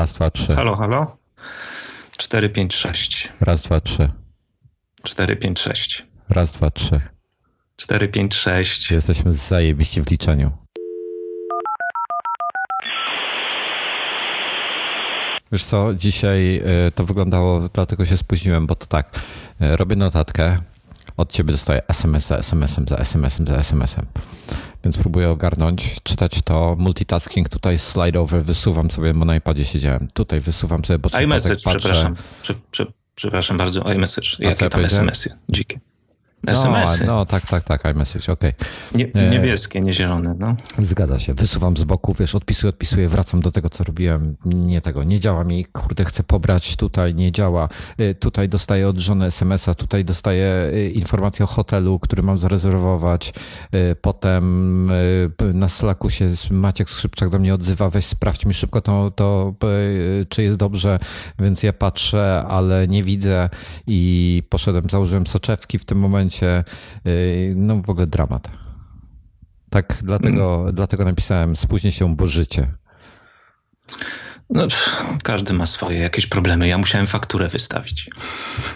Raz, dwa, trzy. Halo, halo. 4, 5, 6. Raz, dwa, trzy. 4, 5, 6. Raz, dwa, trzy. 4, 5, 6. Jesteśmy zajebiści w liczeniu. Wiesz co, dzisiaj y, to wyglądało, dlatego się spóźniłem, bo to tak, y, robię notatkę, od ciebie dostaję SMS za SMS-em, za SMS-em, za SMS-em. Więc próbuję ogarnąć, czytać to, multitasking, tutaj slide over, wysuwam sobie, bo na iPadzie siedziałem. Tutaj wysuwam sobie, bo iMessage, przepraszam. Prze, prze, przepraszam bardzo, iMessage. Jakie tam SMS-y? Dzikie. SMS-y. No, no tak, tak, tak, iMessage, okej. Okay. Nie, niebieskie, nie zielone, no. Zgadza się. Wysuwam z boku, wiesz, odpisuję, odpisuję, wracam do tego, co robiłem. Nie tego, nie działa mi, kurde, chcę pobrać, tutaj nie działa. Tutaj dostaję od żony SMS-a, tutaj dostaję informację o hotelu, który mam zarezerwować. Potem na Slacku się Maciek Skrzypczak do mnie odzywa, weź sprawdź mi szybko to, to czy jest dobrze, więc ja patrzę, ale nie widzę i poszedłem, założyłem soczewki w tym momencie momencie, no w ogóle dramat. Tak, dlatego, mm. dlatego napisałem spóźnię się, bo życie. No, każdy ma swoje jakieś problemy. Ja musiałem fakturę wystawić.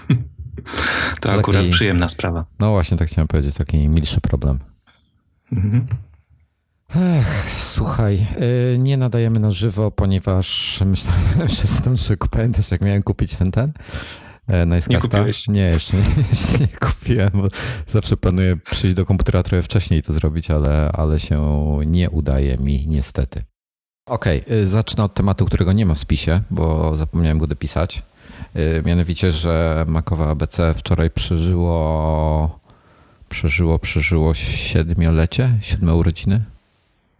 to taki, akurat przyjemna sprawa. No właśnie, tak chciałem powiedzieć, taki milszy problem. Mhm. Ech, słuchaj, nie nadajemy na żywo, ponieważ myślałem, że zdążę, pamiętasz jak miałem kupić ten ten? Nicecasta? Nie kupiłeś? Nie, jeszcze nie, jeszcze nie kupiłem, bo zawsze planuję przyjść do komputera trochę wcześniej to zrobić, ale, ale się nie udaje mi niestety. Okej, okay, zacznę od tematu, którego nie ma w spisie, bo zapomniałem go dopisać. Mianowicie, że Makowe ABC wczoraj przeżyło, przeżyło, przeżyło siedmiolecie, siódme urodziny.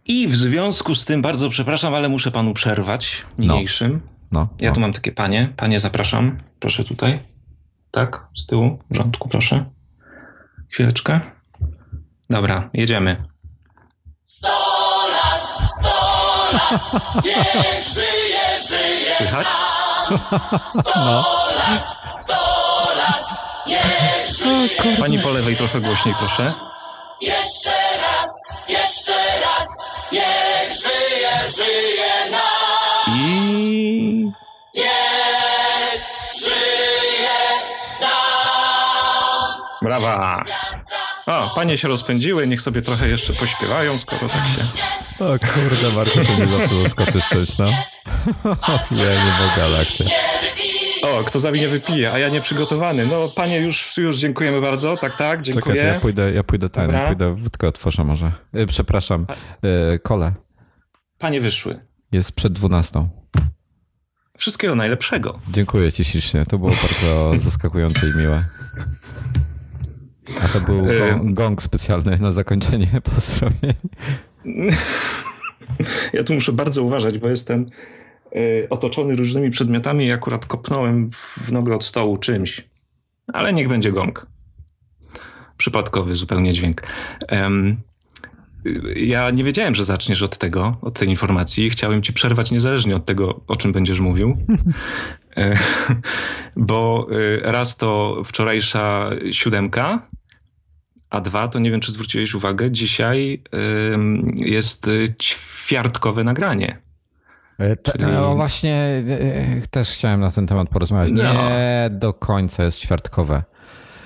I w związku z tym, bardzo przepraszam, ale muszę panu przerwać niniejszym. No. No, ja no. tu mam takie panie. Panie, zapraszam. Proszę tutaj. Tak, z tyłu, w rządku, proszę. Chwileczkę. Dobra, jedziemy. Sto lat, sto lat, niech żyje, żyje Słychać? Sto no. lat, sto lat, niech żyje, Pani po lewej trochę głośniej, proszę. Jeszcze raz, jeszcze raz, niech żyje, żyje nam. I Brawa! O, panie się rozpędziły, niech sobie trochę jeszcze pośpiewają, skoro tak się... O kurde, Marko, to nie zawsze zaskoczysz coś, no. ja nie mogę, ale akcja. O, kto za mnie wypije, a ja nieprzygotowany. No, panie, już, już dziękujemy bardzo. Tak, tak, dziękuję. Czekaj, ja pójdę, ja pójdę ten, ja pójdę, wódkę otworzę może. E, przepraszam, e, kole. Panie wyszły. Jest przed dwunastą. Wszystkiego najlepszego. Dziękuję ci ślicznie, to było bardzo zaskakujące i miłe. A to był gong specjalny na zakończenie pozdrowień. Ja tu muszę bardzo uważać, bo jestem e, otoczony różnymi przedmiotami i akurat kopnąłem w nogę od stołu czymś. Ale niech będzie gong. Przypadkowy zupełnie dźwięk. Ja nie wiedziałem, że zaczniesz od tego, od tej informacji. Chciałem ci przerwać niezależnie od tego, o czym będziesz mówił. E, bo e, raz to wczorajsza siódemka, a dwa to nie wiem, czy zwróciłeś uwagę, dzisiaj jest ćwiartkowe nagranie. E, Czyli... No właśnie też chciałem na ten temat porozmawiać. No. Nie do końca jest ćwiartkowe.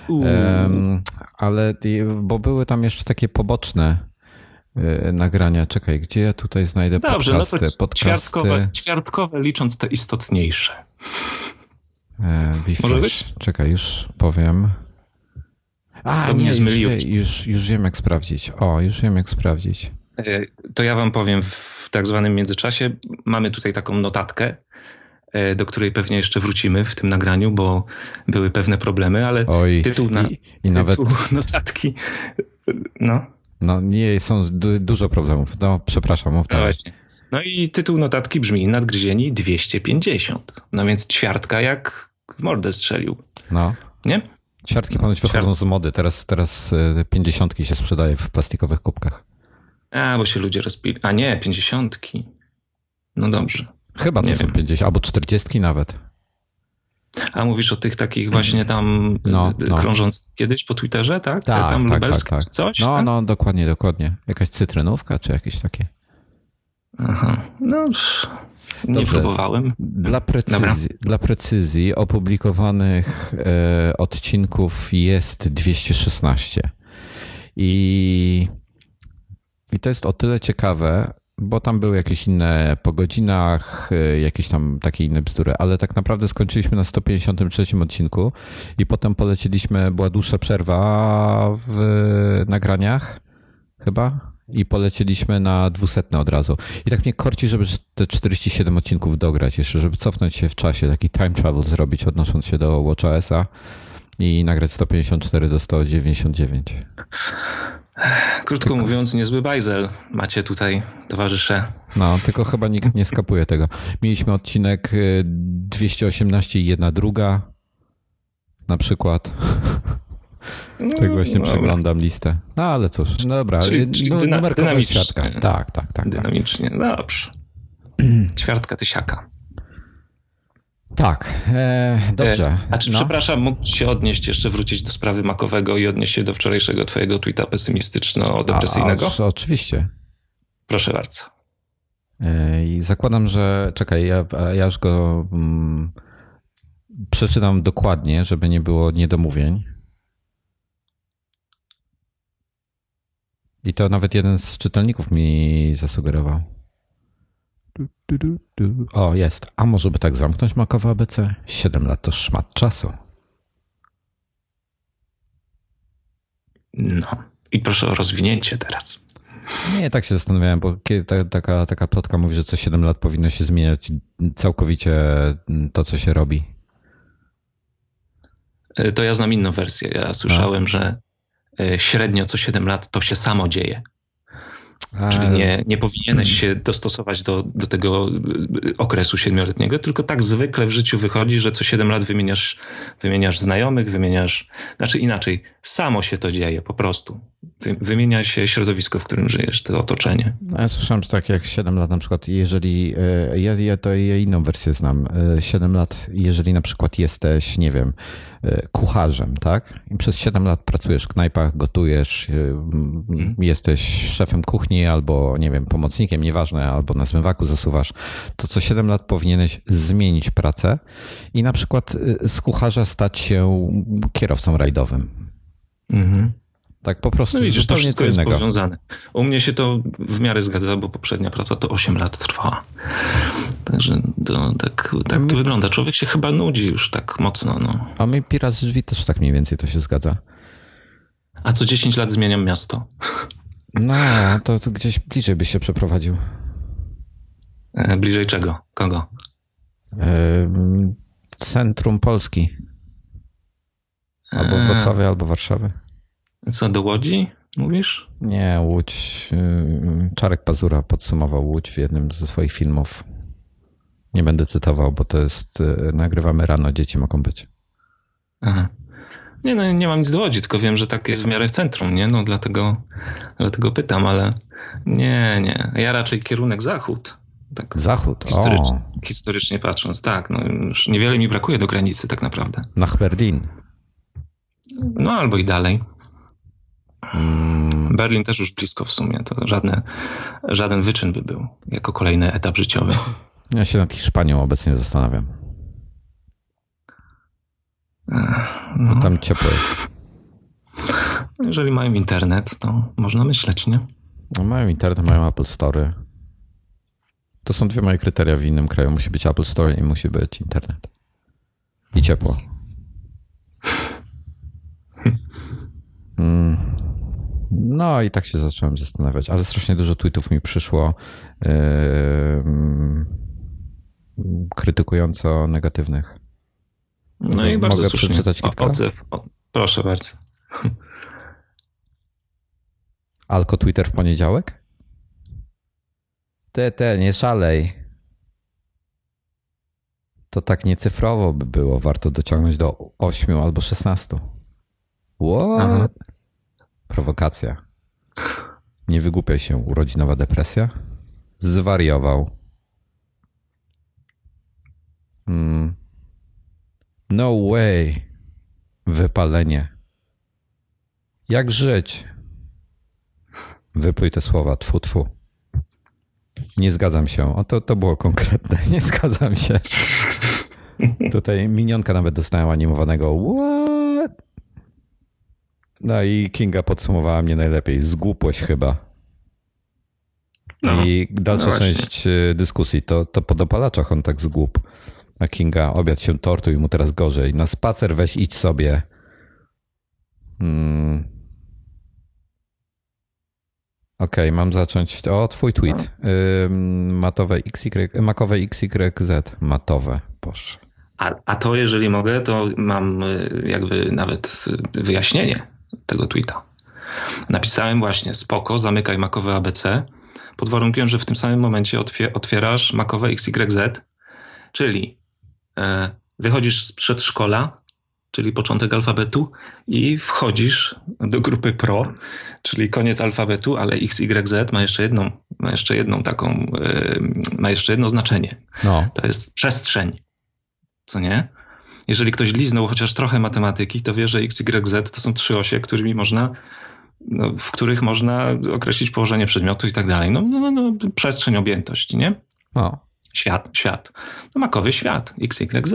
Um, ale bo były tam jeszcze takie poboczne nagrania. Czekaj, gdzie ja tutaj znajdę Dobrze, podcasty? no to. Ćwiartkowe, ćwiartkowe licząc te istotniejsze. E, Może być? Czekaj, już powiem. A, to nie, mnie zmyliło. Już, już, już wiem jak sprawdzić. O, już wiem jak sprawdzić. E, to ja wam powiem w tak zwanym międzyczasie. Mamy tutaj taką notatkę, e, do której pewnie jeszcze wrócimy w tym nagraniu, bo były pewne problemy, ale Oj, tytuł, na, i, i tytuł nawet... notatki, no. No nie, są du dużo problemów. No przepraszam, mów no właśnie. No i tytuł notatki brzmi Nadgryzieni 250. No więc ćwiartka jak w mordę strzelił. No. Nie? Siartki no, ponoć wychodzą z mody. Teraz, teraz e, pięćdziesiątki się sprzedaje w plastikowych kubkach. A, bo się ludzie rozpili. A nie, pięćdziesiątki. No dobrze. Chyba to nie są. 50, albo czterdziestki nawet. A mówisz o tych takich właśnie tam no, no. krążąc kiedyś po Twitterze, tak? Tak, Te tam tak, lubelskie tak, tak. coś? No, tak? no, dokładnie, dokładnie. Jakaś cytrynówka czy jakieś takie. Aha, no Nie próbowałem. Dla precyzji, dla precyzji opublikowanych e, odcinków jest 216. I, I to jest o tyle ciekawe, bo tam były jakieś inne po godzinach, e, jakieś tam takie inne bzdury, ale tak naprawdę skończyliśmy na 153 odcinku i potem poleciliśmy, była dłuższa przerwa w nagraniach chyba i polecieliśmy na dwusetne od razu. I tak mnie korci, żeby te 47 odcinków dograć jeszcze, żeby cofnąć się w czasie, taki time travel zrobić odnosząc się do WatchOS-a i nagrać 154 do 199. Krótko tylko... mówiąc, niezły bajzel macie tutaj, towarzysze. No, tylko chyba nikt nie skapuje tego. Mieliśmy odcinek 218 y, i jedna druga na przykład. No, tak właśnie no, przeglądam listę. No ale cóż, no dobra. Czyli, czyli no, dyna, dynamicznie. Tak, tak, tak, tak. Dynamicznie, tak. dobrze. Ćwiartka tysiaka. Tak, e, dobrze. E, a czy, no. przepraszam, mógł się odnieść, jeszcze wrócić do sprawy makowego i odnieść się do wczorajszego twojego tweeta pesymistyczno-depresyjnego? A, a, oczywiście. Proszę bardzo. E, I zakładam, że czekaj, ja, ja już go mm, przeczytam dokładnie, żeby nie było niedomówień. I to nawet jeden z czytelników mi zasugerował. O, jest. A może by tak zamknąć makowe ABC? Siedem lat to szmat czasu. No. I proszę o rozwinięcie teraz. Nie, tak się zastanawiałem, bo ta, taka, taka plotka mówi, że co 7 lat powinno się zmieniać całkowicie to, co się robi. E, to ja znam inną wersję. Ja słyszałem, A. że E, średnio co 7 lat to się samo dzieje. Czyli nie, nie powinieneś się dostosować do, do tego e, okresu siedmioletniego, tylko tak zwykle w życiu wychodzi, że co 7 lat wymieniasz, wymieniasz znajomych, wymieniasz, znaczy inaczej, samo się to dzieje po prostu. Wymienia się środowisko, w którym żyjesz, to otoczenie. Ja słyszałem, że tak jak 7 lat na przykład, jeżeli, e, ja, ja to ja inną wersję znam, 7 lat, jeżeli na przykład jesteś, nie wiem, E, kucharzem, tak? I przez 7 lat pracujesz w knajpach, gotujesz, e, mhm. jesteś szefem kuchni albo, nie wiem, pomocnikiem, nieważne, albo na zmywaku zasuwasz, to co 7 lat powinieneś zmienić pracę i na przykład e, z kucharza stać się kierowcą rajdowym. Mhm. Tak po prostu. No widzisz, to wszystko jest powiązane. U mnie się to w miarę zgadza, bo poprzednia praca to 8 lat trwała. Także to, tak, tak to wygląda. Człowiek się chyba nudzi już tak mocno. No. A mi Pirat z drzwi też tak mniej więcej to się zgadza. A co 10 lat zmieniam miasto. No, to, to gdzieś bliżej byś się przeprowadził. E, bliżej czego? Kogo? E, centrum Polski. Albo e. Wrocławia, albo Warszawy. Co, do Łodzi mówisz? Nie, Łódź. Czarek Pazura podsumował Łódź w jednym ze swoich filmów. Nie będę cytował, bo to jest. Nagrywamy rano, dzieci mogą być. Aha. Nie, no nie mam nic do Łodzi, tylko wiem, że tak jest w miarę w centrum, nie? No dlatego, dlatego pytam, ale nie, nie. Ja raczej kierunek zachód. Tak zachód, historycznie, o. historycznie patrząc, tak. No już niewiele mi brakuje do granicy tak naprawdę. Nach Berlin. No albo i dalej. Mm. Berlin też już blisko w sumie. To żadne, żaden wyczyn by był jako kolejny etap życiowy. Ja się nad Hiszpanią obecnie zastanawiam. No. Tam ciepło jest. Jeżeli mają internet, to można myśleć, nie? No mają internet, mają Apple Store. To są dwie moje kryteria w innym kraju. Musi być Apple Store i musi być internet. I ciepło. Mm. No i tak się zacząłem zastanawiać, ale strasznie dużo tweetów mi przyszło yy, krytykująco negatywnych. No i bardzo Mogę słusznie. przeczytać kilka? Odzew. O, proszę bardzo. Alko Twitter w poniedziałek? Te, te, nie szalej. To tak niecyfrowo by było. Warto dociągnąć do 8 albo 16. What? Aha. Prowokacja. Nie wygłupiaj się, urodzinowa depresja. Zwariował. No way. Wypalenie. Jak żyć? Wypój te słowa, tfu, tfu. Nie zgadzam się. O, to, to było konkretne. Nie zgadzam się. Tutaj minionka nawet dostałem animowanego. What? No i Kinga podsumowała mnie najlepiej. Zgłupłeś chyba. No, I dalsza no część y, dyskusji to, to po dopalaczach on tak zgłup. A Kinga obiad się tortu i mu teraz gorzej. Na spacer weź idź sobie. Hmm. Okej, okay, mam zacząć. O, twój tweet. No. matowe XY, makowe XYZ. Matowe. Boże. A, a to, jeżeli mogę, to mam y, jakby nawet wyjaśnienie tego tweeta. Napisałem właśnie spoko, zamykaj makowe ABC, pod warunkiem, że w tym samym momencie otwierasz makowe XYZ, czyli wychodzisz z przedszkola, czyli początek alfabetu i wchodzisz do grupy Pro, czyli koniec alfabetu, ale XYZ ma jeszcze jedną, ma jeszcze jedną taką, e, ma jeszcze jedno znaczenie. No. To jest przestrzeń. Co nie? Jeżeli ktoś liznął chociaż trochę matematyki, to wie, że XYZ to są trzy osie, którymi można no, w których można określić położenie przedmiotu i tak dalej. No, no, no, przestrzeń objętości, nie? O. Świat, świat. No, makowy świat, XYZ.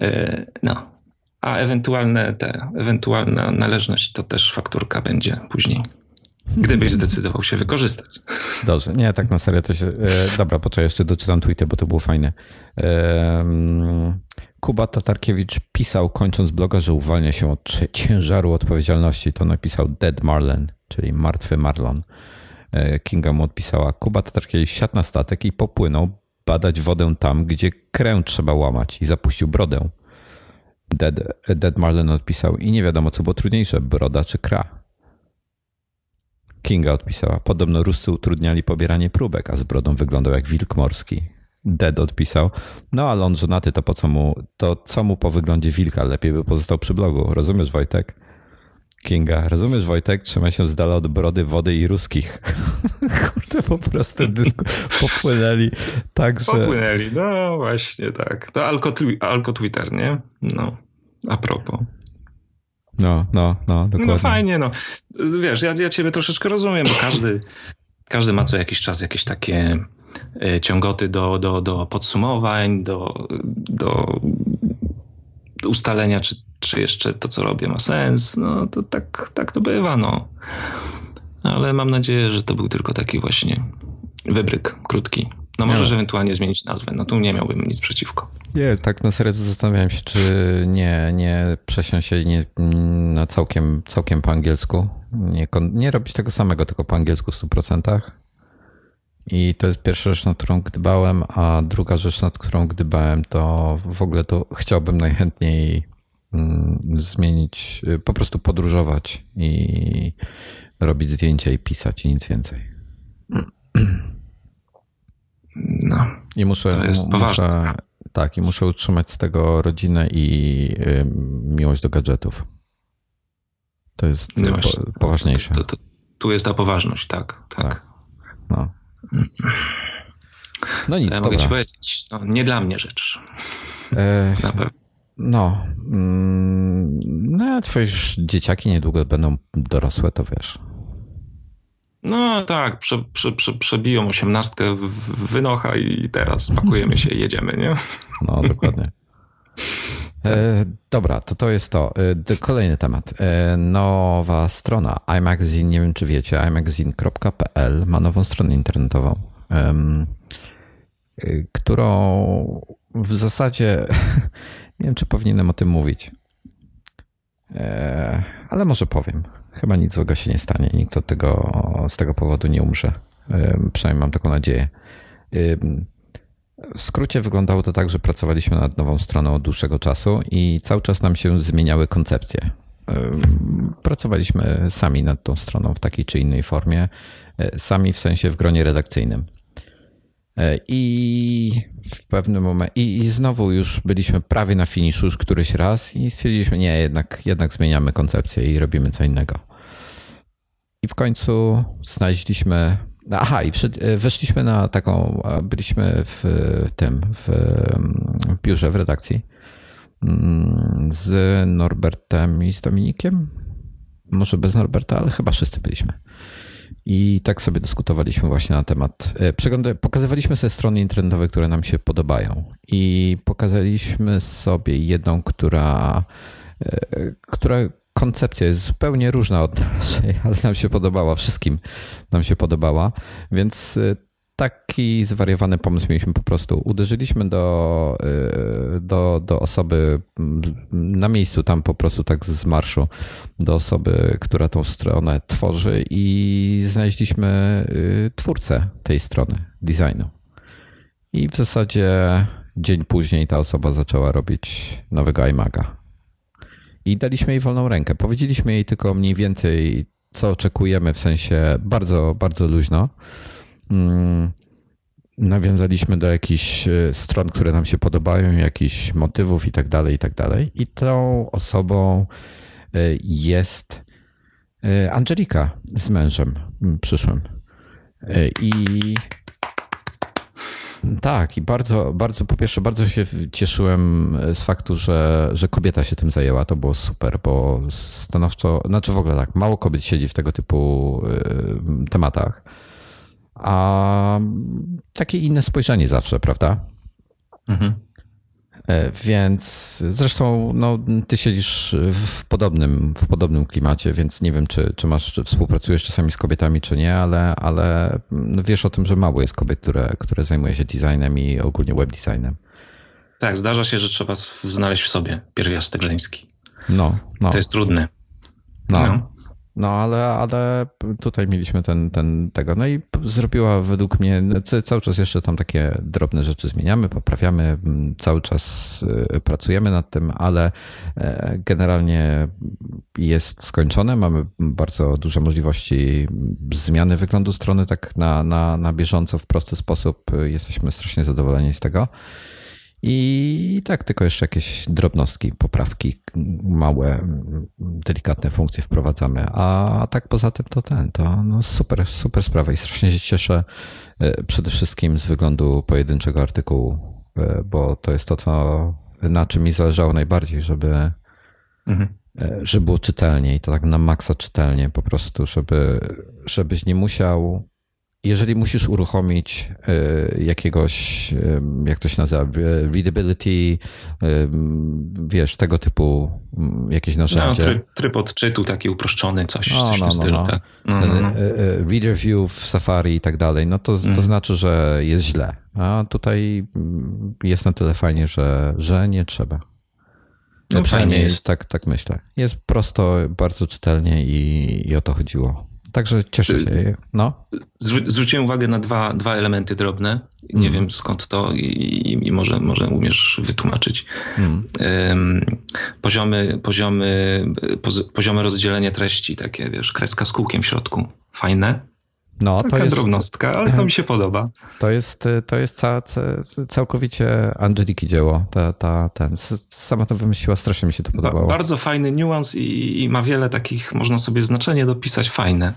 Yy, no. A ewentualne te, ewentualna należność to też fakturka będzie później. Gdybyś zdecydował się wykorzystać. Dobrze, nie, tak na serio to się. E, dobra, poczekaj, jeszcze doczytam tweety, bo to było fajne. E, Kuba Tatarkiewicz pisał, kończąc bloga, że uwalnia się od ciężaru odpowiedzialności. To napisał Dead Marlin, czyli martwy Marlon. E, Kinga mu odpisała. Kuba Tatarkiewicz siadł na statek i popłynął badać wodę tam, gdzie krę trzeba łamać i zapuścił brodę. Dead, Dead Marlin odpisał i nie wiadomo, co było trudniejsze, broda czy kra. Kinga odpisała. Podobno Ruscy utrudniali pobieranie próbek, a z brodą wyglądał jak wilk morski. Dead odpisał. No ale on żonaty, to po co mu, to co mu po wyglądzie wilka? Lepiej by pozostał przy blogu. Rozumiesz, Wojtek? Kinga. Rozumiesz, Wojtek? Trzymaj się z dala od brody, wody i ruskich. Kurde, po prostu dysku popłynęli tak, że... Popłynęli, no właśnie tak. To alko, alko Twitter, nie? No, a propos. No, no, no, no dokładnie. No fajnie, no. Wiesz, ja, ja ciebie troszeczkę rozumiem, bo każdy, każdy ma co jakiś czas jakieś takie E, ciągoty do, do, do podsumowań, do, do ustalenia, czy, czy jeszcze to, co robię, ma sens. No to tak, tak to bywa, no. Ale mam nadzieję, że to był tylko taki właśnie wybryk krótki. No możesz no. ewentualnie zmienić nazwę. No tu nie miałbym nic przeciwko. Nie, tak na serio zastanawiałem się, czy nie, nie przesiąść się nie, na całkiem, całkiem po angielsku. Nie, nie robić tego samego, tylko po angielsku w 100%. I to jest pierwsza rzecz, nad którą gdybałem, a druga rzecz, nad którą gdybałem, to w ogóle to chciałbym najchętniej zmienić, po prostu podróżować i robić zdjęcia i pisać i nic więcej. No. I muszę, to jest muszę, tak, i muszę utrzymać z tego rodzinę i y, miłość do gadżetów. To jest no po, poważniejsze. To, to, tu jest ta poważność, tak. Tak. tak. No. No nic, Co ja mogę ci powiedzieć? No, nie dla mnie rzecz. E, Na pewno. No, mm, no, twoje dzieciaki niedługo będą dorosłe, to wiesz. No tak, prze, prze, prze, przebiją osiemnastkę wynocha i teraz pakujemy się i jedziemy, nie? No, dokładnie. E, dobra, to to jest to. E, kolejny temat. E, nowa strona iMagazine, nie wiem czy wiecie, imagazine.pl ma nową stronę internetową, którą w zasadzie nie wiem czy powinienem o tym mówić, ale może powiem. Chyba nic złego się nie stanie, nikt od tego, z tego powodu nie umrze. Przynajmniej mam taką nadzieję. W skrócie wyglądało to tak, że pracowaliśmy nad nową stroną od dłuższego czasu i cały czas nam się zmieniały koncepcje. Pracowaliśmy sami nad tą stroną w takiej czy innej formie, e, sami w sensie w gronie redakcyjnym. E, I w pewnym momencie, i, i znowu już byliśmy prawie na finiszu już któryś raz i stwierdziliśmy, nie, jednak, jednak zmieniamy koncepcję i robimy co innego. I w końcu znaleźliśmy Aha, i e, weszliśmy na taką, byliśmy w tym, w, w biurze, w redakcji mm, z Norbertem i z Dominikiem. Może bez Norberta, ale chyba wszyscy byliśmy. I tak sobie dyskutowaliśmy właśnie na temat. Przeglądy, pokazywaliśmy sobie strony internetowe, które nam się podobają. I pokazaliśmy sobie jedną, która, która koncepcja jest zupełnie różna od naszej, ale nam się podobała, wszystkim nam się podobała, więc y, taki zwariowany pomysł mieliśmy po prostu. Uderzyliśmy do, y, do, do osoby mm, na miejscu, tam po prostu tak z marszu, do osoby, która tą stronę tworzy i znaleźliśmy y, twórcę tej strony, designu. I w zasadzie dzień później ta osoba zaczęła robić nowego iMaga i daliśmy jej wolną rękę. Powiedzieliśmy jej tylko mniej więcej, co oczekujemy, w sensie bardzo, bardzo luźno. Mm, nawiązaliśmy do jakichś e, stron, które nam się podobają, jakichś motywów i tak dalej, i tak dalej. I tą osobą e, jest e, Angelika z mężem przyszłym. I tak, i bardzo, bardzo, po pierwsze, bardzo się cieszyłem z faktu, że, że kobieta się tym zajęła. To było super, bo stanowczo, znaczy w ogóle tak, mało kobiet siedzi w tego typu tematach. A takie inne spojrzenie zawsze, prawda? Mhm. E, więc zresztą no, ty siedzisz w podobnym, w podobnym klimacie, więc nie wiem, czy, czy masz, czy współpracujesz czasami z kobietami, czy nie, ale, ale no wiesz o tym, że mało jest kobiet, które, które zajmuje się designem i ogólnie web designem. Tak, zdarza się, że trzeba znaleźć w sobie pierwiastek żeński. No, no. To jest trudne. No. no. No, ale, ale tutaj mieliśmy ten, ten tego. No i zrobiła według mnie, cały czas jeszcze tam takie drobne rzeczy zmieniamy, poprawiamy, cały czas y, pracujemy nad tym, ale e, generalnie jest skończone. Mamy bardzo duże możliwości zmiany wyglądu strony tak na, na, na bieżąco, w prosty sposób. Jesteśmy strasznie zadowoleni z tego. I tak tylko jeszcze jakieś drobnostki, poprawki, małe, delikatne funkcje wprowadzamy. A tak poza tym to ten, to no super, super sprawa i strasznie się cieszę e, przede wszystkim z wyglądu pojedynczego artykułu, e, bo to jest to, co, na czym mi zależało najbardziej, żeby, mhm. E, żeby było czytelnie i to tak na maksa czytelnie po prostu, żeby, żebyś nie musiał jeżeli musisz uruchomić e, jakiegoś, e, jak to się nazywa, readability, e, wiesz, tego typu jakieś narzędzie. No, tryb, tryb odczytu taki uproszczony, coś, no, coś no, w tym no, stylu. No. Tak. Mhm. Reader view w Safari i tak dalej, no to, to mhm. znaczy, że jest źle. A tutaj jest na tyle fajnie, że, że nie trzeba. No, fajnie jest. Tak, tak myślę. Jest prosto, bardzo czytelnie i, i o to chodziło. Także cieszę się. No. Zwróciłem uwagę na dwa, dwa elementy drobne. Nie mm. wiem skąd to i, i, może, może umiesz wytłumaczyć. Mm. poziomy, poziomy, poziomy rozdzielenia treści, takie wiesz, kreska z kółkiem w środku. Fajne. No, Taka to jest drobnostka, ale to mi się podoba. To jest, to jest ca, ca, całkowicie Angeliki dzieło. Ta, ta, ten, sama to wymyśliła, strasznie mi się to podobało. Ba, bardzo fajny niuans i, i, ma wiele takich, można sobie znaczenie dopisać, fajne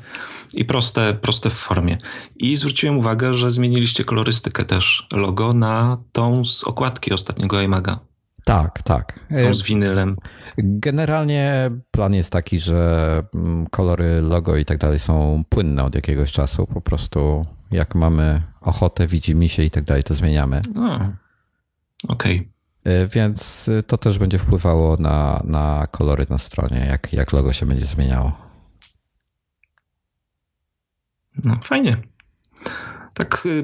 i proste, proste w formie. I zwróciłem uwagę, że zmieniliście kolorystykę też logo na tą z okładki ostatniego iMaga. Tak, tak. Tą z winylem. Generalnie plan jest taki, że mm, kolory logo i tak dalej są płynne od jakiegoś czasu. Po prostu jak mamy ochotę, widzimy się i tak dalej, to zmieniamy. Okej. Okay. Więc to też będzie wpływało na, na kolory na stronie, jak, jak logo się będzie zmieniało. No, fajnie tak y,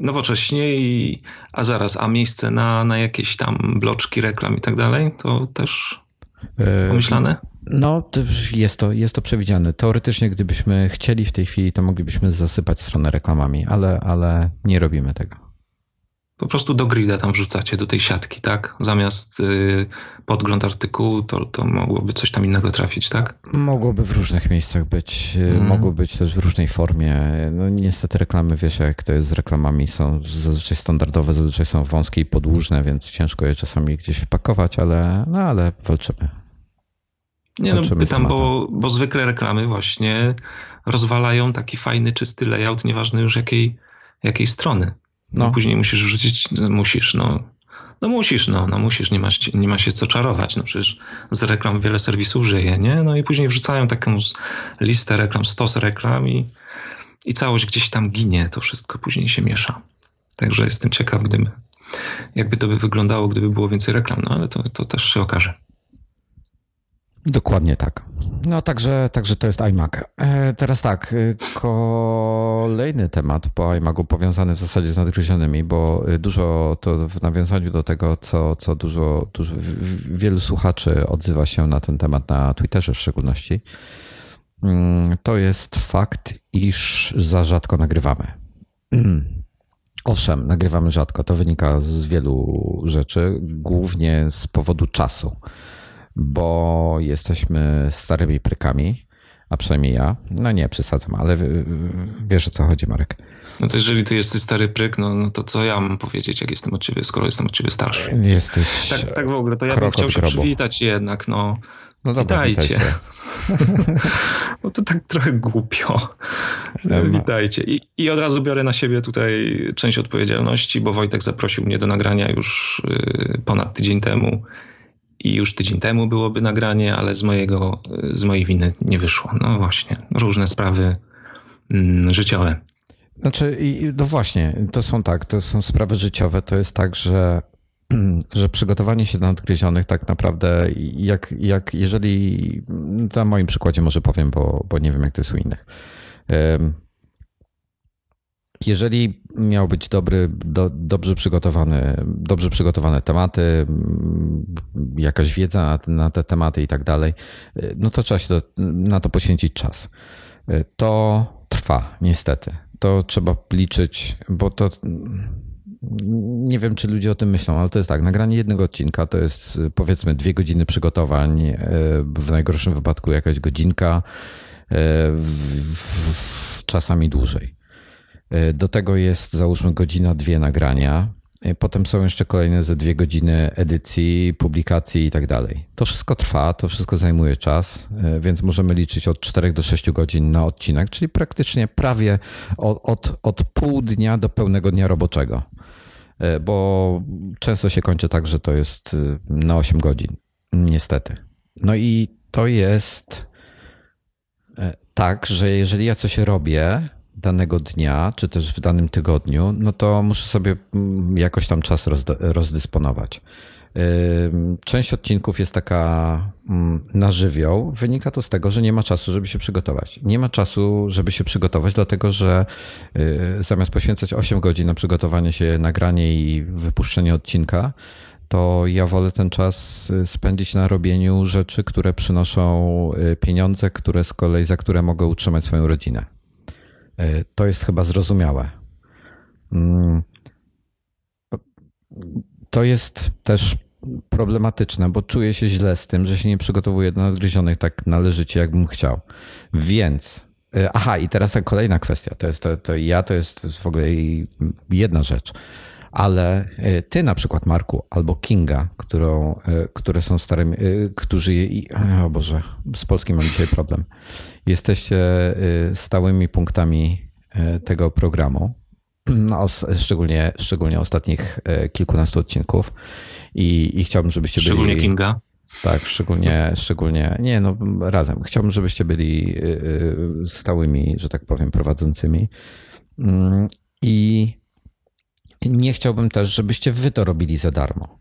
nowocześnie, i, a zaraz, a miejsce na, na jakieś tam bloczki reklam i tak dalej, to też e, pomyślane? No, jest to, jest to przewidziane. Teoretycznie, gdybyśmy chcieli w tej chwili, to moglibyśmy zasypać stronę reklamami, ale, ale nie robimy tego po prostu do grida tam wrzucacie, do tej siatki, tak? Zamiast y, podgląd artykułu, to, to mogłoby coś tam innego trafić, tak? Mogłoby w różnych miejscach być, mm. mogło być też w różnej formie. No niestety reklamy, wiesz, jak to jest z reklamami, są zazwyczaj standardowe, zazwyczaj są wąskie i podłużne, więc ciężko je czasami gdzieś wpakować, ale, no ale walczymy. Nie no, pytam, bo, bo zwykle reklamy właśnie rozwalają taki fajny, czysty layout, nieważne już jakiej, jakiej strony. No. no. Później musisz wrzucić, no, musisz, no. No musisz, no, no musisz, nie ma, nie ma się co czarować. No przecież z reklam wiele serwisów żyje, nie? No i później wrzucają taką listę reklam, stos reklam i i całość gdzieś tam ginie, to wszystko później się miesza. Także jestem ciekaw, gdyby, jakby to by wyglądało, gdyby było więcej reklam, no ale to, to też się okaże. Dokładnie tak. No także, także to jest iMac. E, teraz tak, e, kolejny temat po iMacu powiązany w zasadzie z nadgryzionymi, bo dużo to w nawiązaniu do tego, co, co dużo, dużo wielu słuchaczy odzywa się na ten temat na Twitterze w szczególności, mm, to jest fakt, iż za rzadko nagrywamy. Owszem, nagrywamy rzadko. To wynika z wielu rzeczy, głównie z powodu czasu bo jesteśmy starymi prykami, a przynajmniej ja. No nie, przesadzam, ale wiesz o co chodzi, Marek. No to jeżeli ty jesteś stary pryk, no, no to co ja mam powiedzieć, jak jestem od ciebie, skoro jestem od ciebie starszy? Jesteś. Tak, tak w ogóle, to ja bym chciał się przywitać jednak, no. No dobra, witajcie. Witaj no to tak trochę głupio. Witajcie. I, I od razu biorę na siebie tutaj część odpowiedzialności, bo Wojtek zaprosił mnie do nagrania już y, ponad tydzień temu i już tydzień temu byłoby nagranie, ale z mojego, z mojej winy nie wyszło. No właśnie, różne sprawy mm, życiowe. Znaczy, no właśnie, to są tak, to są sprawy życiowe. To jest tak, że, że przygotowanie się do nadgryzionych tak naprawdę, jak, jak jeżeli, na moim przykładzie może powiem, bo, bo nie wiem, jak to jest u innych jeżeli miał być dobry, do, dobrze przygotowany, dobrze przygotowane tematy, mm, jakaś wiedza na, na, te tematy i tak dalej, no to trzeba się to, na to poświęcić czas. To trwa, niestety. To trzeba liczyć, bo to nie wiem, czy ludzie o tym myślą, ale to jest tak, nagranie jednego odcinka to jest powiedzmy dwie godziny przygotowań, w najgorszym wypadku jakaś godzinka, w, w, czasami dłużej. E, do tego jest załóżmy godzina, dwie nagrania. E, potem są jeszcze kolejne ze dwie godziny edycji, publikacji i tak dalej. To wszystko trwa, to wszystko zajmuje czas, e, więc możemy liczyć od 4 do 6 godzin na odcinek, czyli praktycznie prawie od, od, od pół dnia do pełnego dnia roboczego. Bo często się kończy tak, że to jest na 8 godzin. Niestety. No i to jest tak, że jeżeli ja coś robię, danego dnia, czy też w danym tygodniu, no to muszę sobie mm, jakoś tam czas rozdysponować. Część odcinków jest taka mm, na żywioł. Wynika to z tego, że nie ma czasu, żeby się przygotować. Nie ma czasu, żeby się przygotować, dlatego że y, zamiast poświęcać 8 godzin na przygotowanie się, nagranie i wypuszczenie odcinka, to ja wolę ten czas y, spędzić na robieniu rzeczy, które przynoszą y, pieniądze, które z kolei za które mogę utrzymać swoją rodzinę. E, to jest chyba zrozumiałe. Mm. To jest też problematyczne, bo czuję się źle z tym, że się nie przygotowuję do nadgryzionych tak należycie, jakbym chciał. Więc, e, aha, i teraz kolejna kwestia. To jest to, to ja to jest w ogóle jedna rzecz. Ale e, ty na przykład, Marku, albo Kinga, którą, które są starymi, którzy, o Boże, z polskim mam dzisiaj problem jesteście stałymi punktami tego programu, no, szczególnie, szczególnie ostatnich kilkunastu odcinków i, i chciałbym, żebyście byli... Szczególnie Kinga? Tak, szczególnie, szczególnie, nie no, razem. Chciałbym, żebyście byli stałymi, że tak powiem, prowadzącymi mm, i nie chciałbym też, żebyście wy to robili za darmo.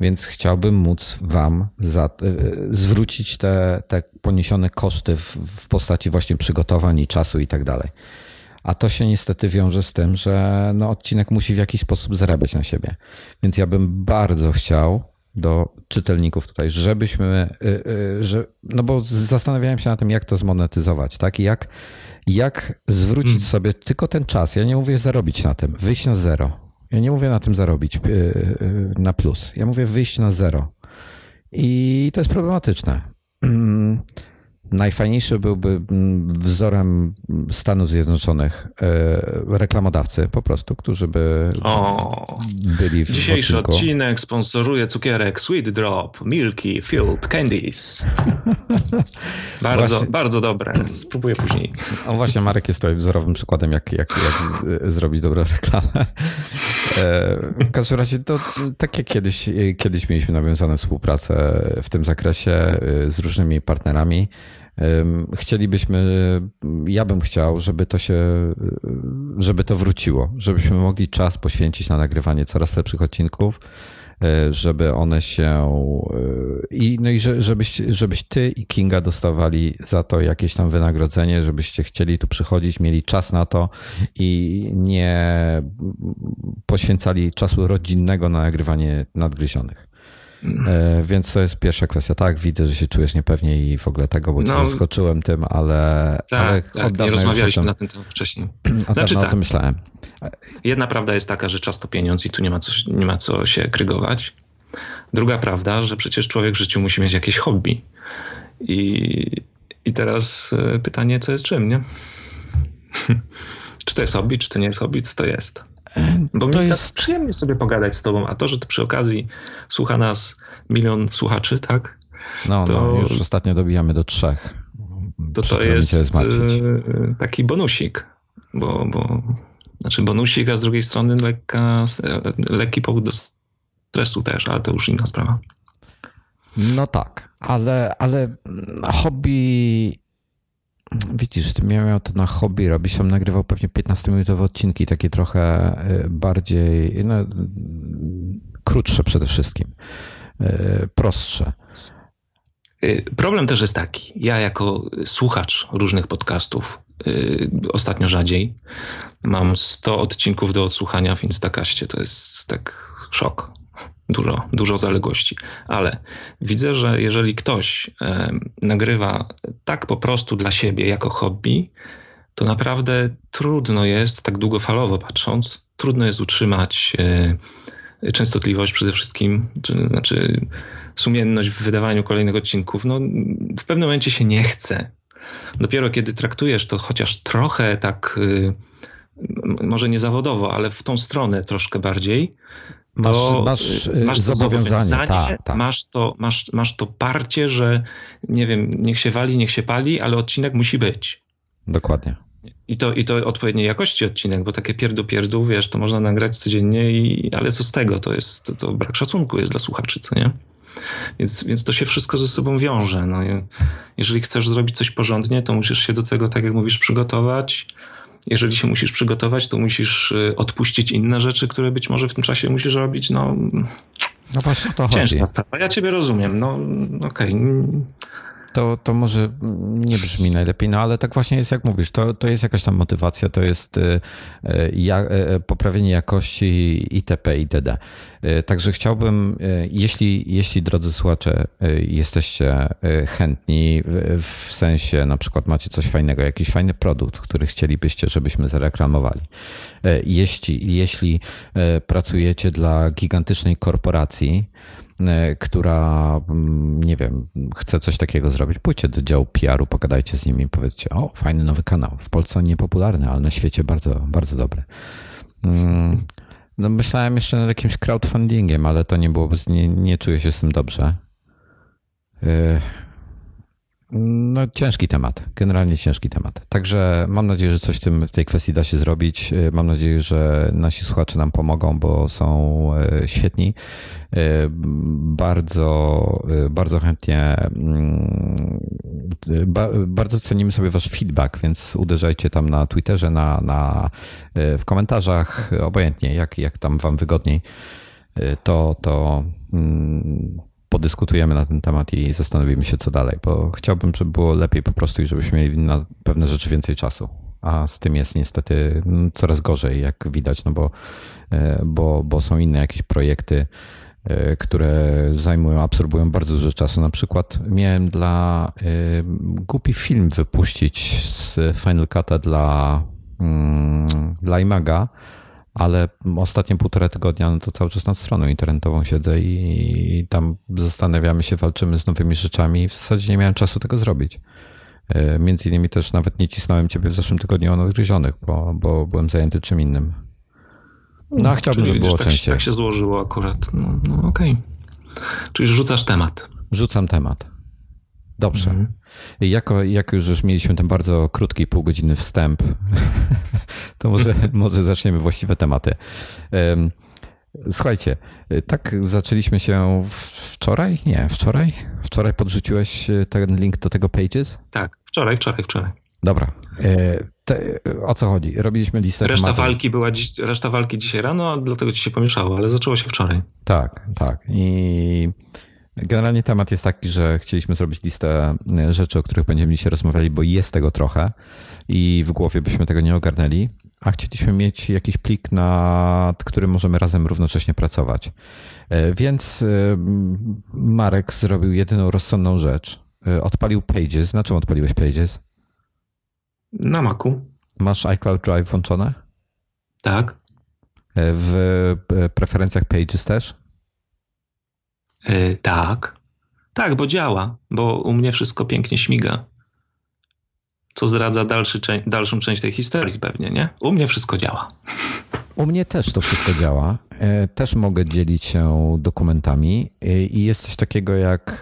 Więc chciałbym móc Wam za, y, zwrócić te, te poniesione koszty w, w postaci właśnie przygotowań i czasu i tak dalej. A to się niestety wiąże z tym, że no, odcinek musi w jakiś sposób zarabiać na siebie. Więc ja bym bardzo chciał do czytelników tutaj, żebyśmy, yy, że, no bo zastanawiałem się na tym, jak to zmonetyzować, tak? I jak, jak zwrócić mm. sobie tylko ten czas. Ja nie mówię zarobić na tym, wyjść na zero ja nie mówię na tym zarobić e, e, na plus. Ja mówię wyjść na zero. I to jest problematyczne. Najfajniejszy byłby mm, wzorem Stanów Zjednoczonych e, reklamodawcy po prostu, którzy by o, byli w Dzisiejszy odcinku. odcinek sponsoruje cukierek Sweet Drop, Milky, Filled Candies. bardzo, właśnie, bardzo dobre. Spróbuję później. O właśnie, Marek jest tutaj wzorowym przykładem, jak, jak, jak zrobić dobrą reklamę. E, w każdym razie to tak jak kiedyś, kiedyś mieliśmy nawiązane współpracę w tym zakresie e, z różnymi partnerami, Chcielibyśmy, ja bym chciał, żeby to się, żeby to wróciło, żebyśmy mogli czas poświęcić na nagrywanie coraz lepszych odcinków, e, żeby one się e, i no i żebyś, żebyś ty i Kinga dostawali za to jakieś tam wynagrodzenie, żebyście chcieli tu przychodzić, mieli czas na to i nie poświęcali czasu rodzinnego na nagrywanie nadgryzionych. E, więc to jest pierwsza kwestia. Tak, widzę, że się czujesz niepewnie i w ogóle tego, bo cię no, zaskoczyłem tym, ale. Tak, ale tak nie rozmawialiśmy na ten temat wcześniej. Od znaczy, tak, o tym myślałem. Jedna prawda jest taka, że czas to pieniądz i tu nie ma, co, nie ma co się krygować. Druga prawda, że przecież człowiek w życiu musi mieć jakieś hobby. I, i teraz e, pytanie, co jest czym, nie? czy to jest hobby, czy to nie jest hobby, co to jest? Bo to mi jest tak przyjemnie sobie pogadać z tobą, a to, że to przy okazji słucha nas milion słuchaczy, tak? No, to, no już ostatnio dobijamy do trzech. To to jest e, taki bonusik, bo, bo znaczy bonusik, a z drugiej strony lekka, lekki powód do stresu też, ale to już inna sprawa. No tak, ale, ale hobby Widzisz, ty miał to na hobby robić, tam nagrywał pewnie 15-minutowe odcinki, takie trochę y, bardziej, no, krótsze przede wszystkim, y, prostsze. Y, problem też jest taki, ja jako słuchacz różnych podcastów, ostatnio rzadziej, mam 100 odcinków do odsłuchania w Instakaście, to jest tak szok dużo, dużo zaległości. Ale widzę, że jeżeli ktoś e, nagrywa tak po prostu dla siebie, jako hobby, to naprawdę trudno jest, tak długofalowo patrząc, trudno jest utrzymać e, częstotliwość przede wszystkim, czy, znaczy sumienność w wydawaniu kolejnych odcinków. No, w pewnym momencie się nie chce. Dopiero kiedy traktujesz to chociaż trochę tak, y, może nie zawodowo, ale w tą stronę troszkę bardziej, Masz, masz, y, masz zobowiązanie, zobowiązanie tak, tak. Masz, to, masz, masz to parcie, że nie wiem, niech się wali, niech się pali, ale odcinek musi być. Dokładnie. I to, I to odpowiedniej jakości odcinek, bo takie pierdu pierdu, wiesz, to można nagrać codziennie, i, ale co z tego? To jest to, to brak szacunku jest dla słuchaczy, co nie? Więc, więc to się wszystko ze sobą wiąże. No, jeżeli chcesz zrobić coś porządnie, to musisz się do tego, tak jak mówisz, przygotować, jeżeli się musisz przygotować, to musisz y, odpuścić inne rzeczy, które być może w tym czasie musisz robić. No, no właśnie to ciężka chodzi. sprawa. Ja ciebie rozumiem. No okej. Okay to, to może nie brzmi najlepiej, no ale tak właśnie jest, jak mówisz, to, to jest jakaś tam motywacja, to jest y, y, ja, y, poprawienie jakości itp. itd. Także chciałbym, jeśli, jeśli drodzy słuchacze, jesteście chętni, w sensie na przykład macie coś fajnego, jakiś fajny produkt, który chcielibyście, żebyśmy zareklamowali. Jeśli, jeśli pracujecie dla gigantycznej korporacji, która, mm, nie wiem, chce coś takiego zrobić, pójdźcie do działu PR-u, pogadajcie z nimi powiedzcie, o, fajny nowy kanał. W Polsce niepopularny, ale na świecie bardzo, bardzo dobry. Mm, no myślałem jeszcze nad jakimś crowdfundingiem, ale to nie było, nie, nie czuję się z tym dobrze. No, ciężki temat, generalnie ciężki temat. Także mam nadzieję, że coś w, tym, w tej kwestii da się zrobić. E, mam nadzieję, że nasi słuchacze nam pomogą, bo są e, świetni. E, bardzo, bardzo chętnie, mm, bardzo cenimy sobie Wasz feedback, więc uderzajcie tam na Twitterze, na, na, w komentarzach, obojętnie, jak, jak tam Wam wygodniej. To, to mm, podyskutujemy na ten temat i zastanowimy się, co dalej, bo chciałbym, żeby było lepiej po prostu i żebyśmy mieli na pewne rzeczy więcej czasu. A z tym jest niestety no, coraz gorzej, jak widać, no bo, e, bo, bo są inne jakieś projekty, e, które zajmują, absorbują bardzo dużo czasu. Na przykład miałem dla e, głupi film wypuścić z Final Cut'a dla, mm, dla iMaga, ale ostatnie półtora tygodnia no to cały czas na stroną internetową siedzę i, tam zastanawiamy się, walczymy z nowymi rzeczami i w zasadzie nie miałem czasu tego zrobić. E, między innymi też nawet nie cisnąłem ciebie w zeszłym tygodniu o nadgryzionych, bo, bo byłem zajęty czym innym. No, a chciałbym, żeby było tak, częściej. Tak się złożyło akurat. No, no okej. Okay. Czyli rzucasz temat. Rzucam temat. Dobrze. Mhm. Jako, jak już, już mieliśmy ten bardzo krótki, półgodzinny wstęp, to może, może zaczniemy właściwe tematy. Słuchajcie, tak zaczęliśmy się wczoraj? Nie, wczoraj? Wczoraj podrzuciłeś ten link do tego Pages? Tak, wczoraj, wczoraj, wczoraj. Dobra. Te, o co chodzi? Robiliśmy listę reszta tematów. walki była dziś, Reszta walki dzisiaj rano, dlatego ci się pomieszało, ale zaczęło się wczoraj. Tak, tak. I generalnie temat jest taki, że chcieliśmy zrobić listę rzeczy, o których będziemy dzisiaj rozmawiali, bo jest tego trochę i w głowie byśmy tego nie ogarnęli, a chcieliśmy mieć jakiś plik, nad którym możemy razem równocześnie pracować. E, więc e, Marek zrobił jedyną rozsądną rzecz. E, odpalił Pages. Na czym odpaliłeś Pages? Na Macu. Masz iCloud Drive włączone? Tak. W preferencjach Pages też? Yy, tak. Tak, bo działa, bo u mnie wszystko pięknie śmiga co zdradza dalszy, dalszą część tej historii pewnie, nie? U mnie wszystko działa. U mnie też to wszystko działa. E, też mogę dzielić się dokumentami e, i jest coś takiego jak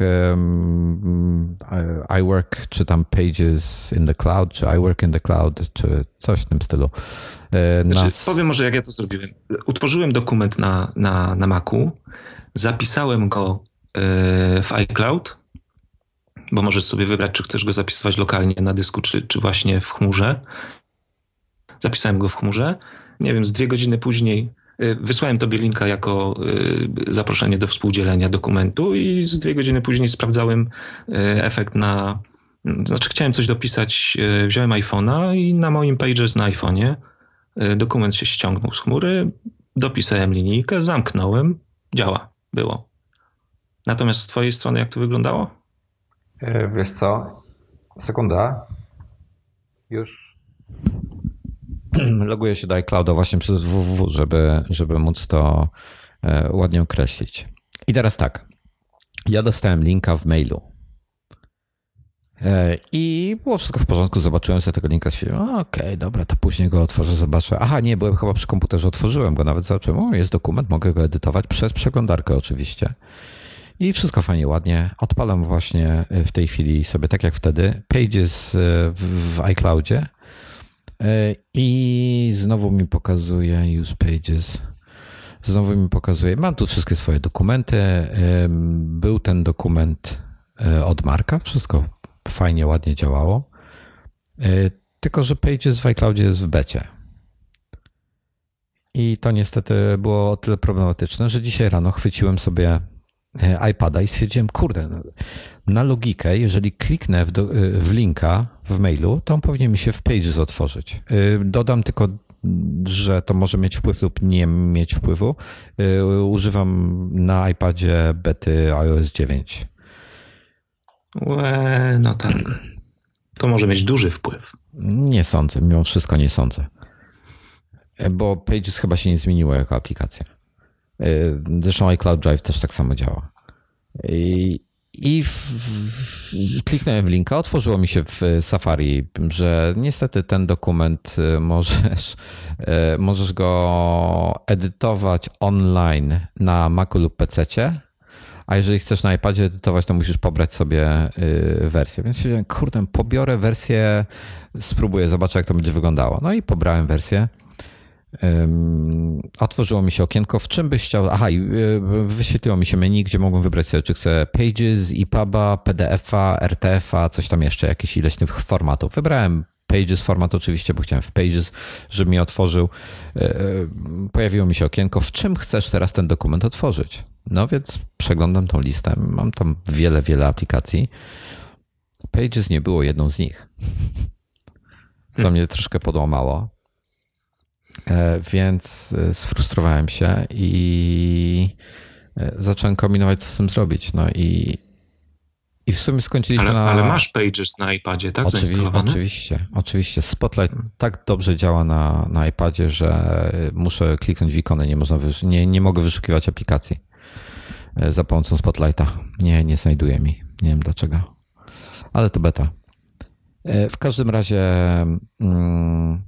iWork, czy tam Pages in the Cloud, czy iWork in the Cloud, czy coś w tym stylu. E, znaczy, Nas... Powiem może, jak ja to zrobiłem. Utworzyłem dokument na, na, na Macu, zapisałem go w iCloud, bo możesz sobie wybrać, czy chcesz go zapisywać lokalnie na dysku, czy, czy właśnie w chmurze. Zapisałem go w chmurze. Nie wiem, z dwie godziny później y, wysłałem tobie linka jako y, zaproszenie do współdzielenia dokumentu i z dwie godziny później sprawdzałem efekt na... Znaczy chciałem coś dopisać, wziąłem iPhone'a i na moim Pages na iPhone'ie dokument się ściągnął z chmury, dopisałem linijkę, zamknąłem, działa, było. Natomiast z twojej strony jak to wyglądało? E, wiesz co? Sekunda. Już loguję się do iClouda właśnie przez www, żeby, żeby móc to e, ładnie określić. I teraz tak. Ja dostałem linka w mailu. E, I było wszystko w porządku, zobaczyłem sobie tego linka, stwierdziłem, okej, okay, dobra, to później go otworzę, zobaczę. Aha, nie, byłem chyba przy komputerze, otworzyłem go, nawet zobaczyłem, o, jest dokument, mogę go edytować przez przeglądarkę oczywiście. I wszystko fajnie, ładnie. Odpalam właśnie e, w tej chwili sobie, tak jak wtedy, Pages e, w iCloudzie e, i znowu mi pokazuje Use Pages. Znowu mi pokazuje, mam tu wszystkie swoje dokumenty. Był ten dokument od Marka, wszystko fajnie, ładnie działało. Tylko, że Pages w iCloudzie jest w becie. I to niestety było o tyle problematyczne, że dzisiaj rano chwyciłem sobie E, iPada i stwierdziłem, kurde, na logikę, jeżeli kliknę w, do, e, w linka w mailu, to on powinien mi się w Pages otworzyć. E, dodam tylko, że to może mieć wpływ lub nie mieć wpływu. Używam na iPadzie bety iOS 9. Łe, no tak. To może mieć duży wpływ. Nie sądzę, mimo wszystko nie sądzę. Bo Pages chyba się nie zmieniło jako aplikacja. Y, zresztą iCloud Drive też tak samo działa. I, i w, w, kliknąłem w linka, otworzyło mi się w Safari, że niestety ten dokument y, możesz, możesz go edytować online na Macu lub PC, a jeżeli chcesz na iPadzie edytować, to musisz pobrać sobie wersję. Więc się kurde, pobiorę wersję, spróbuję, zobaczę jak to będzie wyglądało. No i pobrałem wersję. Otworzyło mi się okienko, w czym byś chciał. Aha, y, wyświetliło mi się menu, gdzie mogłem wybrać sobie, czy chcę Pages, EPUB'a, PDF-a, RTF-a, coś tam jeszcze, jakieś ileś tych formatów. Wybrałem Pages format oczywiście, bo chciałem w Pages, żeby mi otworzył. Y, y, pojawiło mi się okienko, w czym chcesz teraz ten dokument otworzyć? No więc przeglądam tą listę. Mam tam wiele, wiele aplikacji. Pages nie było jedną z nich. Co mnie troszkę podłamało E, więc e, sfrustrowałem się i e, zacząłem kombinować, co z tym zrobić. No i, i w sumie skończyliśmy ale, na... Ale masz Pages na iPadzie, tak? Oczywi oczywiście, oczywiście. Spotlight tak dobrze działa na, na iPadzie, że muszę kliknąć w ikonę, nie, można nie, nie mogę wyszukiwać aplikacji za pomocą Spotlighta. Nie, nie znajduje mi. Nie wiem dlaczego. Ale to beta. W każdym razie... Mm,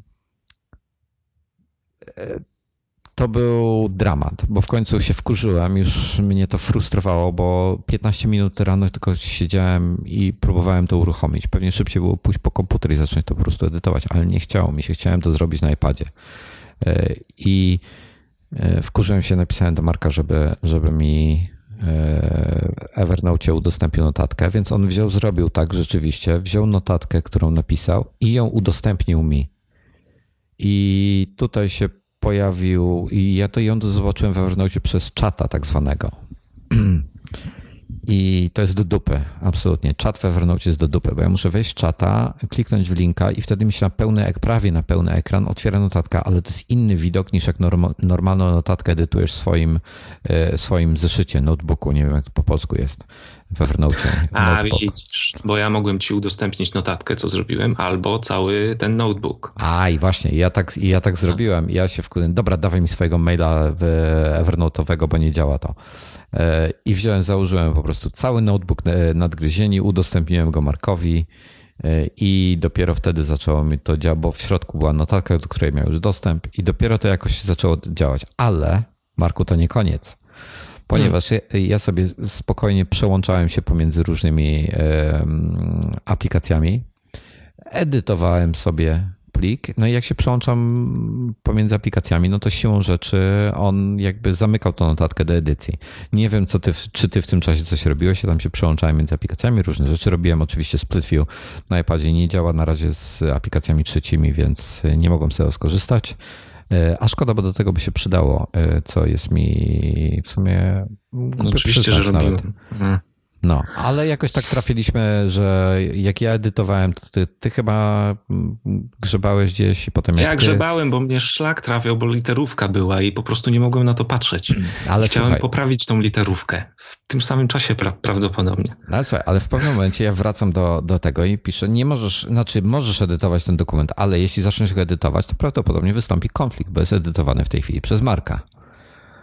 to był dramat, bo w końcu się wkurzyłem, już mnie to frustrowało, bo 15 minut rano tylko siedziałem i próbowałem to uruchomić. Pewnie szybciej było pójść po komputer i zacząć to po prostu edytować, ale nie chciało mi się, chciałem to zrobić na iPadzie. E, I E, wkurzyłem się, napisałem do Marka, żeby, żeby mi Evernote udostępnił notatkę, więc on wziął, zrobił tak rzeczywiście, wziął notatkę, którą napisał i ją udostępnił mi. I tutaj się pojawił, i ja to ją zobaczyłem w Evernote przez czata tak zwanego. I to jest do dupy, absolutnie. Czat w Evernote jest do dupy, bo ja muszę wejść w czata, kliknąć w linka i wtedy mi się na pełny, prawie na pełny ekran otwiera notatka, ale to jest inny widok niż jak normalną notatkę edytujesz w swoim, e, swoim zeszycie, notebooku, nie wiem jak to po polsku jest Evernote. A widzisz, bo ja mogłem ci udostępnić notatkę, co zrobiłem, albo cały ten notebook. A i właśnie, ja tak, ja tak zrobiłem. Ja się wkładłem, dobra, dawaj mi swojego maila Evernote'owego, bo nie działa to. E, I wziąłem, założyłem po prostu cały notebook nadgryzieni, udostępniłem go Markowi e, i dopiero wtedy zaczęło mi to działać, bo w środku była notatka, do której miał już dostęp i dopiero to jakoś zaczęło działać. Ale, Marku, to nie koniec. Ponieważ ja sobie spokojnie przełączałem się pomiędzy różnymi aplikacjami, edytowałem sobie plik. No i jak się przełączam pomiędzy aplikacjami, no to siłą rzeczy on jakby zamykał tą notatkę do edycji. Nie wiem, co ty, czy ty w tym czasie coś robiłeś, ja tam się przełączałem między aplikacjami, różne rzeczy robiłem. Oczywiście Split View na iPadzie nie działa na razie z aplikacjami trzecimi, więc nie mogłem z tego skorzystać. E, a szkoda, bo do tego by się przydało, e, co jest mi w sumie. No oczywiście, że robiłem. No, ale jakoś tak trafiliśmy, że jak ja edytowałem, to ty, ty chyba grzebałeś gdzieś i potem jak Ja ty... grzebałem, bo mnie szlak trafiał, bo literówka była i po prostu nie mogłem na to patrzeć. Ale Chciałem słuchaj, poprawić tą literówkę w tym samym czasie pra prawdopodobnie. Ale słuchaj, ale w pewnym momencie ja wracam do, do tego i piszę, nie możesz, znaczy możesz edytować ten dokument, ale jeśli zaczniesz go edytować, to prawdopodobnie wystąpi konflikt, bo jest edytowany w tej chwili przez Marka.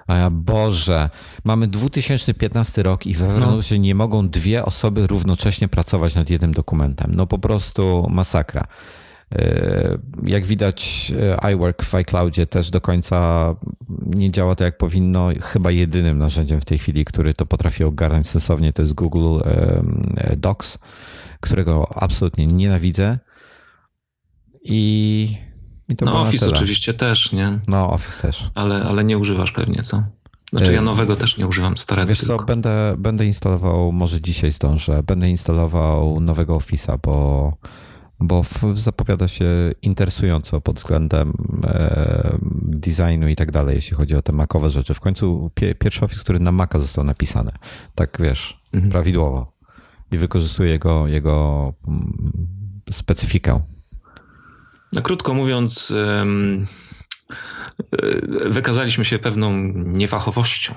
A ja, Boże, mamy 2015 rok i we Evernote no. nie mogą dwie osoby równocześnie pracować nad jednym dokumentem. No po prostu masakra. E, jak widać, e, iWork w iCloudzie też do końca nie działa tak jak powinno. Chyba jedynym narzędziem w tej chwili, który to potrafi ogarnąć sensownie, to jest Google e, Docs, którego absolutnie nienawidzę. I no Office oczywiście też, nie? No Office też. Ale, ale nie używasz pewnie, co? Znaczy ja nowego też nie używam, starego Wiesz tylko. co, będę, będę instalował, może dzisiaj zdążę, będę instalował nowego Office'a, bo, bo zapowiada się interesująco pod względem e, designu i tak dalej, jeśli chodzi o te makowe rzeczy. W końcu pie, pierwszy Office, który na Maca został napisany, tak wiesz, mhm. prawidłowo i wykorzystuje jego, jego mm, specyfikę. No, krótko mówiąc, e, wykazaliśmy się pewną niefachowością.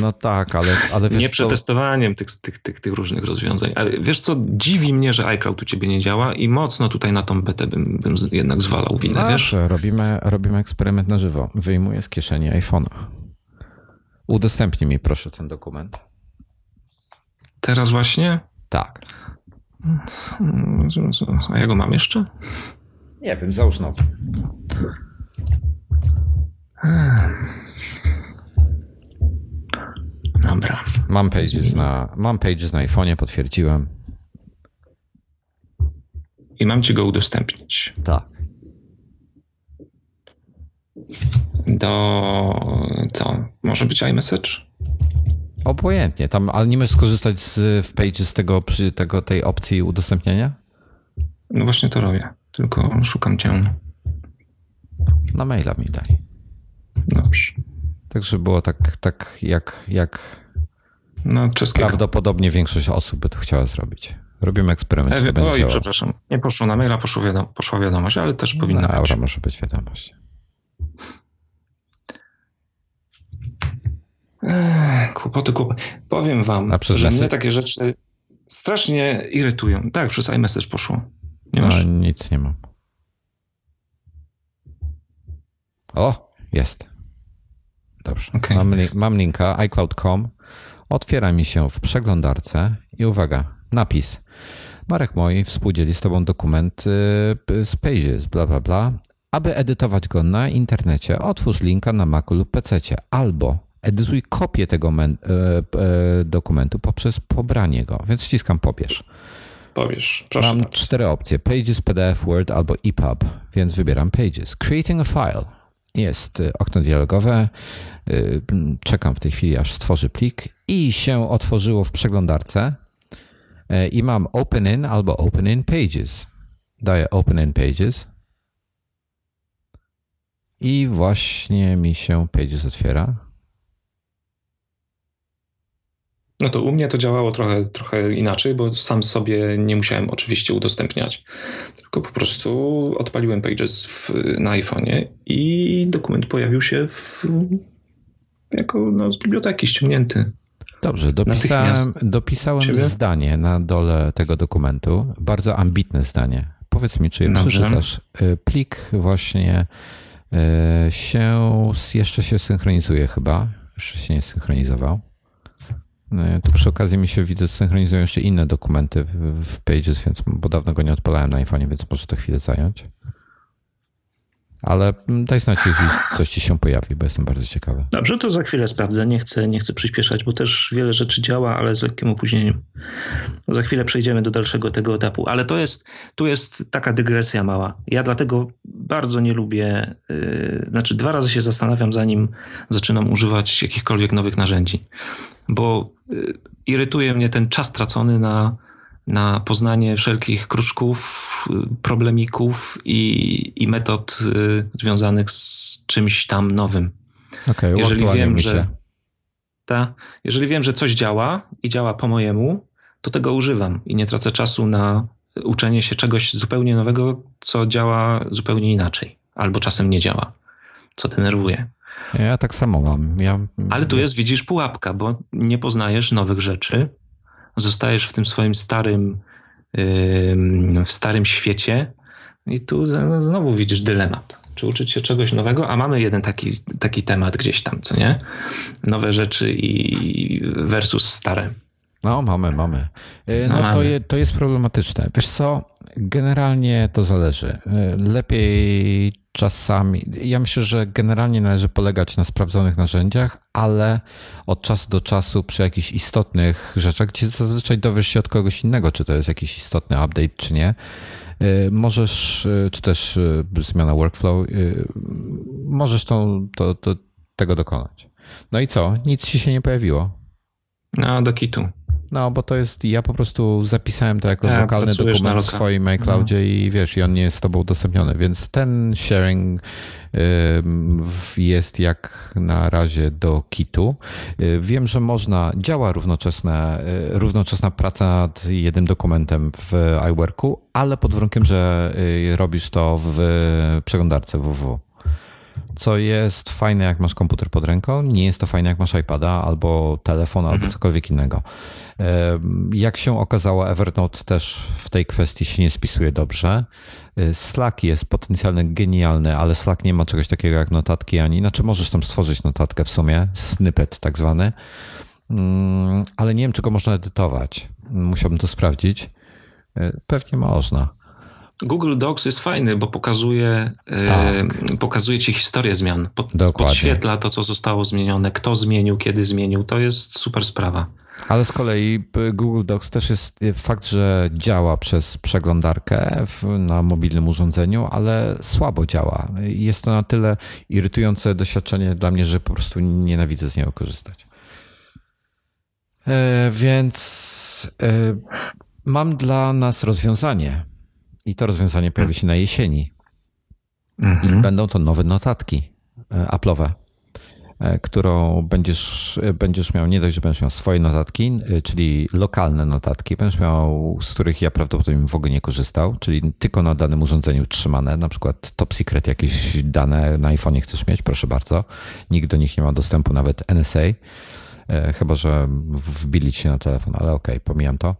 No tak, ale, ale wiesz, Nieprzetestowaniem tych, tych, tych, tych różnych rozwiązań. Ale wiesz co, dziwi mnie, że iCloud u ciebie nie działa i mocno tutaj na tą betę bym, bym jednak zwalał winę, Dobrze, wiesz? Robimy, robimy eksperyment na żywo. Wyjmuję z kieszeni iPhone'a. Udostępnij mi proszę ten dokument. Teraz właśnie? Tak. A ja go mam jeszcze? Nie wiem, załóż nowy. Dobra. Mam pages na, mam pages na iPhone'ie, potwierdziłem. I mam ci go udostępnić. Tak. Do co? Może być iMessage? Obojętnie, tam, ale nie możesz skorzystać z w pages tego, przy tego, tej opcji udostępniania? No właśnie to robię. Tylko szukam cię. Na maila mi daj. Dobrze. Tak, żeby było tak, tak jak, jak no, czeskiego. prawdopodobnie większość osób by to chciała zrobić. Robimy eksperyment. Ewie, to oj, przepraszam. Nie poszło na maila, poszło wiadom poszła wiadomość, ale też powinna na być. Euro może być wiadomość. Ech, kłopoty, kłopoty. Powiem wam, że mnie takie rzeczy strasznie irytują. Tak, przez iMessage poszło. Nie no, masz? Nic nie mam. O, jest. Dobrze. Okay. Mam, li mam linka iCloud.com. Otwiera mi się w przeglądarce i uwaga, napis. Marek Moi współdzieli z Tobą dokument y, z Pages, bla, bla, bla. Aby edytować go na internecie, otwórz linka na Macu lub PC albo edytuj kopię tego y, y, dokumentu poprzez pobranie go. Więc ściskam pobierz. Powiesz, proszę. Mam bardzo. cztery opcje: Pages, PDF, Word albo EPUB, więc wybieram Pages. Creating a file. Jest okno dialogowe. Czekam w tej chwili, aż stworzy plik i się otworzyło w przeglądarce. I mam Open in albo Open in Pages. Daję Open in Pages. I właśnie mi się Pages otwiera. No to u mnie to działało trochę, trochę inaczej, bo sam sobie nie musiałem oczywiście udostępniać, tylko po prostu odpaliłem Pages w, na iPhone'ie i dokument pojawił się w, jako no, z biblioteki ściągnięty. Dobrze, dopisałem, dopisałem zdanie na dole tego dokumentu, bardzo ambitne zdanie. Powiedz mi, czy je przeczytasz. Y, plik właśnie y, się, jeszcze się synchronizuje chyba, jeszcze się nie synchronizował. No, tu przy okazji mi się widzę, synchronizują jeszcze inne dokumenty w Pages, więc bo dawno go nie odpalałem na iPhone, więc może to chwilę zająć. Ale daj znać, jeśli coś ci się pojawi, bo jestem bardzo ciekawy. Dobrze, to za chwilę sprawdzę. Nie chcę, nie chcę przyspieszać, bo też wiele rzeczy działa, ale z lekkim opóźnieniem. Za chwilę przejdziemy do dalszego tego etapu. Ale to jest, tu jest taka dygresja mała. Ja dlatego bardzo nie lubię, yy, znaczy dwa razy się zastanawiam, zanim zaczynam używać jakichkolwiek nowych narzędzi. Bo yy, irytuje mnie ten czas tracony na na poznanie wszelkich kruszków, problemików i, i metod y, związanych z czymś tam nowym. Okay, jeżeli wiem, że ta, jeżeli wiem, że coś działa i działa po mojemu, to tego używam i nie tracę czasu na uczenie się czegoś zupełnie nowego, co działa zupełnie inaczej, albo czasem nie działa, co denerwuje. Ja tak samo mam. Ja... Ale tu jest, widzisz, pułapka, bo nie poznajesz nowych rzeczy, zostajesz w tym swoim starym, w starym świecie i tu znowu widzisz dylemat. Czy uczyć się czegoś nowego? A mamy jeden taki, taki temat gdzieś tam, co nie? Nowe rzeczy i versus stare. No, mamy, mamy. Y, no, no mamy. To, je, to jest problematyczne. Wiesz co, generalnie to zależy. Y, lepiej czasami, ja myślę, że generalnie należy polegać na sprawdzonych narzędziach, ale od czasu do czasu przy jakichś istotnych rzeczach, gdzie zazwyczaj dowiesz się od kogoś innego, czy to jest jakiś istotny update, czy nie, y, możesz, czy też zmiana workflow, możesz to, to, to, tego dokonać. No i co? Nic ci się nie pojawiło? No, do kitu. No, bo to jest, ja po prostu zapisałem to jako ja, lokalny dokument w swoim iCloudzie no. i wiesz, i on nie jest z tobą udostępniony, więc ten sharing y, jest jak na razie do kitu. Y, wiem, że można, działa równoczesne, y, równoczesna praca nad jednym dokumentem w iWorku, ale pod warunkiem, że robisz to w przeglądarce www co jest fajne, jak masz komputer pod ręką, nie jest to fajne, jak masz iPada albo telefon, mhm. albo cokolwiek innego. Jak się okazało, Evernote też w tej kwestii się nie spisuje dobrze. Y, Slack jest potencjalnie genialny, ale Slack nie ma czegoś takiego jak notatki ani, znaczy możesz tam stworzyć notatkę w sumie, snippet tak zwany, mm, ale nie wiem, czego można edytować. Musiałbym to sprawdzić. Y, pewnie można. Google Docs jest fajny, bo pokazuje, tak. pokazuje ci historię zmian. Pod, podświetla to, co zostało zmienione, kto zmienił, kiedy zmienił. To jest super sprawa. Ale z kolei Google Docs też jest y, fakt, że działa przez przeglądarkę w, na mobilnym urządzeniu, ale słabo działa. Jest to na tyle irytujące doświadczenie dla mnie, że po prostu nienawidzę z niego korzystać. E, więc e, mam dla nas rozwiązanie. I to rozwiązanie pojawi się na jesieni. Mhm. I będą to nowe notatki e, Apple'owe, e, którą będziesz, e, będziesz miał, nie dość, że będziesz miał swoje notatki, czyli lokalne notatki, będziesz miał, z których ja prawdopodobnie w ogóle nie korzystał, czyli tylko na danym urządzeniu trzymane, na przykład top secret, jakieś dane na iPhone chcesz mieć, proszę bardzo. Nikt do nich nie ma dostępu, nawet NSA, chyba że wbili się na telefon, ale okej, okay, pomijam to.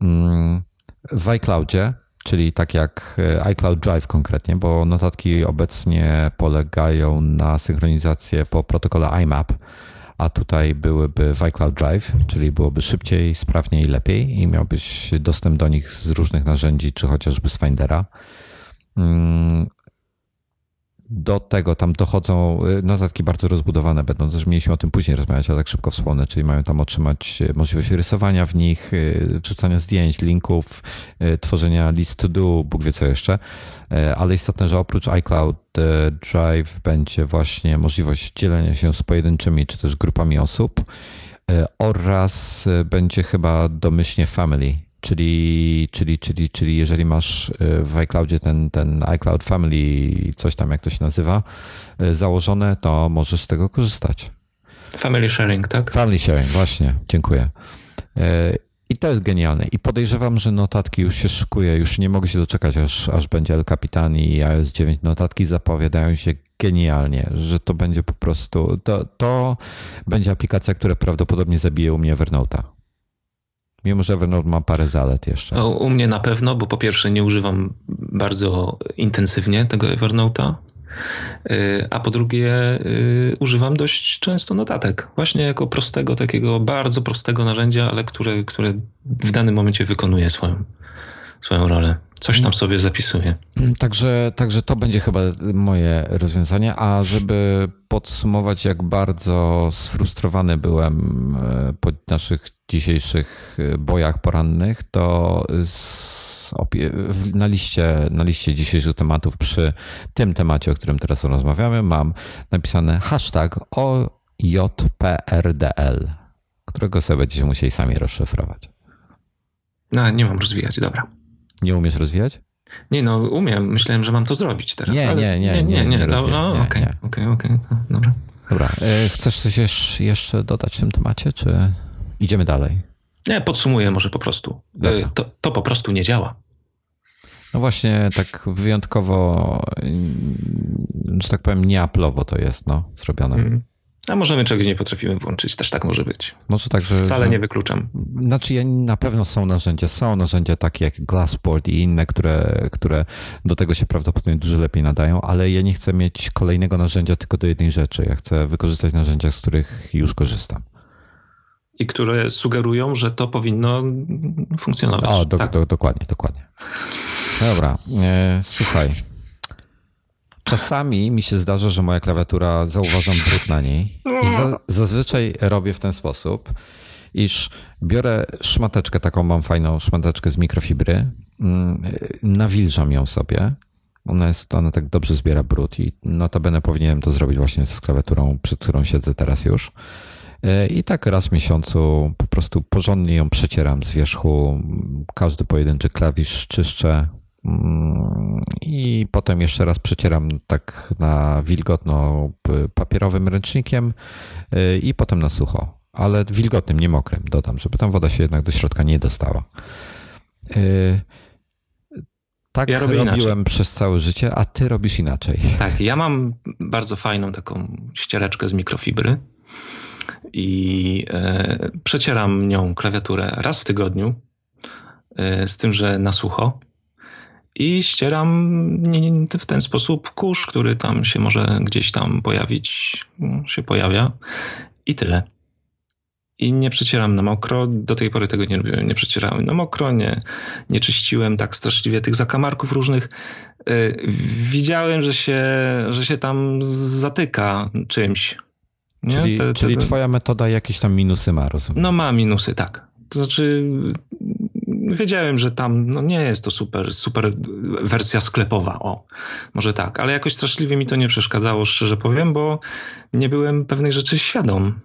Mm, w iCloudzie czyli tak jak e, iCloud Drive konkretnie, bo notatki obecnie polegają na synchronizacji po protokole IMAP, a tutaj byłyby w iCloud Drive, czyli byłoby szybciej, sprawniej i lepiej i miałbyś dostęp do nich z różnych narzędzi, czy chociażby z Findera. Do tego tam dochodzą y, notatki bardzo rozbudowane, będą też mieliśmy o tym później rozmawiać, ale tak szybko wspomnę, czyli mają tam otrzymać y, możliwość rysowania w nich, y, wrzucania zdjęć, linków, tworzenia list to do, Bóg wie co jeszcze, ale istotne, że oprócz iCloud Drive będzie właśnie możliwość dzielenia się z pojedynczymi czy też grupami osób oraz będzie chyba domyślnie family, Czyli, czyli, czyli, czyli jeżeli masz y, w iCloudzie ten, ten iCloud Family, coś tam jak to się nazywa, y, założone, to możesz z tego korzystać. Family sharing, tak? Family sharing, właśnie, dziękuję. Y, I to jest genialne. I podejrzewam, że notatki już się szykuje, już nie mogę się doczekać, aż, aż będzie El Capitan i iOS 9. Notatki zapowiadają się genialnie, że to będzie po prostu, to, to będzie aplikacja, która prawdopodobnie zabije u mnie Evernote'a. Mimo, że Evernote ma parę zalet jeszcze. No, u mnie na pewno, bo po pierwsze nie używam bardzo intensywnie tego Evernote'a, y, a po drugie y, używam dość często notatek. Właśnie jako prostego, takiego bardzo prostego narzędzia, ale które, które w danym momencie wykonuje swoją, swoją rolę. Coś tam sobie zapisuję. Także, także to będzie chyba moje rozwiązanie. A żeby podsumować, jak bardzo sfrustrowany byłem e, po naszych dzisiejszych e, bojach porannych, to na liście, na liście dzisiejszych tematów przy tym temacie, o którym teraz rozmawiamy, mam napisane hashtag OJPRDL, którego sobie będziecie musieli sami rozszyfrować. No, nie mam rozwijać, dobra. Nie umiesz rozwijać? Nie, no umiem. Myślałem, że mam to zrobić teraz. Nie, nie, nie, nie, nie, no, okej, okej, okej, dobra. Dobra, e, chcesz coś jeszcze dodać w tym temacie, czy idziemy dalej? Nie, podsumuję może po prostu. E, to, to po prostu nie działa. No właśnie, tak wyjątkowo, że tak powiem, nieaplowo to jest no, zrobione. Mm. A możemy czegoś nie potrafimy włączyć, też tak może być. Może tak, że. Wcale że, nie wykluczam. Znaczy, ja, na pewno są narzędzia. Są narzędzia takie jak Glassport i inne, które, które do tego się prawdopodobnie dużo lepiej nadają, ale ja nie chcę mieć kolejnego narzędzia tylko do jednej rzeczy. Ja chcę wykorzystać narzędzia, z których już korzystam. I które sugerują, że to powinno funkcjonować. O, do, tak. do, dokładnie, dokładnie. Dobra, e, słuchaj. Czasami mi się zdarza, że moja klawiatura zauważam brud na niej i za, zazwyczaj robię w ten sposób, iż biorę szmateczkę, taką mam fajną szmateczkę z mikrofibry, mm, nawilżam ją sobie. Ona jest, ona tak dobrze zbiera brud i notabene powinienem to zrobić właśnie z klawiaturą, przed którą siedzę teraz już. I tak raz w miesiącu po prostu porządnie ją przecieram z wierzchu. Każdy pojedynczy klawisz czyszczę, Mm, I potem jeszcze raz przecieram tak na wilgotno papierowym ręcznikiem y, i potem na sucho. Ale wilgotnym, nie mokrym, dodam, żeby tam woda się jednak do środka nie dostała. Y, tak ja robiłem inaczej. przez całe życie, a ty robisz inaczej. Tak, ja mam bardzo fajną taką ściereczkę z mikrofibry i e, przecieram nią klawiaturę raz w tygodniu, e, z tym, że na sucho i ścieram w ten sposób kurz, który tam się może gdzieś tam pojawić, się pojawia i tyle. I nie przecieram na mokro. Do tej pory tego nie robiłem. Nie przecierałem na mokro, nie, nie czyściłem tak straszliwie tych zakamarków różnych. Yy, widziałem, że się, że się tam zatyka czymś. Czyli, te, te, czyli twoja metoda jakieś tam minusy ma, rozumiem? No ma minusy, tak. To znaczy wiedziałem, że tam no nie jest to super, super wersja sklepowa, o, może tak, ale jakoś straszliwie mi to nie przeszkadzało, szczerze powiem, bo nie byłem pewnych rzeczy świadom.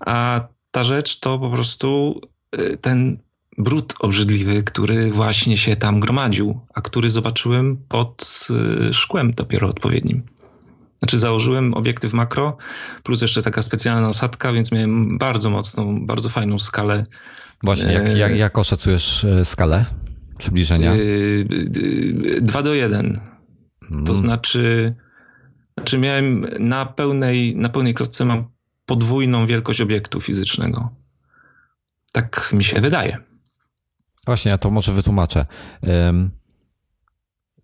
A ta rzecz to po prostu y, ten brud obrzydliwy, który właśnie się tam gromadził, a który zobaczyłem pod y, szkłem dopiero odpowiednim. Znaczy założyłem obiektyw makro, plus jeszcze taka specjalna nasadka, więc miałem bardzo mocną, bardzo fajną skalę Właśnie, jak, jak, jak oszacujesz e, skalę przybliżenia? 2 do 1. Hmm. To znaczy, znaczy miałem na pełnej, na pełnej klatce mam podwójną wielkość obiektu fizycznego. Tak mi się wydaje. Właśnie, ja to może wytłumaczę.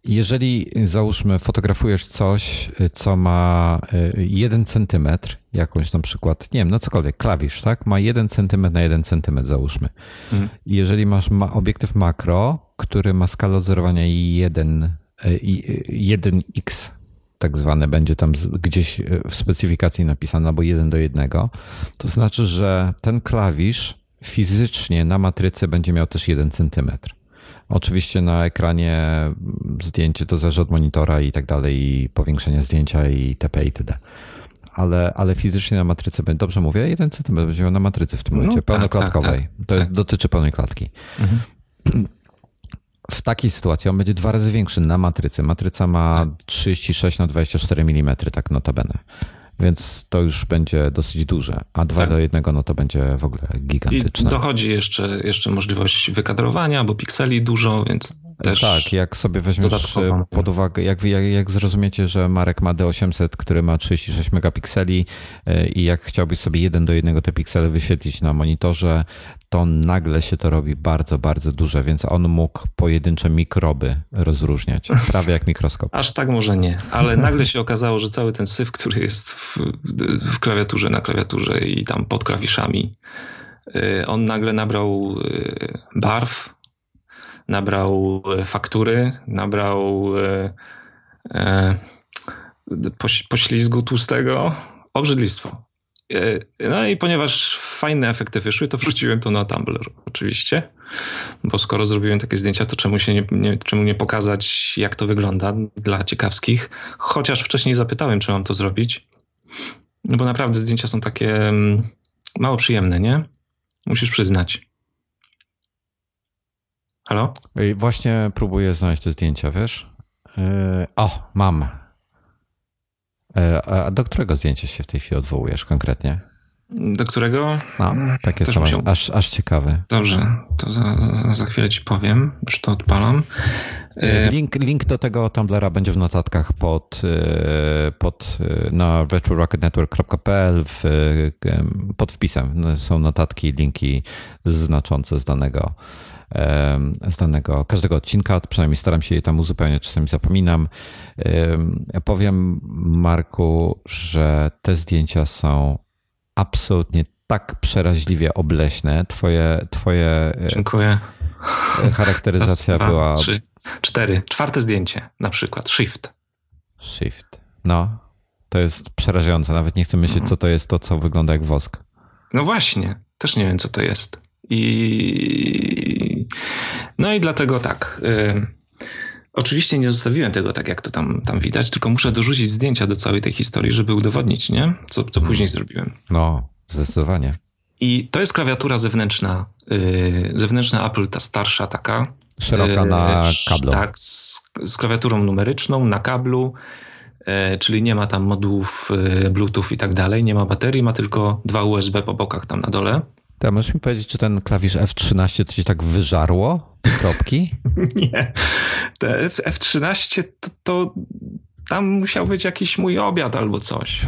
Jeżeli załóżmy, fotografujesz coś, co ma y, jeden centymetr, jakąś na przykład, nie wiem, no cokolwiek, klawisz, tak? Ma jeden centymetr na jeden centymetr, załóżmy. Mhm. Jeżeli masz ma obiektyw makro, który ma skalę odzorowania 1, 1x, y, tak zwane będzie tam gdzieś w specyfikacji napisane, albo jeden do jednego, to znaczy, że ten klawisz fizycznie na matryce będzie miał też jeden centymetr. Oczywiście na ekranie zdjęcie to zależy od monitora i tak dalej, i powiększenia zdjęcia i itp. itd. Ale, ale fizycznie na matryce, dobrze mówię, jeden centymetr będzie miał na matrycy w tym momencie, no, pełnoklatkowej. Tak, tak, to tak. dotyczy pełnej klatki. Mhm. W takiej sytuacji on będzie dwa razy większy na matrycy. Matryca ma 36 na 24 mm, tak notabene więc to już będzie dosyć duże, a 2 tak. do 1 no to będzie w ogóle gigantyczne. I dochodzi jeszcze, jeszcze możliwość wykadrowania, bo pikseli dużo, więc też Tak, jak sobie weźmiesz pod uwagę, jak, jak, jak zrozumiecie, że Marek ma D800, który ma 36 megapikseli e, i jak chciałbyś sobie jeden do jednego te piksele wyświetlić na monitorze, to nagle się to robi bardzo, bardzo duże, więc on mógł pojedyncze mikroby rozróżniać, prawie jak mikroskop. Aż tak może nie, ale nagle się okazało, że cały ten syf, który jest w, w klawiaturze, na klawiaturze i tam pod klawiszami, e, on nagle nabrał e, barw, nabrał e, faktury, nabrał e, e, poślizgu tłustego, obrzydlistwo. No i ponieważ fajne efekty wyszły, to wrzuciłem to na Tumblr oczywiście, bo skoro zrobiłem takie zdjęcia, to czemu, się nie, nie, czemu nie pokazać, jak to wygląda dla ciekawskich. Chociaż wcześniej zapytałem, czy mam to zrobić, no bo naprawdę zdjęcia są takie mm, mało przyjemne, nie? Musisz przyznać. Halo? Właśnie próbuję znaleźć te zdjęcia, wiesz? Yy, o, mam. Yy, a do którego zdjęcia się w tej chwili odwołujesz konkretnie? Do którego? No, tak jest musiał... aż, aż ciekawy. Dobrze, to za, za, za, chwilę ci powiem, już to odpalam. Yy, link, link do tego Tumblera będzie w notatkach pod, pod na retrorocketnetwork.pl pod wpisem. Są notatki, linki znaczące z danego z danego, każdego odcinka, przynajmniej staram się je tam uzupełniać, czasami zapominam. Powiem Marku, że te zdjęcia są absolutnie tak przeraźliwie obleśne. Twoje, twoje e, Dziękuję. Charakteryzacja Raz, dwa, była. Trzy, cztery. Czwarte zdjęcie, na przykład. Shift. Shift. No, to jest przerażające. Nawet nie chcę myśleć, mhm. co to jest to, co wygląda jak wosk. No właśnie, też nie wiem, co to jest. I no i dlatego tak. Y, oczywiście nie zostawiłem tego tak, jak to tam, tam widać, tylko muszę dorzucić zdjęcia do całej tej historii, żeby udowodnić, nie? Co, co hmm. później zrobiłem. No, zdecydowanie. I to jest klawiatura zewnętrzna, yy, zewnętrzna Apple, ta starsza taka. Szeroka na kablu. Tak, z, z klawiaturą numeryczną na kablu, yy, czyli nie ma tam modułów yy, Bluetooth i tak dalej, nie ma baterii, ma tylko dwa USB po bokach tam na dole. To możesz mi powiedzieć, czy ten klawisz F13 to ci tak wyżarło? Kropki? Nie. Te F13 to, to tam musiał być jakiś mój obiad albo coś.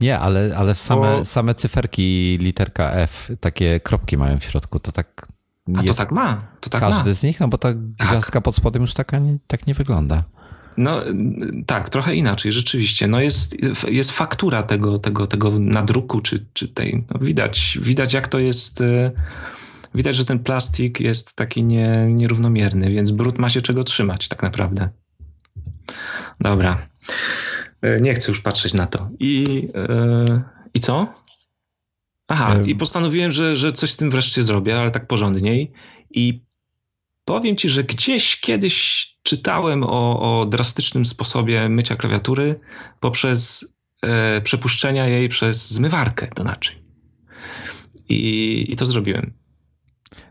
Nie, ale, ale same, Bo... same cyferki, literka F, takie kropki mają w środku, to tak. A to tak ma. To tak każdy ma. z nich, no bo ta tak. gwiazdka pod spodem już taka, tak nie wygląda. No tak, trochę inaczej, rzeczywiście. No jest, jest faktura tego, tego, tego nadruku, czy, czy tej. No widać, widać, jak to jest. E, widać, że ten plastik jest taki nie, nierównomierny, więc brud ma się czego trzymać, tak naprawdę. Dobra. E, nie chcę już patrzeć na to. I, yy, i co? Aha, i postanowiłem, że, że coś z tym wreszcie zrobię, ale tak porządniej. I powiem ci, że gdzieś kiedyś czytałem o, o drastycznym sposobie mycia klawiatury poprzez e, przepuszczenia jej przez zmywarkę do naczyń. I, i to zrobiłem.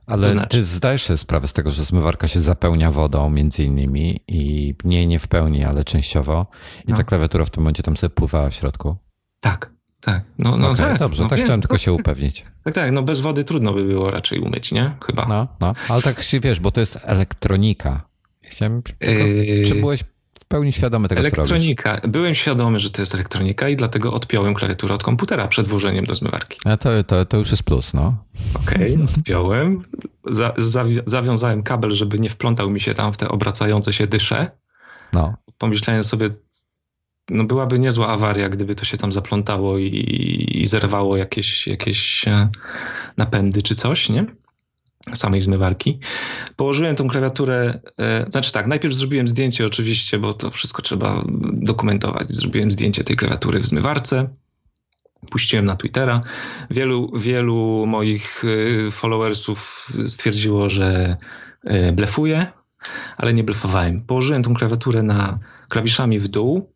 Ale to znaczy. ty zdajesz sobie sprawę z tego, że zmywarka się zapełnia wodą między innymi i nie, nie w pełni, ale częściowo i no. ta klawiatura w tym momencie tam sobie pływała w środku. Tak, tak. No, no okay, tak, dobrze, no, tak wiem, chciałem tylko się upewnić. Tak, tak, no bez wody trudno by było raczej umyć, nie? Chyba. No, no, ale tak się wiesz, bo to jest elektronika. Chciałem yy... czy byłeś w pełni świadomy tego, elektronika. Byłem świadomy, że to jest elektronika i dlatego odpiąłem klawiaturę od komputera przed włożeniem do zmywarki. A to, to, to już jest plus, no. Okej, okay, odpiąłem. Za, zawi zawiązałem kabel, żeby nie wplątał mi się tam w te obracające się dysze. No. Pomyślałem sobie, no byłaby niezła awaria, gdyby to się tam zaplątało i, i zerwało jakieś, jakieś e, napędy czy coś, nie? samej zmywarki. Położyłem tą klawiaturę, e, znaczy tak, najpierw zrobiłem zdjęcie oczywiście, bo to wszystko trzeba dokumentować. Zrobiłem zdjęcie tej klawiatury w zmywarce, puściłem na Twittera. Wielu, wielu moich e, followersów stwierdziło, że blefuję, ale nie blefowałem. Położyłem tą klawiaturę na klawiszami w dół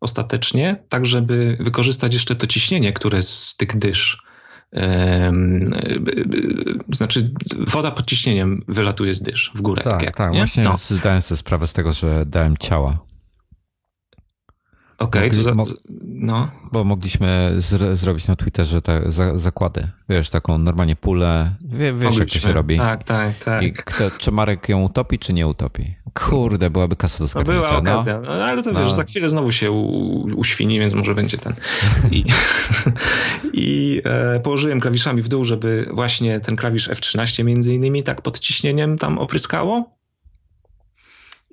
ostatecznie, tak żeby wykorzystać jeszcze to ciśnienie, które z tych dysz znaczy woda pod ciśnieniem wylatuje z dysz w górę. Tak, tak, tak. właśnie no. zdałem sobie sprawę z tego, że dałem ciała. Okej, okay, Mogli, no. Bo mogliśmy zrobić na Twitterze te za zakłady. Wiesz, taką normalnie pulę. Wie, wiesz, mogliśmy. jak to się robi. Tak, tak, tak. I kto, czy Marek ją utopi, czy nie utopi? Kurde, byłaby kasa do zgarnięcia. była no. okazja, no. no ale to no. wiesz, za chwilę znowu się uświni, więc może będzie ten. I, i e, położyłem klawiszami w dół, żeby właśnie ten klawisz F13 między innymi tak pod ciśnieniem tam opryskało.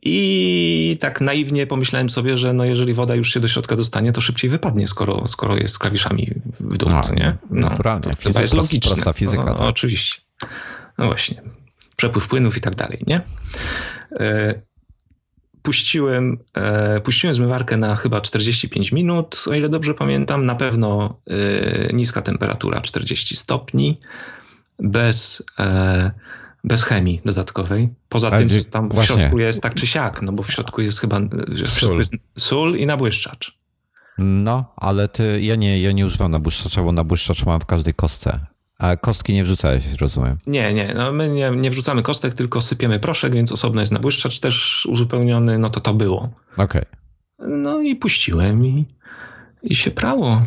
I tak naiwnie pomyślałem sobie, że no jeżeli woda już się do środka dostanie, to szybciej wypadnie, skoro, skoro jest z klawiszami w dół, no, nie? No, naturalnie. To, to jest logiczne. Prosta fizyka. No, tak. Oczywiście. No właśnie. Przepływ płynów i tak dalej, nie? E, puściłem, e, puściłem zmywarkę na chyba 45 minut, o ile dobrze pamiętam. Na pewno e, niska temperatura, 40 stopni, bez bez chemii dodatkowej. Poza Ale tym, co tam w środku jest tak czy siak, no bo w środku jest chyba w środku jest sól i nabłyszczacz. No, ale ty, ja nie, ja nie używam nabłyszczacza, bo nabłyszczacz mam w każdej kostce. A kostki nie wrzucałeś, rozumiem? Nie, nie. No my nie, nie wrzucamy kostek, tylko sypiemy proszek, więc osobno jest nabłyszczacz też uzupełniony, no to to było. Okej. Okay. No i puściłem i, i się prało.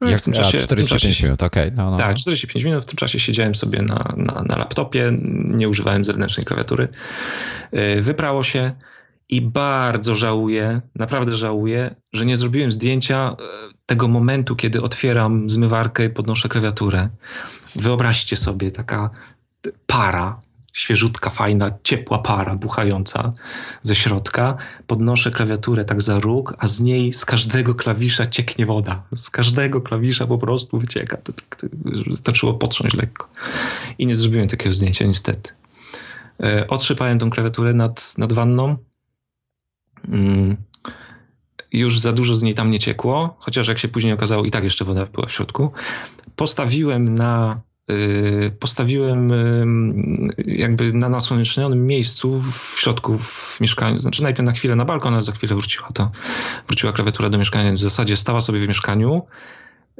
No Jak w tym czasie, 45 minut, okej. Okay. No, no. Tak, 45 minut. W tym czasie siedziałem sobie na, na, na laptopie, nie używałem zewnętrznej klawiatury. Y, wyprało się i bardzo żałuję, naprawdę żałuję, że nie zrobiłem zdjęcia y, tego momentu, kiedy otwieram zmywarkę i podnoszę klawiaturę. Wyobraźcie sobie, taka para świeżutka, fajna, ciepła para buchająca ze środka. Podnoszę klawiaturę tak za róg, a z niej z każdego klawisza cieknie woda. Z każdego klawisza po prostu wycieka. To, to, to wystarczyło potrząść lekko. I nie zrobiłem takiego zdjęcia niestety. E, otrzypałem tą klawiaturę nad, nad wanną. Mm. Już za dużo z niej tam nie ciekło, chociaż jak się później okazało, i tak jeszcze woda była w środku. Postawiłem na postawiłem jakby na nasłonecznionym miejscu w środku w mieszkaniu, znaczy najpierw na chwilę na balkon, ale za chwilę wróciła to, wróciła klawiatura do mieszkania, w zasadzie stała sobie w mieszkaniu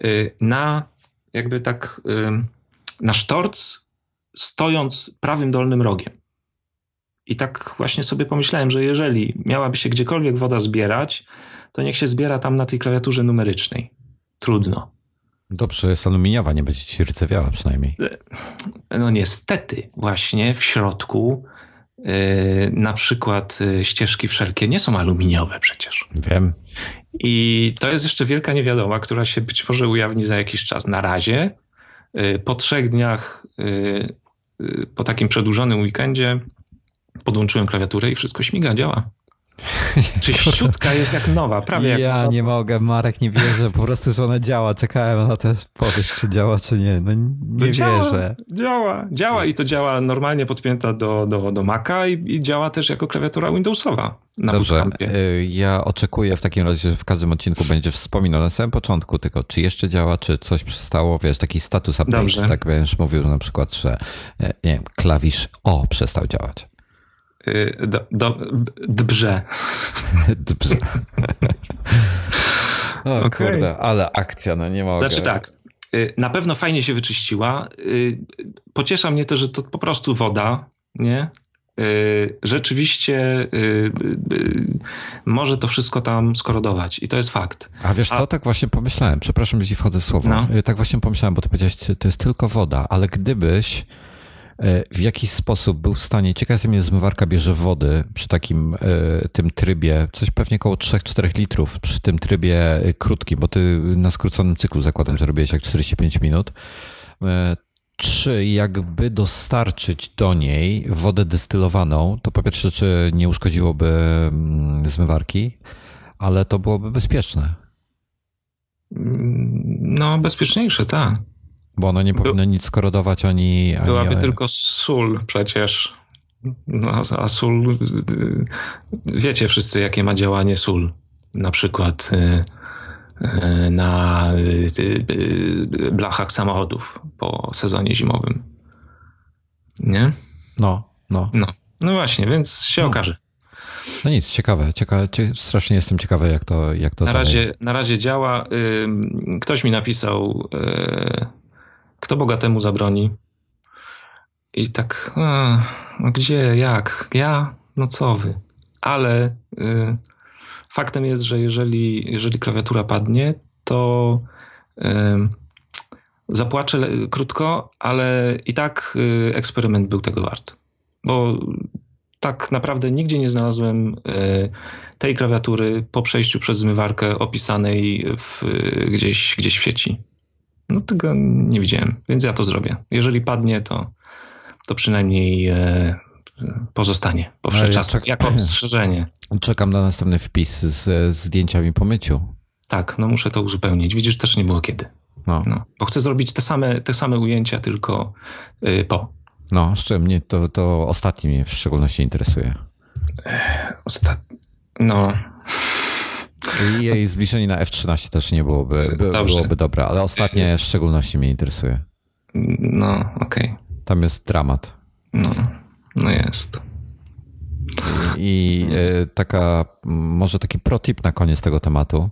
y, na jakby tak na sztorc stojąc prawym dolnym rogiem. I tak właśnie sobie pomyślałem, że jeżeli miałaby się gdziekolwiek woda zbierać, to niech się zbiera tam na tej klawiaturze numerycznej. Trudno. Dobrze, jest aluminiowa, nie będzie ci rcewiała przynajmniej. No niestety, właśnie w środku yy, na przykład yy, ścieżki wszelkie nie są aluminiowe przecież. Wiem. I to jest jeszcze wielka niewiadoma, która się być może ujawni za jakiś czas. Na razie, yy, po trzech dniach, po takim przedłużonym weekendzie, podłączyłem klawiaturę i wszystko śmiga, działa. Czyściutka jest jak nowa, prawie jak Ja nie mogę, Marek nie wierzę, po prostu, że ona działa. Czekałem na to, powiesz, czy działa, czy nie. No nie no działa, wierzę. Działa, działa i to działa normalnie podpięta do, do, do Maca i, i działa też jako klawiatura Windowsowa. Na Dobrze, y, ja oczekuję w takim razie, że w każdym odcinku będzie wspominał na samym początku tylko, czy jeszcze działa, czy coś przestało, wiesz, taki status update, Dobrze. tak będziesz mówił na przykład, że y, nie wiem, klawisz O przestał działać. Y, do, do, dbrze. Dbrze. o okay. kurde, ale akcja, no nie mogę. Znaczy tak, y, na pewno fajnie się wyczyściła. Y, pociesza mnie to, że to po prostu woda, nie? Rzeczywiście może to wszystko tam skorodować i to jest fakt. A wiesz co, A... tak właśnie pomyślałem, przepraszam, ci wchodzę w słowo. No. Tak właśnie pomyślałem, bo ty powiedziałeś, to jest tylko woda, ale gdybyś w jaki sposób był w stanie, ciekawe jestem, ile zmywarka bierze wody przy takim e, tym trybie, coś pewnie około 3-4 litrów przy tym trybie e, krótkim, bo ty na skróconym cyklu zakładam, że robiłeś jak 45 minut. Czy jakby dostarczyć do niej wodę destylowaną, to po pierwsze, czy nie uszkodziłoby mm, zmywarki, ale to byłoby bezpieczne. No, bezpieczniejsze, tak. Bo ono nie powinno By, nic korodować ani... Byłaby ani... tylko sól przecież. No, a sól... Wiecie wszyscy, jakie ma działanie sól. Na przykład y, y, na y, blachach samochodów po sezonie zimowym. Nie? No, no. No, no właśnie, więc się no. okaże. No nic, ciekawe, ciekawe, strasznie jestem ciekawy, jak to, jak to na razie, na razie działa. Ktoś mi napisał, kto bogatemu zabroni. I tak, no gdzie, jak, ja, no co wy. Ale y, faktem jest, że jeżeli, jeżeli klawiatura padnie, to y, zapłaczę krótko, ale i tak eksperyment był tego wart. Bo tak naprawdę nigdzie nie znalazłem e, tej klawiatury po przejściu przez zmywarkę opisanej w, gdzieś, gdzieś w sieci. No tego nie widziałem, więc ja to zrobię. Jeżeli padnie, to, to przynajmniej e, pozostanie po wsze ja czek- jako ostrzeżenie. Czekam na następny wpis z zdjęciami po myciu. Tak, no muszę to uzupełnić. Widzisz, też nie było kiedy. No. no bo chcę zrobić te same, te same ujęcia, tylko y, po. No, szczerze mnie to, to ostatnie mnie w szczególności interesuje. Ostatnie. No. I jej zbliżenie na F13 też nie byłoby, by, byłoby dobre, ale ostatnie w szczególności mnie interesuje. No, okej. Okay. Tam jest dramat. No, no jest. I, i jest. taka, może taki protip na koniec tego tematu.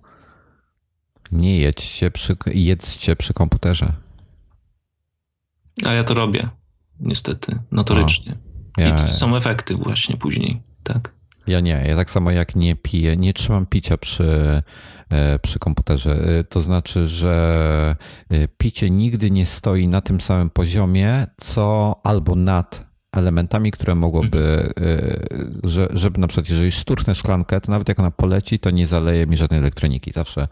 Nie jedźcie przy, jedzcie przy komputerze. A ja to robię niestety, notorycznie. Ja, I to są efekty właśnie później, tak? Ja nie, ja tak samo jak nie piję, nie trzymam picia przy, e, przy komputerze. E, to znaczy, że e, picie nigdy nie stoi na tym samym poziomie, co albo nad elementami, które mogłoby, że, żeby na przykład jeżeli szturchnę szklankę, to nawet jak ona poleci, to nie zaleje mi żadnej elektroniki. Zawsze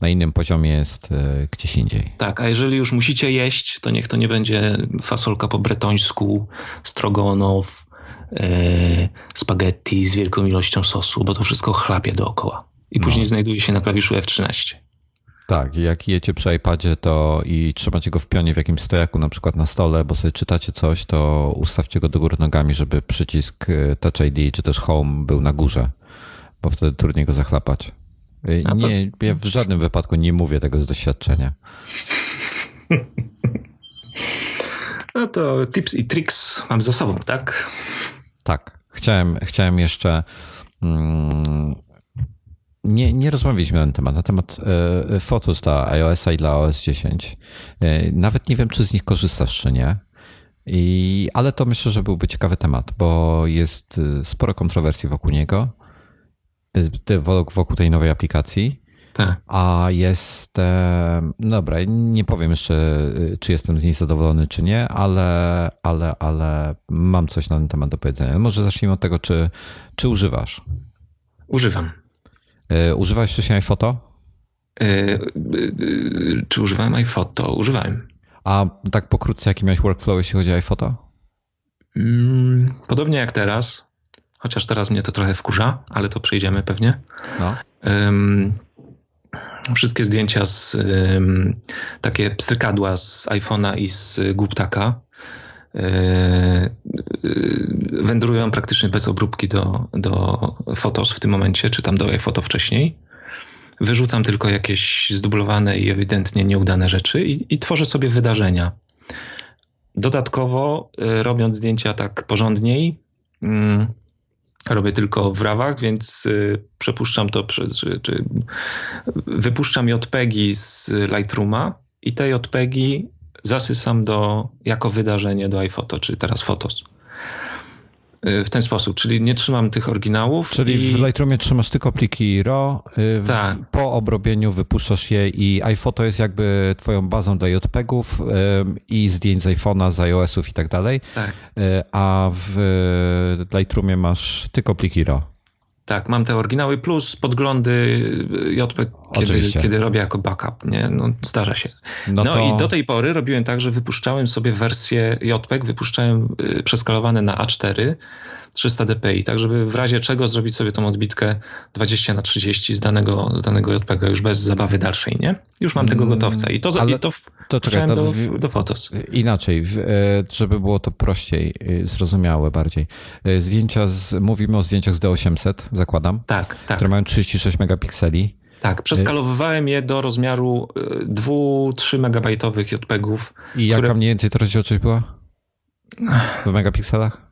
na innym poziomie jest gdzieś indziej. Tak, a jeżeli już musicie jeść, to niech to nie będzie fasolka po bretońsku, strogonow, spaghetti z wielką ilością sosu, bo to wszystko chlapie dookoła. I później no. znajduje się na klawiszu F13. Tak, jak jecie przy iPadzie to i trzymacie go w pionie w jakimś stojaku, na przykład na stole, bo sobie czytacie coś, to ustawcie go do góry nogami, żeby przycisk y, Touch ID czy też Home był na górze, bo wtedy trudniej go zachlapać. Y, nie, ja w żadnym wypadku nie mówię tego z doświadczenia. No to tips i tricks mam za sobą, tak? Tak. Chciałem, chciałem jeszcze mm, nie, nie rozmawialiśmy na ten temat, na temat e, Fotos dla iOS-a i dla OS 10. E, nawet nie wiem, czy z nich korzystasz, czy nie. I, ale to myślę, że byłby ciekawy temat, bo jest e, sporo kontrowersji wokół niego, wokół tej nowej aplikacji. Tak. A jest. Dobra, nie powiem jeszcze, czy jestem z niej zadowolony, czy nie, ale, ale, ale mam coś na ten temat do powiedzenia. Może zacznijmy od tego, czy, czy używasz? Używam. E, używałeś wcześniej iPhoto? Yy, yy, czy używałem iPhoto? Używałem. A tak pokrótce, jaki miałeś workflow, jeśli chodzi o iPhoto? Mm, podobnie jak teraz, chociaż teraz mnie to trochę wkurza, ale to przejdziemy pewnie. No. Wszystkie zdjęcia z takie pstrykadła z iPhone'a i z Guptaka wędrują praktycznie bez obróbki do, do Fotos w tym momencie, czy tam do wcześniej. Wyrzucam tylko jakieś zdublowane i ewidentnie nieudane rzeczy i, i tworzę sobie wydarzenia. Dodatkowo, y, robiąc zdjęcia tak porządniej, mm, robię tylko w rawach, więc y, przepuszczam to, czy, czy wypuszczam JPEGi z Lightrooma i te JPEGi zasysam do, jako wydarzenie do iPhoto, czy teraz Fotos. Y, w ten sposób, czyli nie trzymam tych oryginałów. Czyli i... w Lightroomie trzymasz tylko pliki RAW, y, w, tak. po obrobieniu wypuszczasz je i iPhoto jest jakby twoją bazą do JPEGów i zdjęć z iPhone'a, z iOS-ów i tak dalej, tak. Y, a w Lightroomie masz tylko pliki RAW. Tak, mam te oryginały plus podglądy JPEG, kiedy, kiedy robię jako backup, nie? No, zdarza się. No, no to... i do tej pory robiłem tak, że wypuszczałem sobie wersję JPEG, wypuszczałem przeskalowane na A4 300 dpi, tak żeby w razie czego zrobić sobie tą odbitkę 20 na 30 z danego, z danego JPG już bez zabawy dalszej, nie? Już mam tego mm, gotowca i to, Ale i to, to, czekaj, w, do, Fotos. Inaczej, w, e, żeby było to prościej, e, zrozumiałe bardziej. E, zdjęcia, z, mówimy o zdjęciach z D800, zakładam, tak, tak. które mają 36 megapikseli. Tak, przeskalowywałem je do rozmiaru 2-3 megabajtowych JPEGów. I jaka które... mniej więcej to rozdzielczość była? W megapikselach?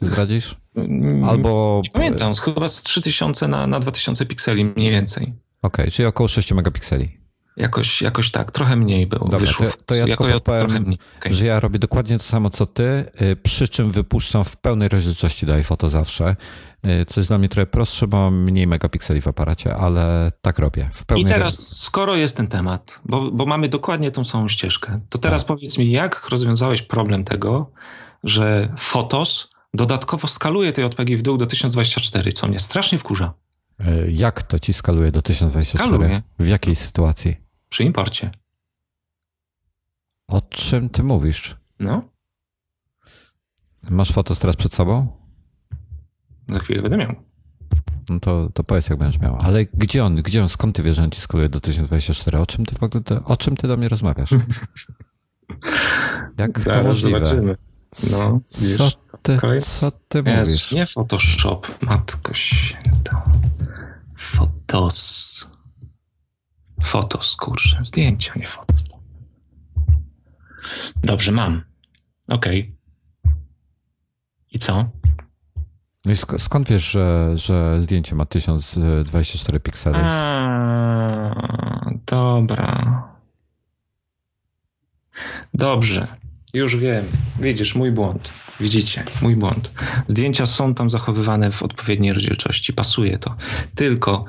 Zdradzisz? Mm, Albo... Nie pamiętam, chyba z 3000 na, na 2000 pikseli mniej więcej. Okej, okay, czyli około 6 megapikseli. Jakoś, jakoś tak, trochę mniej było. Dobra, wyszło. To, to ja jako tylko powiem, trochę mniej. Okay. że ja robię dokładnie to samo co ty, y, przy czym wypuszczam w pełnej rozdzielczości do iPhoto zawsze, y, co jest dla mnie trochę prostsze, bo mam mniej megapikseli w aparacie, ale tak robię. W pełnej I teraz, skoro jest ten temat, bo, bo mamy dokładnie tą samą ścieżkę, to teraz tak. powiedz mi, jak rozwiązałeś problem tego, że Fotos dodatkowo skaluje tej JPG w dół do 1024, co mnie strasznie wkurza. E, jak to ci skaluje do 1024? Skaluje. W jakiej sytuacji? Przy imporcie. O czym ty mówisz? No. Masz fotos teraz przed sobą? Za chwilę będę miał. No to, to powiedz, jak będziesz miał. Ale gdzie on, gdzie on, skąd ty wiesz, że on ci skaluje do 1024? O czym ty w ogóle, o czym ty do mnie rozmawiasz? jak Zaraz to możliwe? zobaczymy. No, co ty, co ty mówisz? Jezus, nie Photoshop, matko święta. Fotos. Fotos, kurczę. Zdjęcia, nie fotos. Dobrze, mam. Okej. Okay. I co? No i sk skąd wiesz, że, że zdjęcie ma 1024 piksele? A, dobra. Dobrze. Już wiem. Widzisz, mój błąd. Widzicie, mój błąd. Zdjęcia są tam zachowywane w odpowiedniej rozdzielczości, pasuje to. Tylko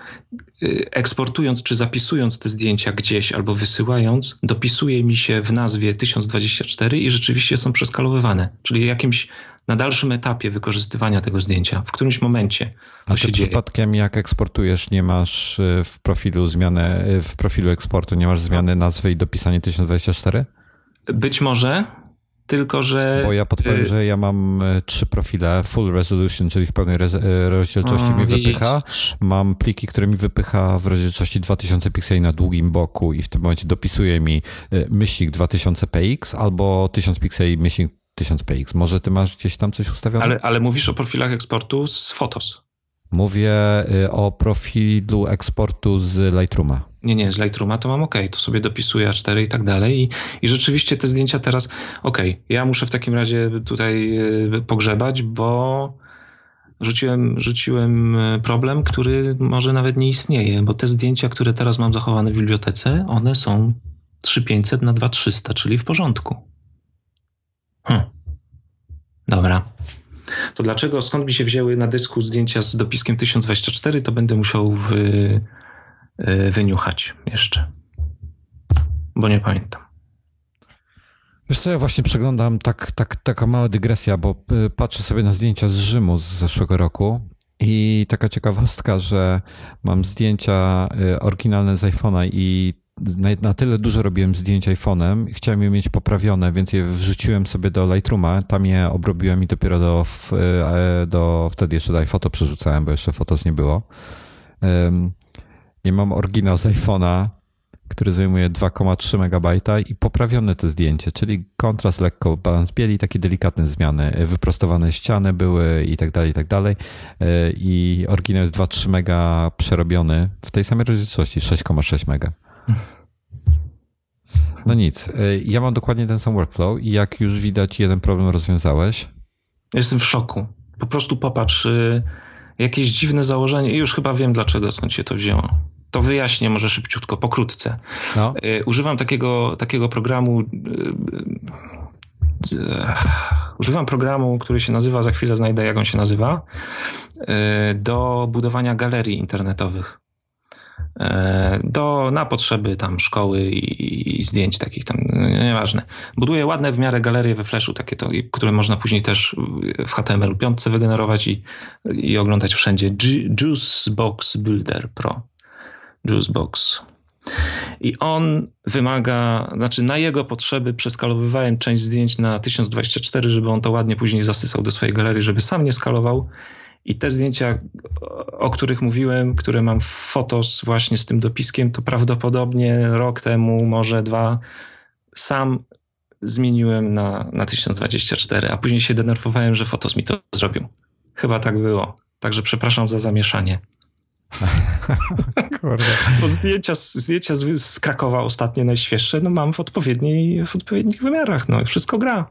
y, eksportując czy zapisując te zdjęcia gdzieś albo wysyłając, dopisuje mi się w nazwie 1024 i rzeczywiście są przeskalowywane. Czyli jakimś na dalszym etapie wykorzystywania tego zdjęcia, w którymś momencie A się dzieje. przypadkiem jak eksportujesz, nie masz y, w profilu zmiany, w profilu eksportu nie masz zmiany nazwy i dopisanie 1024? Być może, tylko że... Bo ja podpowiem, y, że ja mam y, trzy profile, full resolution, czyli w pełnej y, rozdzielczości o, mi wypycha. Mam pliki, które mi wypycha w rozdzielczości 2000 pikseli na długim boku i w tym momencie dopisuje mi myślnik 2000 px albo 1000 pikseli myślnik 1000 px. Może ty masz gdzieś tam coś ustawione? Ale, ale mówisz o profilach eksportu z Fotos. Mówię o profilu eksportu z Lightrooma nie, nie, z Lightrooma to mam ok, to sobie dopisuję A4 i tak dalej i, i rzeczywiście te zdjęcia teraz, ok, ja muszę w takim razie tutaj e, pogrzebać, bo rzuciłem, rzuciłem e, problem, który może nawet nie istnieje, bo te zdjęcia, które teraz mam zachowane w bibliotece, one są 3500 na 2300, czyli w porządku. Hm. Dobra. To dlaczego, skąd mi się wzięły na dysku zdjęcia z dopiskiem 1024, to będę musiał w Y, wyniuchać jeszcze. Bo nie pamiętam. Wiesz co, ja właśnie przeglądam tak, tak, taka mała dygresja, bo y, patrzę sobie na zdjęcia z Rzymu z zeszłego roku i taka ciekawostka, że mam zdjęcia y, oryginalne z iPhone'a i na, na, tyle dużo robiłem zdjęć iPhone'em, chciałem je mieć poprawione, więc je wrzuciłem sobie do Lightrooma, tam je obrobiłem i dopiero do, do wtedy jeszcze do iPhoto przerzucałem, bo jeszcze fotos nie było. I mam oryginał z iPhone'a, który zajmuje 2,3 MB i poprawione te zdjęcie, czyli kontrast, lekko balans bieli, takie delikatne zmiany, wyprostowane ściany były i tak dalej, i tak dalej. I oryginał jest 2,3 mega przerobiony w tej samej rozdzielczości, 6,6 mega. No nic, ja mam dokładnie ten sam workflow i jak już widać, jeden problem rozwiązałeś. Jestem w szoku. Po prostu popatrz, y, jakieś dziwne założenie i już chyba wiem dlaczego, skąd się to wzięło. To wyjaśnię może szybciutko, pokrótce. No. Y, używam takiego, takiego programu. Y, y, używam programu, który się nazywa, za chwilę znajdę jak on się nazywa, do budowania galerii internetowych. Do, na potrzeby tam szkoły i, i, zdjęć takich tam, no, nieważne. Buduję ładne w miarę galerie we Flashu, takie to, które można później też w HTML 5 wygenerować i, i oglądać wszędzie. Juicebox Builder Pro. Juicebox. I on wymaga, znaczy na jego potrzeby przeskalowywałem część zdjęć na 1024, żeby on to ładnie później zasysał do swojej galerii, żeby sam nie skalował. I te zdjęcia, o których mówiłem, które mam w fotos właśnie z tym dopiskiem, to prawdopodobnie rok temu, może dwa, sam zmieniłem na, na 1024, a później się denerwowałem, że fotos mi to zrobił. Chyba tak było. Także przepraszam za zamieszanie. Bo zdjęcia, zdjęcia z, Krakowa ostatnie, najświeższe, no mam w, odpowiedniej, w odpowiednich wymiarach. No wszystko gra.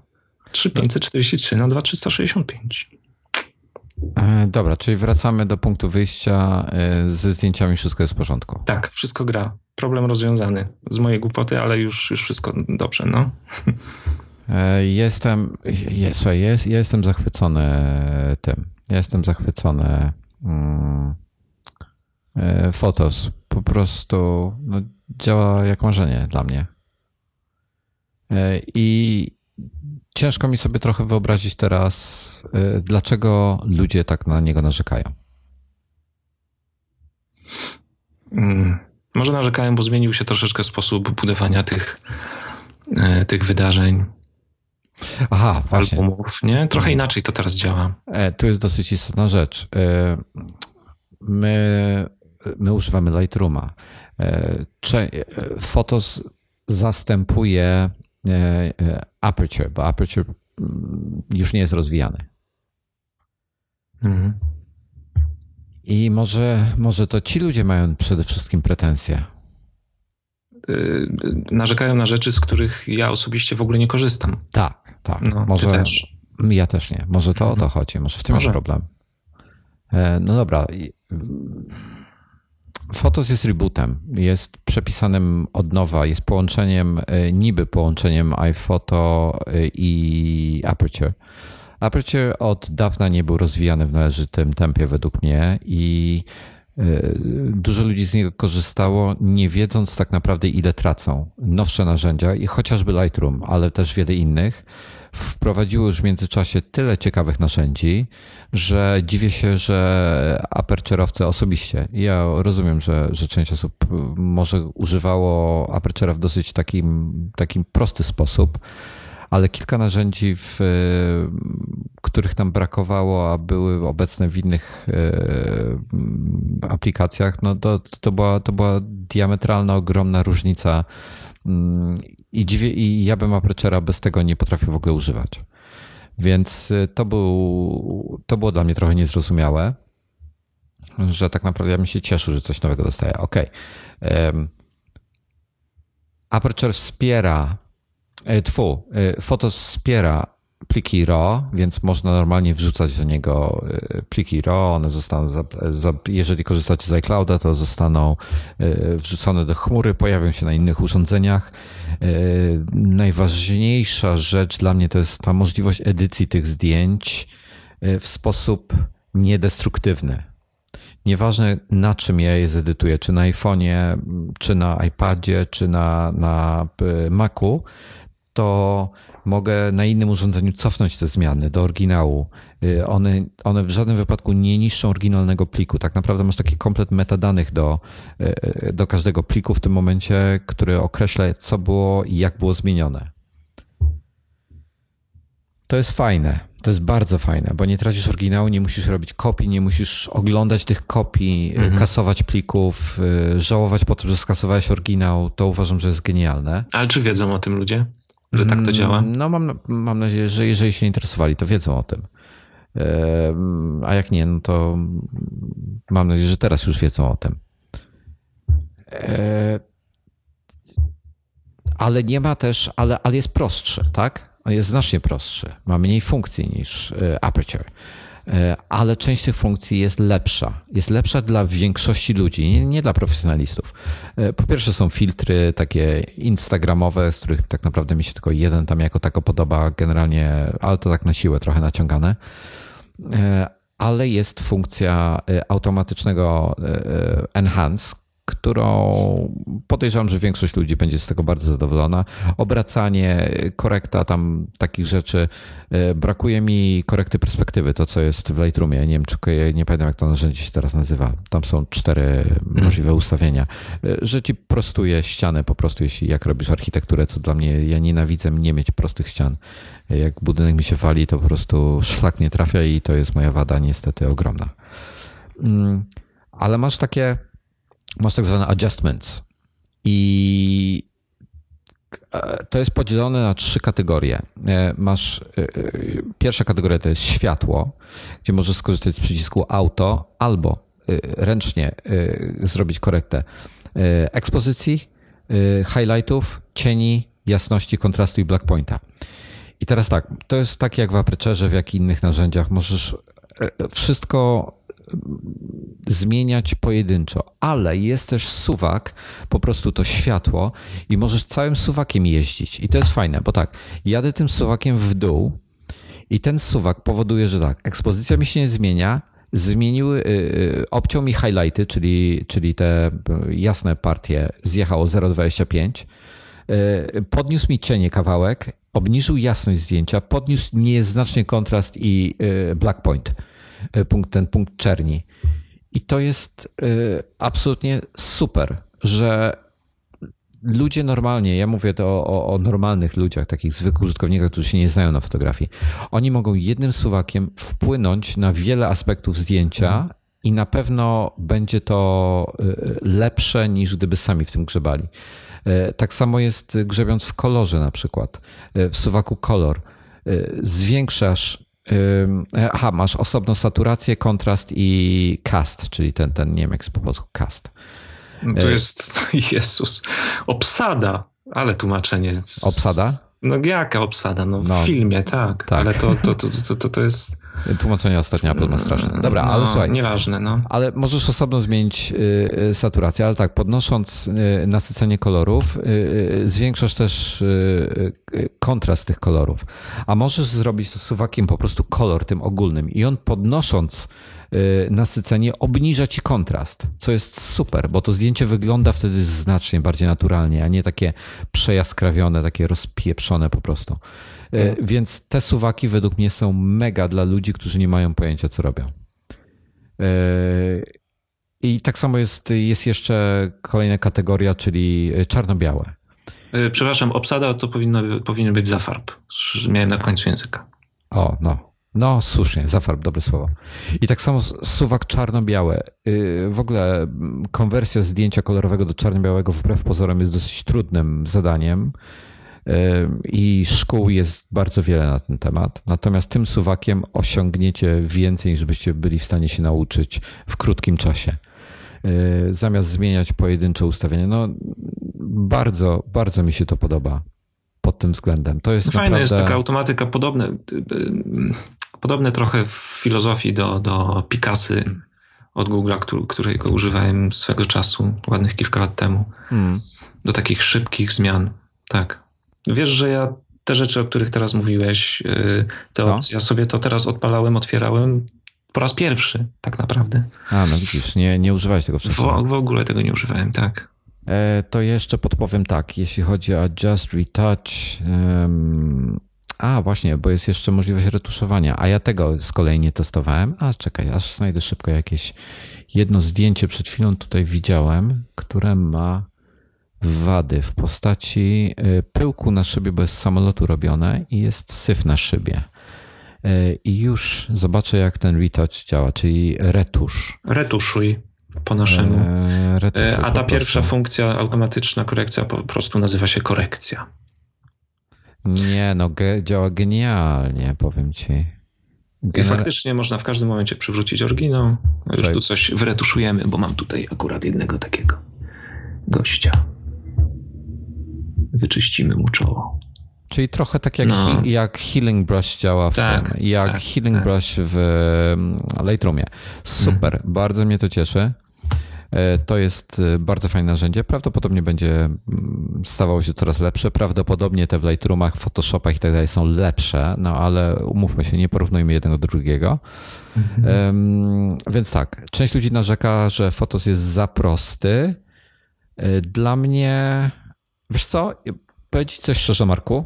3543 na 2365. E, dobra, czyli wracamy do punktu wyjścia. E, ze zdjęciami wszystko jest w porządku. Tak, wszystko gra. Problem rozwiązany. Z mojej głupoty, ale już, już wszystko dobrze, no. E, jestem, jest, jest, jestem zachwycony tym. Jestem zachwycony mm, Fotos. Po prostu no, działa jak marzenie dla mnie. I ciężko mi sobie trochę wyobrazić teraz, y, dlaczego ludzie tak na niego narzekają. Hmm. Może narzekają, bo zmienił się troszeczkę sposób budowania tych, e, tych wydarzeń. Aha, właśnie. Albumów, nie? Trochę mhm. inaczej to teraz działa. E, tu jest dosyć istotna rzecz. E, my, my używamy Lightrooma. Fotos zastępuje E, e, Aperture, bo Aperture mm, już nie jest rozwijany. Mhm. I może, może to ci ludzie mają przede wszystkim pretensje. Yy, narzekają na rzeczy, z których ja osobiście w ogóle nie korzystam. Tak, tak. No, może, też. Ja też nie. Może to mhm. o to mhm. chodzi. Może w tym może. jest problem. No dobra. Fotos jest rebootem, jest przepisanym od nowa, jest połączeniem, e, niby połączeniem iPhoto e, i Aperture. Aperture od dawna nie był rozwijany w należytym tempie według mnie i e, dużo ludzi z niego korzystało, nie wiedząc tak naprawdę ile tracą. Nowsze narzędzia i chociażby Lightroom, ale też wiele innych wprowadziło już w międzyczasie tyle ciekawych narzędzi, że dziwię się, że apercerowcy osobiście, ja rozumiem, że, że część osób może używało apercera w dosyć takim, takim prosty sposób, ale kilka narzędzi, w, których nam brakowało, a były obecne w innych e, aplikacjach, no to, to, była, to była diametralna, ogromna różnica i, dziwię, i ja bym Aperture'a bez tego nie potrafił w ogóle używać. Więc y, to, był, to było dla mnie trochę niezrozumiałe, że tak naprawdę ja bym się cieszył, że coś nowego dostaję. Ok. Aperture wspiera, e, tfu, e, Photos wspiera pliki RAW, więc można normalnie wrzucać do niego y, pliki RAW. One zostaną, jeżeli korzystacie z iClouda, to zostaną y, wrzucone do chmury, pojawią się na innych urządzeniach. Y, najważniejsza rzecz dla mnie to jest ta możliwość edycji tych zdjęć w sposób niedestruktywny. Nieważne na czym ja je zedytuję, czy na iPhone'ie, czy na iPadzie, czy na, na Macu, to mogę na innym urządzeniu cofnąć te zmiany do oryginału. Y, one, one w żadnym wypadku nie niszczą oryginalnego pliku. Tak naprawdę masz taki komplet metadanych do, y, do każdego pliku w tym momencie, który określa, co było i jak było zmienione. To jest fajne. To jest bardzo fajne, bo nie tracisz oryginału, nie musisz robić kopii, nie musisz oglądać tych kopii, y, mhm. kasować plików, żałować po tym, że skasowałeś oryginał. To uważam, że jest genialne. Ale czy wiedzą o tym ludzie? Że tak to działa? No mam, mam nadzieję, że jeżeli się interesowali, to wiedzą o tym. A jak nie, no to mam nadzieję, że teraz już wiedzą o tym. E, ale nie ma też, ale, ale jest prostszy, tak? Jest znacznie prostszy. Ma mniej funkcji niż e, Aperture. E, ale część tych funkcji jest lepsza. Jest lepsza dla większości ludzi, nie, nie, dla profesjonalistów. E, po pierwsze są filtry takie instagramowe, z których tak naprawdę mi się tylko jeden tam jako tako podoba generalnie, ale to tak na siłę trochę naciągane. E, ale jest funkcja automatycznego enhance, którą podejrzewam, że większość ludzi będzie z tego bardzo zadowolona. Obracanie, korekta tam takich rzeczy. E, brakuje mi korekty perspektywy, to co jest w Lightroomie. Nie wiem, czy nie pamiętam, jak to narzędzie się teraz nazywa. Tam są cztery hmm. możliwe ustawienia, e, że ci prostuje ścianę po prostu, jeśli jak robisz architekturę, co dla mnie, ja nienawidzę nie mieć prostych ścian. Jak budynek mi się wali, to po prostu szlak nie trafia i to jest moja wada niestety ogromna. Mm, ale masz takie, masz tak zwane adjustments i e, to jest podzielone na trzy kategorie. E, masz e, pierwsza kategoria to jest światło, gdzie możesz skorzystać z przycisku auto albo ręcznie zrobić korektę ekspozycji, highlightów, cieni, jasności, kontrastu i blackpointa. I teraz tak, to jest tak jak w Aperture, w jak i innych narzędziach. Możesz wszystko zmieniać pojedynczo, ale jest też suwak, po prostu to światło i możesz całym suwakiem jeździć. I to jest fajne, bo tak, jadę tym suwakiem w dół i ten suwak powoduje, że tak, ekspozycja mi się nie zmienia, zmieniły, yy, obciął mi highlighty, czyli, czyli te jasne partie, zjechało 0,25, yy, podniósł mi cienie kawałek, obniżył jasność zdjęcia, podniósł nieznacznie kontrast i black point punkt, ten punkt czerni. I to jest e, absolutnie super, że ludzie normalnie, ja mówię to o, o, normalnych ludziach, takich zwykłych użytkownikach, którzy się nie znają na fotografii, oni mogą jednym suwakiem wpłynąć na wiele aspektów zdjęcia mhm. i na pewno będzie to e, lepsze niż gdyby sami w tym grzebali. Tak samo jest grzebiąc w kolorze na przykład, w suwaku kolor. Zwiększasz aha, masz osobną saturację, kontrast i cast, czyli ten, ten nie wiem jak po polsku cast. No to e, jest, Jezus, obsada, ale tłumaczenie. Obsada? No jaka obsada? No w no, filmie, tak, tak. ale to, to, to, to, to jest Tłumaczenie ostatnia Apple ma straszne. Dobra, no, ale słuchaj. Nieważne, no. Ale możesz osobno zmienić y, y, saturację, ale tak, podnosząc y, nasycenie kolorów, zwiększasz też kontrast tych kolorów. A możesz zrobić to suwakiem po prostu kolor tym ogólnym i on podnosząc nasycenie obniża ci kontrast, co jest super, bo to zdjęcie wygląda wtedy znacznie bardziej naturalnie, a nie takie przejaskrawione, takie rozpieprzone po prostu. E, więc te suwaki według mnie są mega dla ludzi, którzy nie mają pojęcia, co robią. E, I tak samo jest, jest jeszcze kolejna kategoria, czyli czarno-białe. E, przepraszam, obsada to powinno, powinien być zafarb. Miałem na końcu języka. O, no. No, słusznie, zafarb, dobre słowo. I tak samo suwak czarno-białe. W ogóle konwersja zdjęcia kolorowego do czarno-białego wbrew pozorom jest dosyć trudnym zadaniem i szkół jest bardzo wiele na ten temat. Natomiast tym suwakiem osiągniecie więcej, niż byście byli w stanie się nauczyć w krótkim czasie. E, zamiast zmieniać pojedyncze ustawienia. No, bardzo, bardzo mi się to podoba pod tym względem. To jest Fajna naprawdę... jest taka automatyka, podobne, podobne trochę w filozofii do, do Picasy od Google'a, którego używałem swego czasu, ładnych kilka lat temu. Hmm. Do takich szybkich zmian. Tak. Wiesz, że ja te rzeczy, o których teraz mówiłeś, y, te no. opcje, ja sobie to teraz odpalałem, otwierałem po raz pierwszy, tak naprawdę. A, no widzisz, nie, nie używałeś tego wcześniej. W, w ogóle tego nie używałem, tak. E, to jeszcze podpowiem tak, jeśli chodzi o Just Retouch. Um, a, właśnie, bo jest jeszcze możliwość retuszowania, a ja tego z kolei nie testowałem. A, czekaj, aż znajdę szybko jakieś jedno zdjęcie przed chwilą tutaj widziałem, które ma wady w postaci y, pyłku na szybie, bo jest samolotu robione i jest syf na szybie. Y, I już zobaczę, jak ten retouch działa, czyli retusz. Retuszuj po naszemu. E, retuszuj A ta pierwsza funkcja, automatyczna korekcja, po prostu nazywa się korekcja. Nie, no ge, działa genialnie, powiem ci. I faktycznie można w każdym momencie przywrócić oryginał. Już tu coś wyretuszujemy, bo mam tutaj akurat jednego takiego gościa wyczyścimy mu czoło. Czyli trochę tak jak, no. he, jak Healing Brush działa w tak, tym, jak tak, Healing tak. Brush w mm, Lightroomie. Super, mhm. bardzo mnie to cieszy. E, to jest e, bardzo fajne narzędzie. Prawdopodobnie będzie mm, stawało się coraz lepsze. Prawdopodobnie te w Lightroomach, Photoshopach i tak dalej są lepsze, no ale umówmy się, nie porównujmy jednego do drugiego. Mhm. Um, więc tak, część ludzi narzeka, że Photos jest za prosty Dla mnie, wiesz co, powiedzieć coś szczerze, Marku?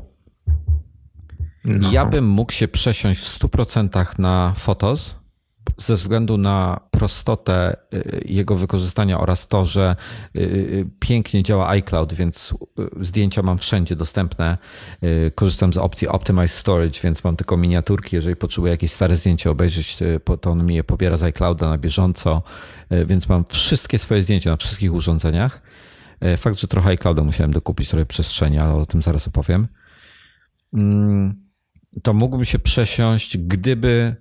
No. Ja bym mógł się przesiąść w 100% na Fotos ze względu na prostotę y, jego wykorzystania oraz to, że y, y, pięknie działa iCloud, więc zdjęcia mam wszędzie dostępne. Korzystam z opcji Optimize Storage, więc mam tylko miniaturki. Jeżeli potrzebuję jakieś stare zdjęcie obejrzeć, to on mi je pobiera z iClouda na bieżąco, więc mam wszystkie swoje zdjęcia na wszystkich urządzeniach. Fakt, że trochę iClouda musiałem dokupić sobie przestrzeni, ale o tym zaraz opowiem. Mm, to mógłbym się przesiąść, gdyby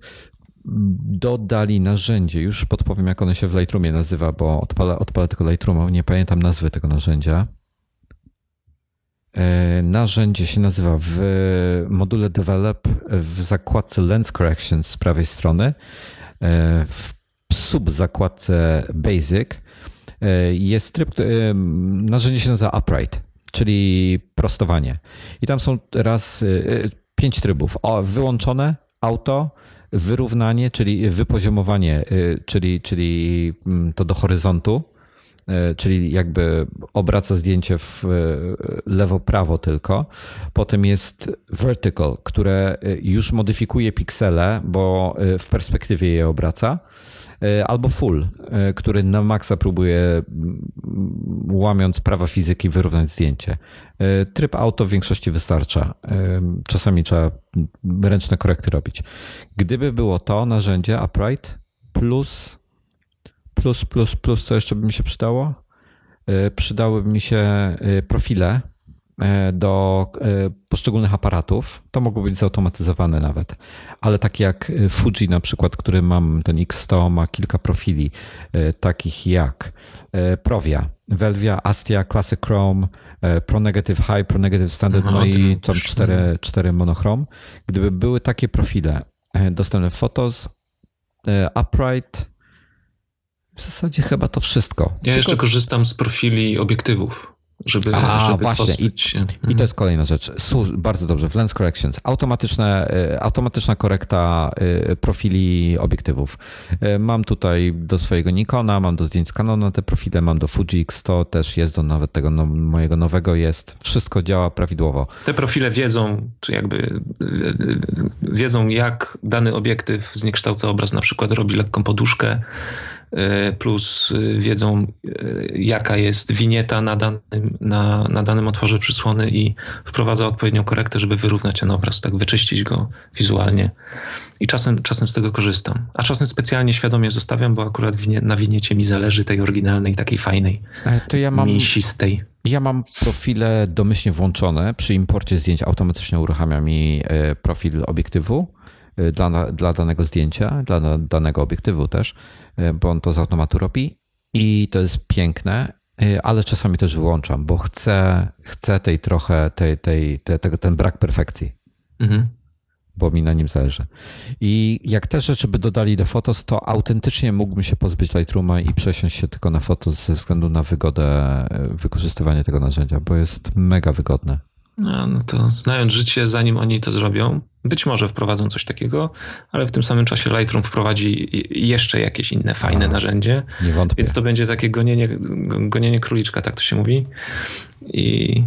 dodali narzędzie. Już podpowiem, jak ono się w Lightroomie nazywa, bo odpalę, odpalę tylko Lightrooma, nie pamiętam nazwy tego narzędzia. E, narzędzie się nazywa w module Develop w zakładce Lens Corrections z prawej strony, e, w sub zakładce Basic e, jest tryb, narzędzie się nazywa Upright, czyli prostowanie. I tam są raz pięć trybów. O, wyłączone, auto, wyrównanie, czyli wypoziomowanie, czyli, czyli mm, to do horyzontu, czyli jakby obraca zdjęcie w lewo-prawo tylko. Potem jest vertical, które już modyfikuje piksele, bo w perspektywie je obraca. E, albo full, e, który na maksa próbuje łamiąc prawa fizyki wyrównać zdjęcie. E, tryb auto w większości wystarcza. Czasami trzeba ręczne korekty robić. Gdyby było to narzędzie Upright plus plus plus plus co jeszcze by mi się przydało? Przydałyby mi się profile do e, poszczególnych aparatów. To mogło być zautomatyzowane nawet, ale takie jak e, Fuji na przykład, który mam, ten X100 ma kilka profili, takich jak Provia, Velvia, Astia, Classic Chrome, Pro Negative High, Pro Negative Standard, no i tam cztery, cztery monochrom. Gdyby były takie profile dostępne w Photos, Upright, w zasadzie chyba to wszystko. Ja Tylko... jeszcze korzystam z profili obiektywów żeby, A, żeby właśnie. I, się. I to jest kolejna rzecz. Służ, bardzo dobrze. W Lens Corrections. Automatyczne, y, automatyczna korekta y, profili obiektywów. Y, mam tutaj do swojego Nikona, mam do zdjęć z Canona te profile, mam do Fuji X100 też jest, do nawet tego no, mojego nowego jest. Wszystko działa prawidłowo. Te profile wiedzą, czy jakby wiedzą, jak dany obiektyw zniekształca obraz, na przykład robi lekką poduszkę, plus e, wiedzą, e, jaka jest winieta na danym, na, na danym otworze przysłony i wprowadza odpowiednią korektę, żeby wyrównać ten obraz, tak wyczyścić go wizualnie. I czasem, czasem z tego korzystam. A czasem specjalnie świadomie zostawiam, bo akurat winie, na winiecie mi zależy tej oryginalnej, takiej fajnej, to ja mam, mięsistej. Ja mam profile domyślnie włączone. Przy imporcie zdjęć automatycznie uruchamia mi profil obiektywu dla, dla danego zdjęcia, dla danego obiektywu też, y, bo on to z automatu robi i to jest piękne, y, ale czasami też wyłączam, bo chcę, chcę tej trochę, tej, tej, tej, tego, ten brak perfekcji. Mhm. Bo mi na nim zależy. I jak te rzeczy by dodali do Fotos, to autentycznie mógłbym się pozbyć Lightrooma i przesiąść się tylko na Fotos ze względu na wygodę wykorzystywania tego narzędzia, bo jest mega wygodne. No, no to znając życie, zanim oni to zrobią, być może wprowadzą coś takiego, ale w tym samym czasie Lightroom wprowadzi jeszcze jakieś inne fajne narzędzie. Nie wątpię. Więc to będzie takie gonienie, gonienie króliczka, tak to się mówi. I,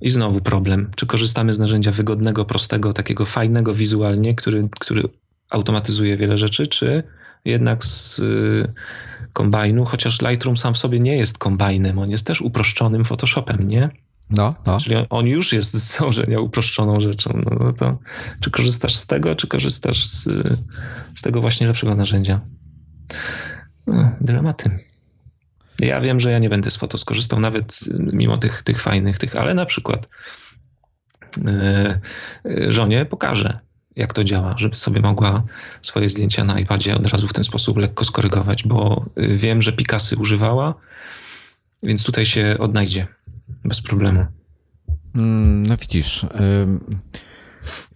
I znowu problem. Czy korzystamy z narzędzia wygodnego, prostego, takiego fajnego wizualnie, który, który automatyzuje wiele rzeczy, czy jednak z y, kombajnu, chociaż Lightroom sam w sobie nie jest kombajnem, on jest też uproszczonym Photoshopem, nie? No, no. Czyli on, już jest z założenia uproszczoną rzeczą. No, no, to czy korzystasz z tego, czy korzystasz z, z tego właśnie lepszego narzędzia? No, dylematy. Ja wiem, że ja nie będę z foto skorzystał, nawet mimo tych, tych fajnych, tych, ale na przykład yy, żonie pokażę, jak to działa, żeby sobie mogła swoje zdjęcia na iPadzie od razu w ten sposób lekko skorygować, bo y, wiem, że Picasy używała, więc tutaj się odnajdzie bez problemu. Mm, no widzisz.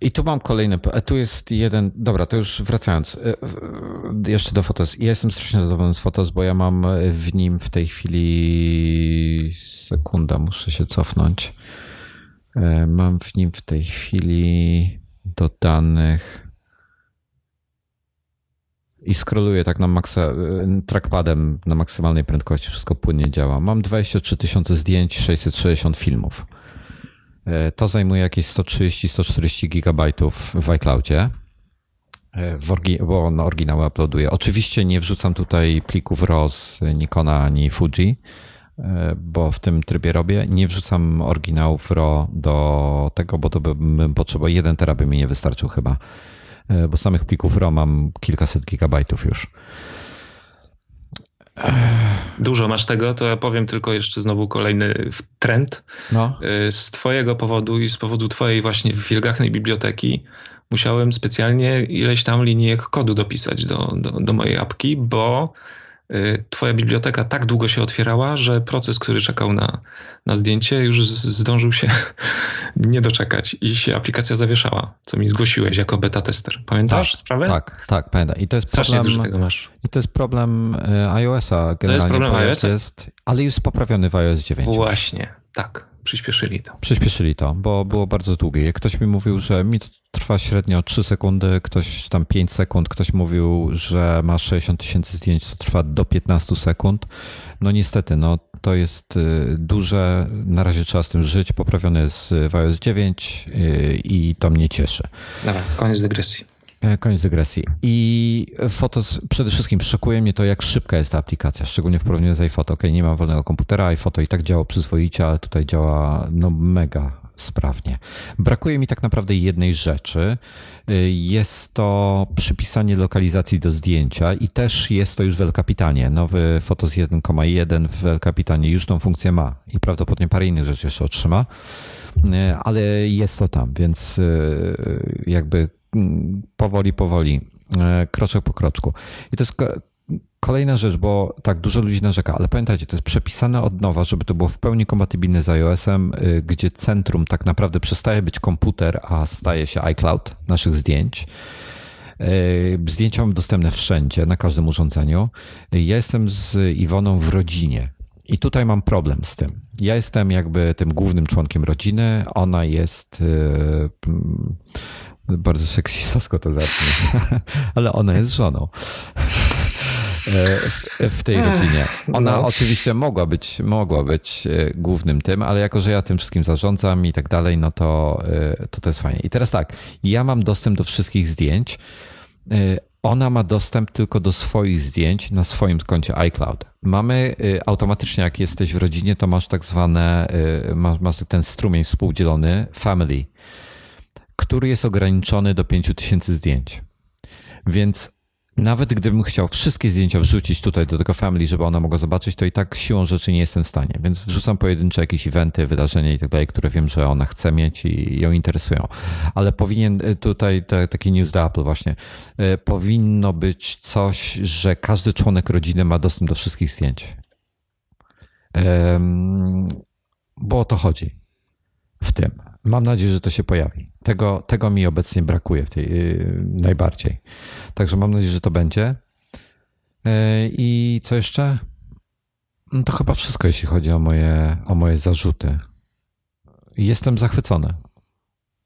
I tu mam kolejny. Tu jest jeden. Dobra, to już wracając. Y, jeszcze do Fotos. Ja jestem strasznie zadowolony z Fotos, bo ja mam w nim w tej chwili. Sekunda, muszę się cofnąć. Mam w nim w tej chwili dodanych i scrolluję tak na maksa, trackpadem na maksymalnej prędkości, wszystko płynnie działa. Mam 23 tysiące zdjęć, 660 filmów. E, to zajmuje jakieś 130-140 gigabajtów w iCloudzie, w bo na oryginały uploaduję. Oczywiście nie wrzucam tutaj plików RAW Nikona ani Fuji, bo w tym trybie robię. Nie wrzucam oryginałów RAW do tego, bo to bym potrzebował, jeden tera by mi nie wystarczył chyba, bo samych plików RAW mam kilkaset gigabajtów już. Dużo masz tego, to ja powiem tylko jeszcze znowu kolejny trend. No. Y, z twojego powodu i z powodu twojej właśnie wielgachnej biblioteki musiałem specjalnie ileś tam linijek kodu dopisać do, do, do mojej apki, bo twoja biblioteka tak długo się otwierała, że proces, który czekał na, na zdjęcie, już zdążył się nie doczekać i się aplikacja zawieszała, co mi zgłosiłeś jako beta tester. Pamiętasz tak, sprawę? Tak, tak, pamiętam. I to jest Strasznie problem, dużo tego masz. I to jest problem y, iOS-a. To jest problem iOS-a? Jest, ale już poprawiony w iOS 9. Właśnie, tak. Przyspieszyli to. Przyspieszyli to, bo było bardzo długie. Ktoś mi mówił, że mi to trwa średnio 3 sekundy, ktoś tam 5 sekund, ktoś mówił, że ma 60 tysięcy zdjęć, to trwa do 15 sekund. No niestety, no to jest y, duże, na razie trzeba z tym żyć, poprawiony jest w iOS 9 y, i to mnie cieszy. Dobra, koniec dygresji. E, koniec dygresji. I Fotos, przede wszystkim szokuje mnie to, jak szybka jest ta aplikacja, szczególnie w porównaniu z iPhoto. Ok, nie mam wolnego komputera, iPhoto i tak działa przyzwoicie, ale tutaj działa no mega sprawnie. Brakuje mi tak naprawdę jednej rzeczy. E, jest to przypisanie lokalizacji do zdjęcia i też jest to już w El Capitanie. Nowy Fotos 1.1 w El Capitanie już tą funkcję ma i prawdopodobnie parę innych rzeczy jeszcze otrzyma e, ale jest to tam, więc jakby powoli, powoli, e, kroczek po kroczku. I to jest kolejna rzecz, bo tak dużo ludzi narzeka, ale pamiętajcie, to jest przepisane od nowa, żeby to było w pełni kompatybilne z iOS-em, y, gdzie centrum tak naprawdę przestaje być komputer, a staje się iCloud naszych zdjęć. Y, zdjęcia mam dostępne wszędzie, na każdym urządzeniu. Ja jestem z Iwoną w rodzinie. I tutaj mam problem z tym. Ja jestem jakby tym głównym członkiem rodziny, ona jest y, bardzo seksistowsko to zabrzmi, ale ona jest żoną e, w tej rodzinie. Ona no. oczywiście mogła być, mogła być e, głównym tym, ale jako, że ja tym wszystkim zarządzam i tak dalej, no to, e, to to jest fajnie. I teraz tak, ja mam dostęp do wszystkich zdjęć. Ona ma dostęp tylko do swoich zdjęć na swoim koncie iCloud. Mamy automatycznie, jak jesteś w rodzinie, to masz tak zwane, masz, masz ten strumień współdzielony family który jest ograniczony do 5000 zdjęć. Więc nawet gdybym chciał wszystkie zdjęcia wrzucić tutaj do tego family, żeby ona mogła zobaczyć, to i tak siłą rzeczy nie jestem w stanie. Więc wrzucam pojedyncze jakieś eventy, wydarzenia i tak dalej, które wiem, że ona chce mieć i ją interesują. Ale powinien y, tutaj taki news do Apple właśnie. Y, powinno być coś, że każdy członek rodziny ma dostęp do wszystkich zdjęć. Bo o to chodzi w tym. Mam nadzieję, że to się pojawi. Tego, tego mi obecnie brakuje w tej yy, najbardziej. Także mam nadzieję, że to będzie. Yy, I co jeszcze? No to chyba wszystko, jeśli chodzi o moje, o moje zarzuty. Jestem zachwycony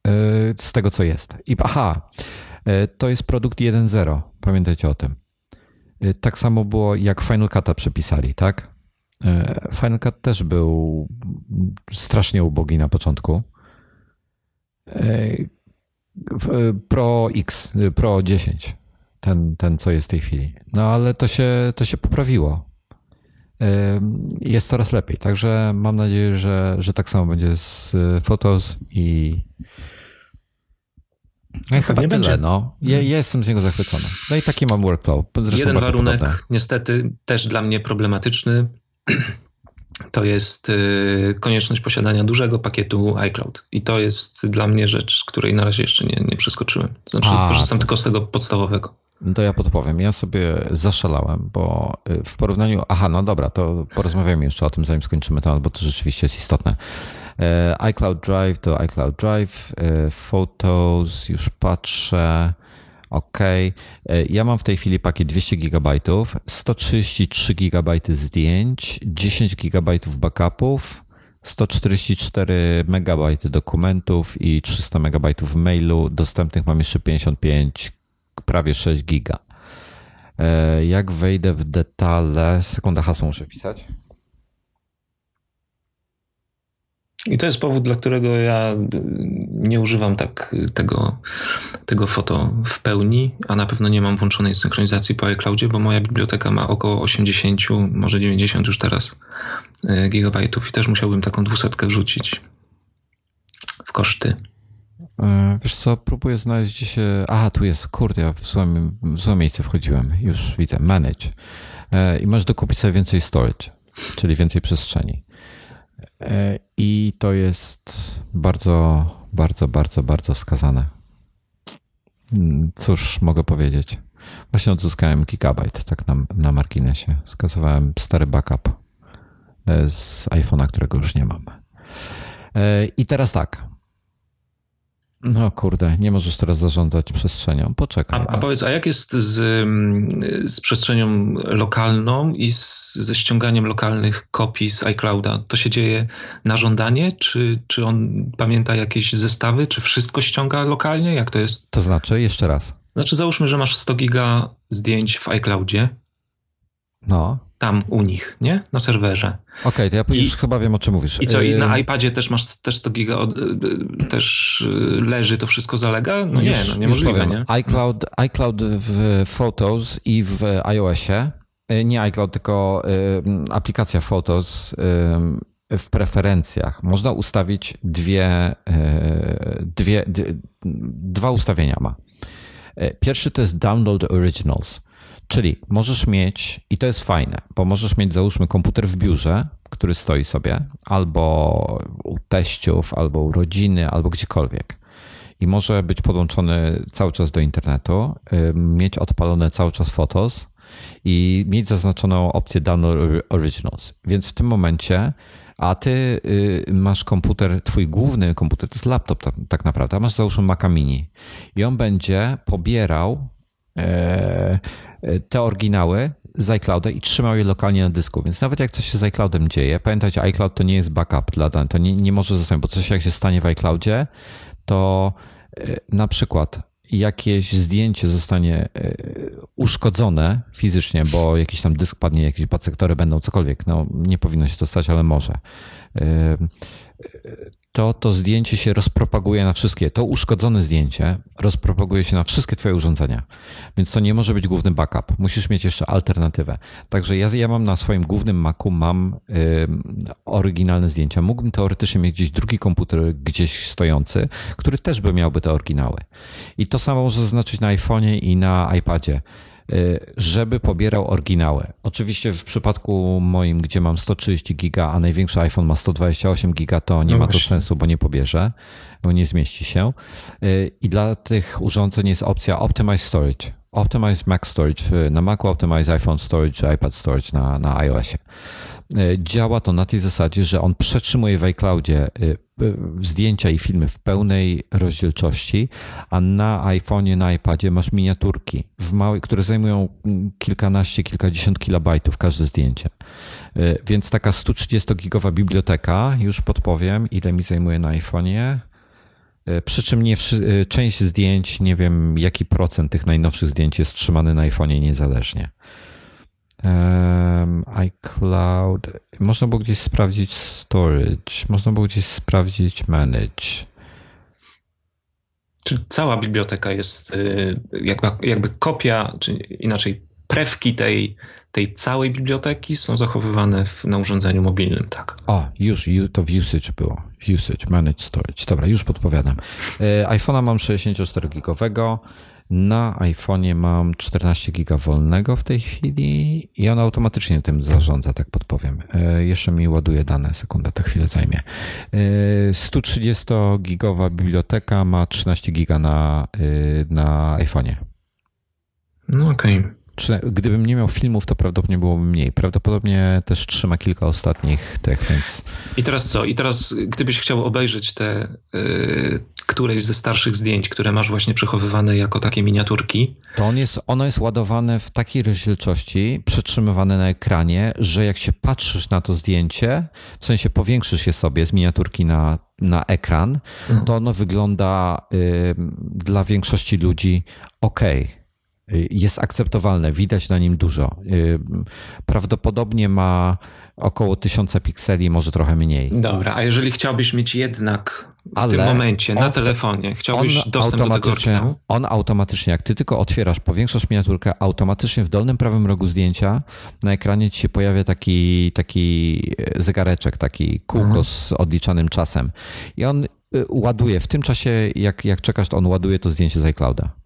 yy, z tego, co jest. I aha, yy, to jest produkt 1.0. Pamiętajcie o tym. Yy, tak samo było, jak Final Cut'a przepisali, tak? Yy, Final Cut też był strasznie ubogi na początku Pro X, Pro 10, ten, ten co jest w tej chwili. No ale to się, to się poprawiło. Jest coraz lepiej, także mam nadzieję, że, że tak samo będzie z Photos i no chyba tyle, będzie. no. Ja, ja, jestem z niego zachwycony. No i taki mam workflow. Zresztą Jeden warunek, podobne. niestety też dla mnie problematyczny, to jest y, konieczność posiadania dużego pakietu iCloud. I to jest dla mnie rzecz, której na razie jeszcze nie, nie przeskoczyłem. Znaczy, A, korzystam to... tylko z tego podstawowego. No to ja podpowiem. Ja sobie zaszalałem, bo y, w porównaniu. Aha, no dobra, to porozmawiamy jeszcze o tym, zanim skończymy temat, bo to rzeczywiście jest istotne. E, iCloud Drive to iCloud Drive, Photos, już patrzę. OK. E, ja mam w tej chwili pakiet 200 GB, 133 GB zdjęć, 10 GB backupów, 144 MB dokumentów i 300 MB mailu. Dostępnych mam jeszcze 55, prawie 6 giga. E, jak wejdę w detale, sekunda hasło muszę pisać. I to jest powód, dla którego ja nie używam tak tego, tego foto w pełni, a na pewno nie mam włączonej synchronizacji po iCloudzie, bo moja biblioteka ma około 80, może 90 już teraz e, gigabajtów i też musiałbym taką dwusetkę wrzucić w koszty. E, wiesz co, próbuję znaleźć gdzie się... Aha, tu jest, kurde, ja w złe, w złe miejsce wchodziłem. Już widzę, manage. E, I możesz dokupić sobie więcej storage, czyli więcej przestrzeni. E, I to jest bardzo, bardzo, bardzo, bardzo skazane. Hmm, cóż mogę powiedzieć? Właśnie odzyskałem gigabajt, tak na, na marginesie. Skazowałem stary backup z iPhone'a, którego już nie mam. I teraz tak. No kurde, nie możesz teraz zarządzać przestrzenią. Poczekaj. A, a powiedz, a jak jest z, z przestrzenią lokalną i z, ze ściąganiem lokalnych kopii z iClouda? To się dzieje na żądanie? Czy, czy on pamięta jakieś zestawy? Czy wszystko ściąga lokalnie? Jak to jest? To znaczy, jeszcze raz. Znaczy, załóżmy, że masz 100 giga zdjęć w iCloudzie. No tam u nich, nie? Na serwerze. Okej, okay, to ja I, już chyba wiem, o czym mówisz. I co, i na iPadzie też masz też to giga, też leży, to wszystko zalega? No już, nie, no niemożliwe, nie? iCloud, iCloud w Photos i w iOSie, y, nie iCloud, tylko y, aplikacja Photos y, w preferencjach można ustawić dwie, dwie, dwa ustawienia ma. Pierwszy to jest Download Originals Czyli możesz mieć, i to jest fajne, bo możesz mieć, załóżmy, komputer w biurze, który stoi sobie, albo u teściów, albo u rodziny, albo gdziekolwiek. I może być podłączony cały czas do internetu, mieć odpalone cały czas Photos i mieć zaznaczoną opcję Download Originals. Więc w tym momencie, a ty y, masz komputer, twój główny komputer to jest laptop tak, tak naprawdę, a masz załóżmy Maca Mini i on będzie pobierał E, te oryginały z iClouda i trzymał je lokalnie na dysku. Więc nawet jak coś się z iCloudem dzieje, pamiętajcie, iCloud to nie jest backup dla to nie, nie może zostać, bo coś jak się stanie w iCloudzie, to e, na przykład jakieś zdjęcie zostanie e, uszkodzone fizycznie, bo jakiś tam dysk padnie, jakieś basektory będą, cokolwiek, no nie powinno się to stać, ale może to to zdjęcie się rozpropaguje na wszystkie. To uszkodzone zdjęcie rozpropaguje się na wszystkie Twoje urządzenia. Więc to nie może być główny backup. Musisz mieć jeszcze alternatywę. Także ja, ja mam na swoim głównym Macu mam y, oryginalne zdjęcia. Mógłbym teoretycznie mieć gdzieś drugi komputer gdzieś stojący, który też by miałby te oryginały. I to samo może zaznaczyć na iPhone'ie i na iPadzie. Y, żeby pobierał oryginały. Oczywiście w przypadku moim, gdzie mam 130 giga, a największy iPhone ma 128 giga, to nie no ma to sensu, bo nie pobierze, bo nie zmieści się. Y, I dla tych urządzeń jest opcja Optimize Storage. Optimize Mac Storage na Macu, Optimize iPhone Storage, iPad Storage na, na iOSie. Y, działa to na tej zasadzie, że on przetrzymuje w iCloudzie zdjęcia i filmy w pełnej rozdzielczości, a na iPhone'ie, na iPadzie masz miniaturki, w małej, które zajmują kilkanaście, kilkadziesiąt kilobajtów każde zdjęcie. E, więc taka 130-gigowa biblioteka, już podpowiem, ile mi zajmuje na iPhone'ie. E, przy czym nie e, część zdjęć, nie wiem jaki procent tych najnowszych zdjęć jest trzymany na iPhone'ie niezależnie. Um, iCloud. Można było gdzieś sprawdzić storage. Można było gdzieś sprawdzić manage. Czy cała biblioteka jest y, jakby, jakby kopia, czy inaczej prewki tej, tej całej biblioteki są zachowywane w, na urządzeniu mobilnym, tak? O, już to w usage było. W usage, manage storage. Dobra, już podpowiadam. E, iPhone'a mam 64-gigowego. Na iPhone'ie mam 14 giga wolnego w tej chwili i on automatycznie tym zarządza, tak podpowiem. E, jeszcze mi ładuje dane, sekunda, to chwilę zajmie. 130-gigowa e, biblioteka ma 13 giga na, e, na iPhone'ie. No okej. Okay gdybym nie miał filmów, to prawdopodobnie byłoby mniej. Prawdopodobnie też trzyma kilka ostatnich tych, więc... I teraz co? I teraz gdybyś chciał obejrzeć te yy, któreś ze starszych zdjęć, które masz właśnie przechowywane jako takie miniaturki... To on jest, ono jest ładowane w takiej rozdzielczości, przetrzymywane na ekranie, że jak się patrzysz na to zdjęcie, w sensie powiększysz je sobie z miniaturki na, na ekran, mhm. to ono wygląda yy, dla większości ludzi ok Jest akceptowalne, widać na nim dużo. Prawdopodobnie ma około 1000 pikseli, może trochę mniej. Dobra, a jeżeli chciałbyś mieć jednak w Ale tym momencie na telefonie, chciałbyś dostęp do tego oryginału? On automatycznie, jak ty tylko otwierasz, powiększasz miniaturkę, automatycznie w dolnym prawym rogu zdjęcia na ekranie ci się pojawia taki, taki zegareczek, taki kółko mhm. z odliczanym czasem. I on y, ładuje, w tym czasie jak, jak czekasz, to on ładuje to zdjęcie z iClouda.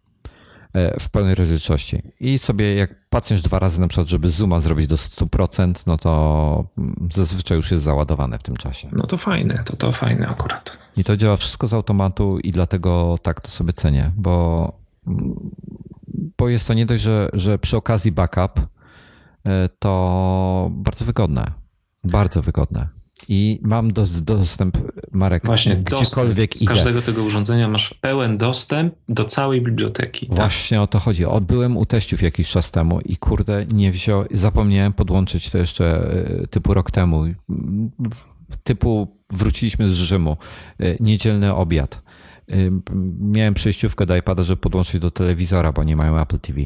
E, w pełnej rozdzielczości. I sobie jak patrzysz dwa razy na przykład, żeby zooma zrobić do 100%, no to zazwyczaj już jest załadowane w tym czasie. No to fajne, to to fajne akurat. I to działa wszystko z automatu i dlatego tak to sobie cenię, bo, bo jest to nie dość, że, że przy okazji backup e, to bardzo wygodne. Bardzo wygodne i mam dos, dostęp, Marek, Właśnie, gdziekolwiek dostęp. Z każdego tego urządzenia masz pełen dostęp do całej biblioteki. Tak? Właśnie tak? o to chodzi. Odbyłem u teściów jakiś czas temu i kurde, nie wziął, zapomniałem podłączyć to jeszcze e, typu rok temu. Typu wróciliśmy z Rzymu, e, niedzielny obiad. E, miałem przejściówkę do iPada, żeby podłączyć do telewizora, bo nie mają Apple TV.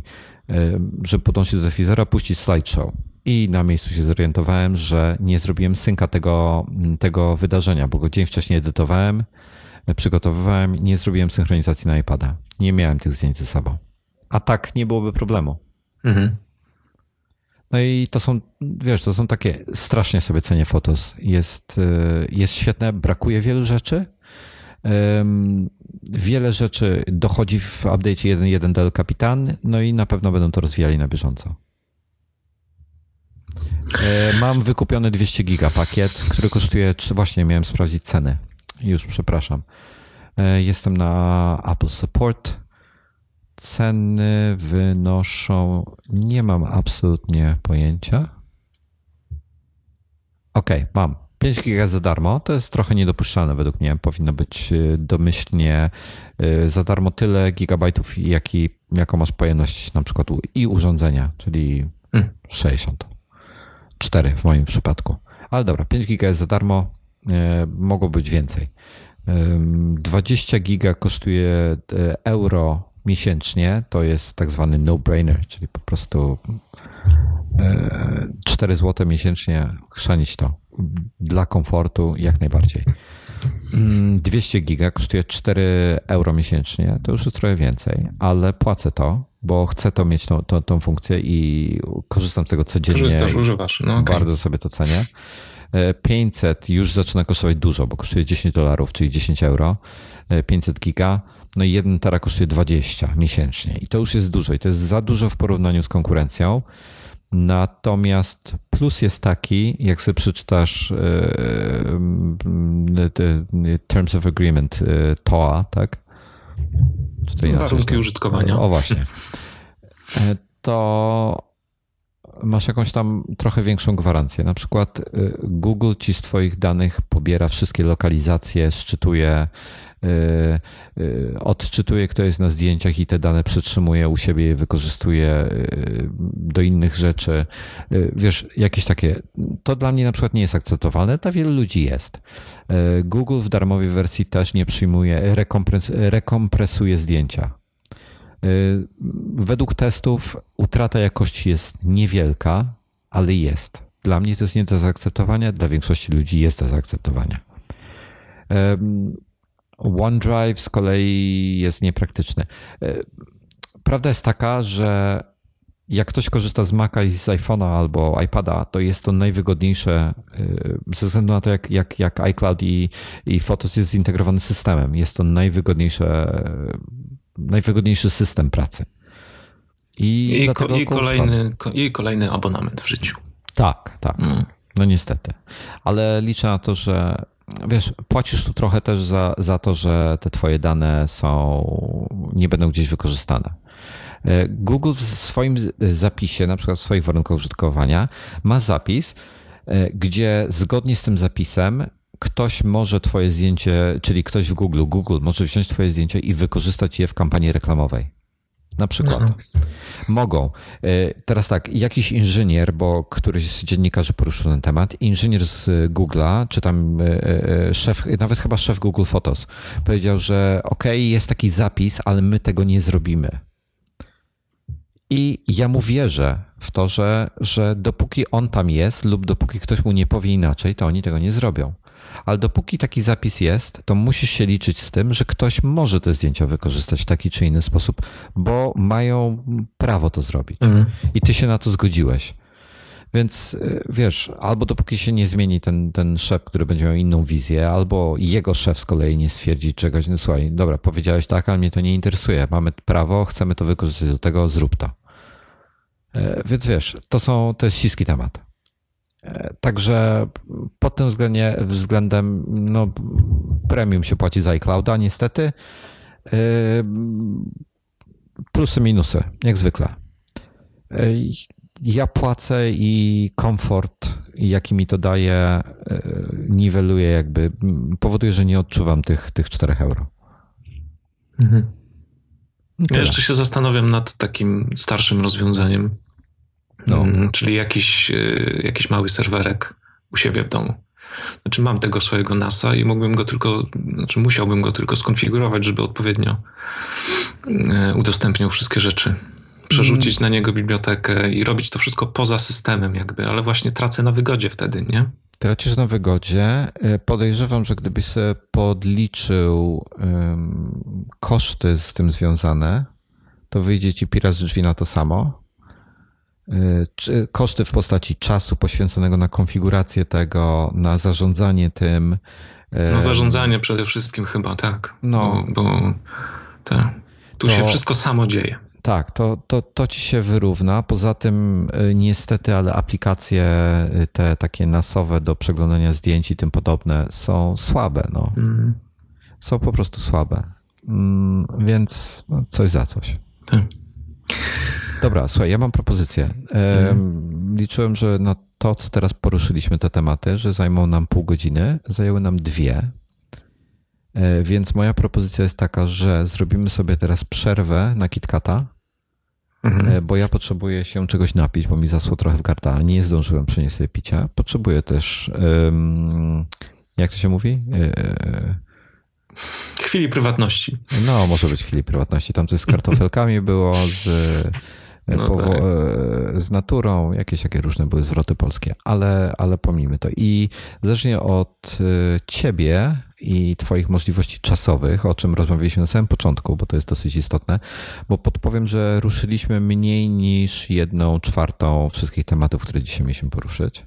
Żeby podłączyć do telewizora, puścić slideshow i na miejscu się zorientowałem, że nie zrobiłem synka tego, tego wydarzenia, bo go dzień wcześniej edytowałem, przygotowywałem, nie zrobiłem synchronizacji na iPada. Nie miałem tych zdjęć ze sobą. A tak nie byłoby problemu. Mhm. No i to są, wiesz, to są takie, strasznie sobie cenię fotos. Jest, y, jest świetne, brakuje wielu rzeczy. Wiele rzeczy dochodzi w update 1.1 do El Capitan, no i na pewno będą to rozwijali na bieżąco. E, mam wykupiony 200 giga pakiet, który kosztuje, właśnie miałem sprawdzić ceny. Już przepraszam. E, jestem na Apple Support. Ceny wynoszą, nie mam absolutnie pojęcia. Ok, mam. 5 giga za darmo, to jest trochę niedopuszczalne według mnie. Powinno być e, domyślnie za darmo tyle gigabajtów, jaki, jaką masz pojemność na przykład i urządzenia, czyli 60. Hmm. 4 w moim przypadku. Ale dobra, 5 giga jest za darmo, e, mogło być więcej. 20 giga kosztuje e, euro miesięcznie, to jest tak zwany no-brainer, czyli po prostu 4 e, zł miesięcznie chrzanić to. Dla komfortu jak najbardziej. 200 mm, giga kosztuje 4 euro miesięcznie, to już jest trochę więcej, ale płacę to, bo chcę to mieć tą, tą, tą funkcję i korzystam z tego codziennie. Korzystasz, używasz. No, okay. Bardzo sobie to cenię. 500 e, już zaczyna kosztować dużo, bo kosztuje 10 dolarów, czyli 10 euro. 500 e, giga, no i 1 tera kosztuje 20 miesięcznie. I to już jest dużo i to jest za dużo w porównaniu z konkurencją. Natomiast plus jest taki, jak sobie przeczytasz e, Terms of Agreement TOA, tak? Czy to inaczej? Warunki użytkowania. O właśnie. E, to masz jakąś tam trochę większą gwarancję. Na przykład Google ci z Twoich danych pobiera wszystkie lokalizacje, szczytuje, odczytuje, kto jest na zdjęciach i te dane przetrzymuje u siebie je wykorzystuje do innych rzeczy. Wiesz, jakieś takie. To dla mnie na przykład nie jest akceptowalne, dla wielu ludzi jest. Google w darmowej wersji też nie przyjmuje, rekompres, rekompresuje zdjęcia. Y, według testów utrata jakości jest niewielka, ale jest. Dla mnie to jest nie do zaakceptowania, dla większości ludzi jest do zaakceptowania. OneDrive z kolei jest niepraktyczny. Y, prawda jest taka, że jak ktoś korzysta z Maca i z iPhone'a albo iPada, to jest to najwygodniejsze y, ze względu na to, jak, jak, jak iCloud i, i Photos jest zintegrowany systemem. Jest to najwygodniejsze najwygodniejszy system pracy. I, I, ko, i kolejny, i kolejny abonament w życiu. Tak, tak. Mm. No niestety. Ale liczę na to, że wiesz, płacisz tu trochę też za, za to, że te twoje dane są, nie będą gdzieś wykorzystane. E, Google w swoim zapisie, na przykład w swoich warunkach użytkowania, ma zapis, e, gdzie zgodnie z tym zapisem ktoś może Twoje zdjęcie, czyli ktoś w Google, Google może wziąć Twoje zdjęcie i wykorzystać je w kampanii reklamowej. Na przykład. No. Mogą. E, teraz tak, jakiś inżynier, bo któryś z dziennikarzy poruszył ten temat, inżynier z Google'a, czy tam e, e, szef, nawet chyba szef Google Photos, powiedział, że ok, jest taki zapis, ale my tego nie zrobimy. I ja mu wierzę w to, że, że dopóki on tam jest lub dopóki ktoś mu nie powie inaczej, to oni tego nie zrobią. Ale dopóki taki zapis jest, to musisz się liczyć z tym, że ktoś może te zdjęcia wykorzystać w taki czy inny sposób, bo mają prawo to zrobić. Mhm. I ty się na to zgodziłeś. Więc y, wiesz, albo dopóki się nie zmieni ten, ten szef, który będzie miał inną wizję, albo jego szef z kolei nie stwierdzi czegoś, no słuchaj, dobra, powiedziałeś tak, ale mnie to nie interesuje, mamy prawo, chcemy to wykorzystać do tego, zrób to. E, więc wiesz, to, są, to jest śliski temat. Także pod tym względem, względem no, premium się płaci za iClouda, niestety. E, plusy, minusy, jak zwykle ja płacę i komfort, jaki mi to daje, e, niweluje jakby, powoduje, że nie odczuwam tych, tych 4 euro. Mhm. Ja jeszcze się zastanawiam nad takim starszym rozwiązaniem, no. Mm, czyli jakiś, e, jakiś mały serwerek u siebie w domu. Znaczy mam tego swojego NASa i mógłbym go tylko, znaczy musiałbym go tylko skonfigurować, żeby odpowiednio e, udostępniał wszystkie rzeczy przerzucić na niego bibliotekę i robić to wszystko poza systemem jakby, ale właśnie tracę na wygodzie wtedy, nie? Tracisz na wygodzie. E, podejrzewam, że gdybyś sobie podliczył um, koszty z tym związane, to wyjdzie ci pi razy drzwi na to samo. E, koszty w postaci czasu poświęconego na konfigurację tego, na zarządzanie tym. No zarządzanie przede wszystkim chyba, tak. No. Bo, bo tak. Tu to... się wszystko samo dzieje. Tak, to, to, to ci się wyrówna. Poza tym, y, niestety, ale aplikacje y, te takie nasowe do przeglądania zdjęć i tym podobne są słabe. No. Mm. Są po prostu słabe. Mm, więc no, coś za coś. Tak. Dobra, słuchaj, ja mam propozycję. Mm. Liczyłem, że na to, co teraz poruszyliśmy, te tematy, że zajmą nam pół godziny, zajęły nam dwie. E, więc moja propozycja jest taka, że zrobimy sobie teraz przerwę na KitKata, mhm. E, bo ja potrzebuję się czegoś napić, bo mi zasło trochę w gardle. Nie zdążyłem przynieść sobie picia. Potrzebuję też, jak to się mówi? E, chwili prywatności. No, może być chwili prywatności. Tam coś z kartofelkami było, z, no tak. z naturą, jakieś takie różne były zwroty polskie, ale, ale pomijmy to. I zależnie od ciebie, i Twoich możliwości czasowych, o czym rozmawialiśmy na samym początku, bo to jest dosyć istotne, bo podpowiem, że ruszyliśmy mniej niż jedną czwartą wszystkich tematów, które dzisiaj mieliśmy poruszyć.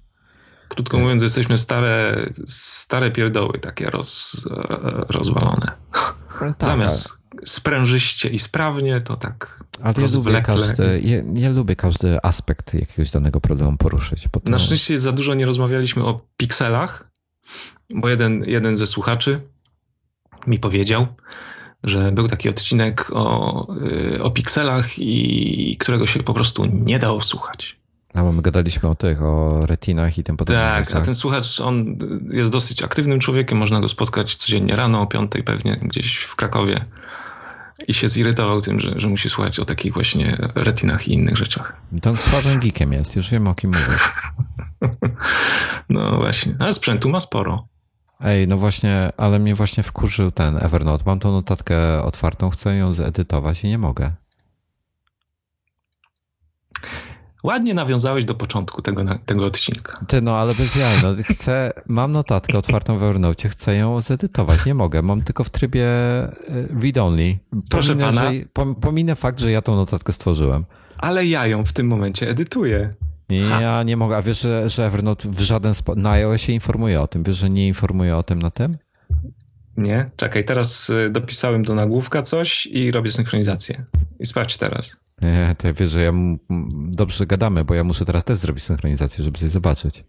Krótko mówiąc, jesteśmy stare, stare pierdoły, takie roz, rozwalone. Tak, Zamiast sprężyście i sprawnie, to tak ale ja lubię, każdy, ja, ja, lubię każdy aspekt jakiegoś danego problemu poruszyć. Na szczęście za dużo nie rozmawialiśmy o pikselach, bo jeden, jeden ze słuchaczy mi powiedział, że był taki odcinek o, y, o pikselach i którego się po prostu nie dało słuchać. A bo my gadaliśmy o tych, o retinach i tym podobnych. Tak, tak, a ten słuchacz, on jest dosyć aktywnym człowiekiem, można go spotkać codziennie rano o piątej pewnie gdzieś w Krakowie i się zirytował tym, że, że musi słuchać o takich właśnie retinach i innych rzeczach. To słabym geekiem jest, już wiem o kim mówisz. no właśnie, ale sprzętu ma sporo. Ej, no właśnie, ale mnie właśnie wkurzył ten Evernote. Mam tą notatkę otwartą, chcę ją zedytować i nie mogę. Ładnie nawiązałeś do początku tego, tego odcinka. Ty, no ale bez jaj, no, chcę, mam notatkę otwartą w Evernote, chcę ją zedytować, nie mogę, mam tylko w trybie y, read-only. Proszę pominę, pana. Że, pominę fakt, że ja tą notatkę stworzyłem. Ale ja ją w tym momencie edytuję. Ja nie mogę. A wiesz, że, że Evernote w żaden sposób. Na iOSie informuje o tym. Wiesz, że nie informuje o tym na tym? Nie? Czekaj, teraz y, dopisałem do nagłówka coś i robię synchronizację. I sprawdź teraz. Nie, to ja wiesz, że ja dobrze gadamy, bo ja muszę teraz też zrobić synchronizację, żeby coś zobaczyć.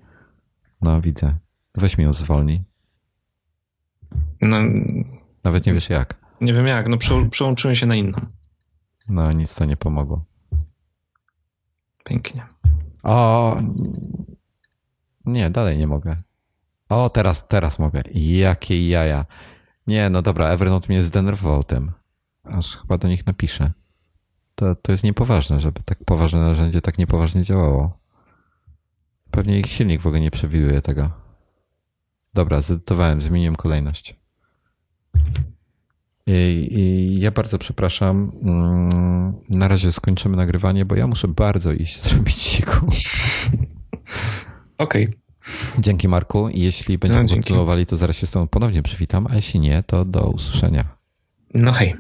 No, widzę. Weź mi ją zwolnij. No, Nawet nie wiesz jak. Nie wiem jak, no przełączyłem się na inną. No, nic to nie pomogło. Pięknie. O, nie, dalej nie mogę. O, teraz, teraz mogę. Jakie jaja. Nie, no dobra, Evernote mnie zdenerwował tym. Aż chyba do nich napiszę. To, to jest niepoważne, żeby tak poważne narzędzie tak niepoważnie działało. Pewnie ich silnik w ogóle nie przewiduje tego. Dobra, zedytowałem, zmieniłem kolejność. Ja bardzo przepraszam. Mm, na razie skończymy nagrywanie, bo ja muszę bardzo iść zrobić siku. Okej. Okay. Dzięki Marku. Jeśli będziemy no, kontynuowali, to zaraz się z tobą ponownie przywitam, a jeśli nie, to do usłyszenia. No hej.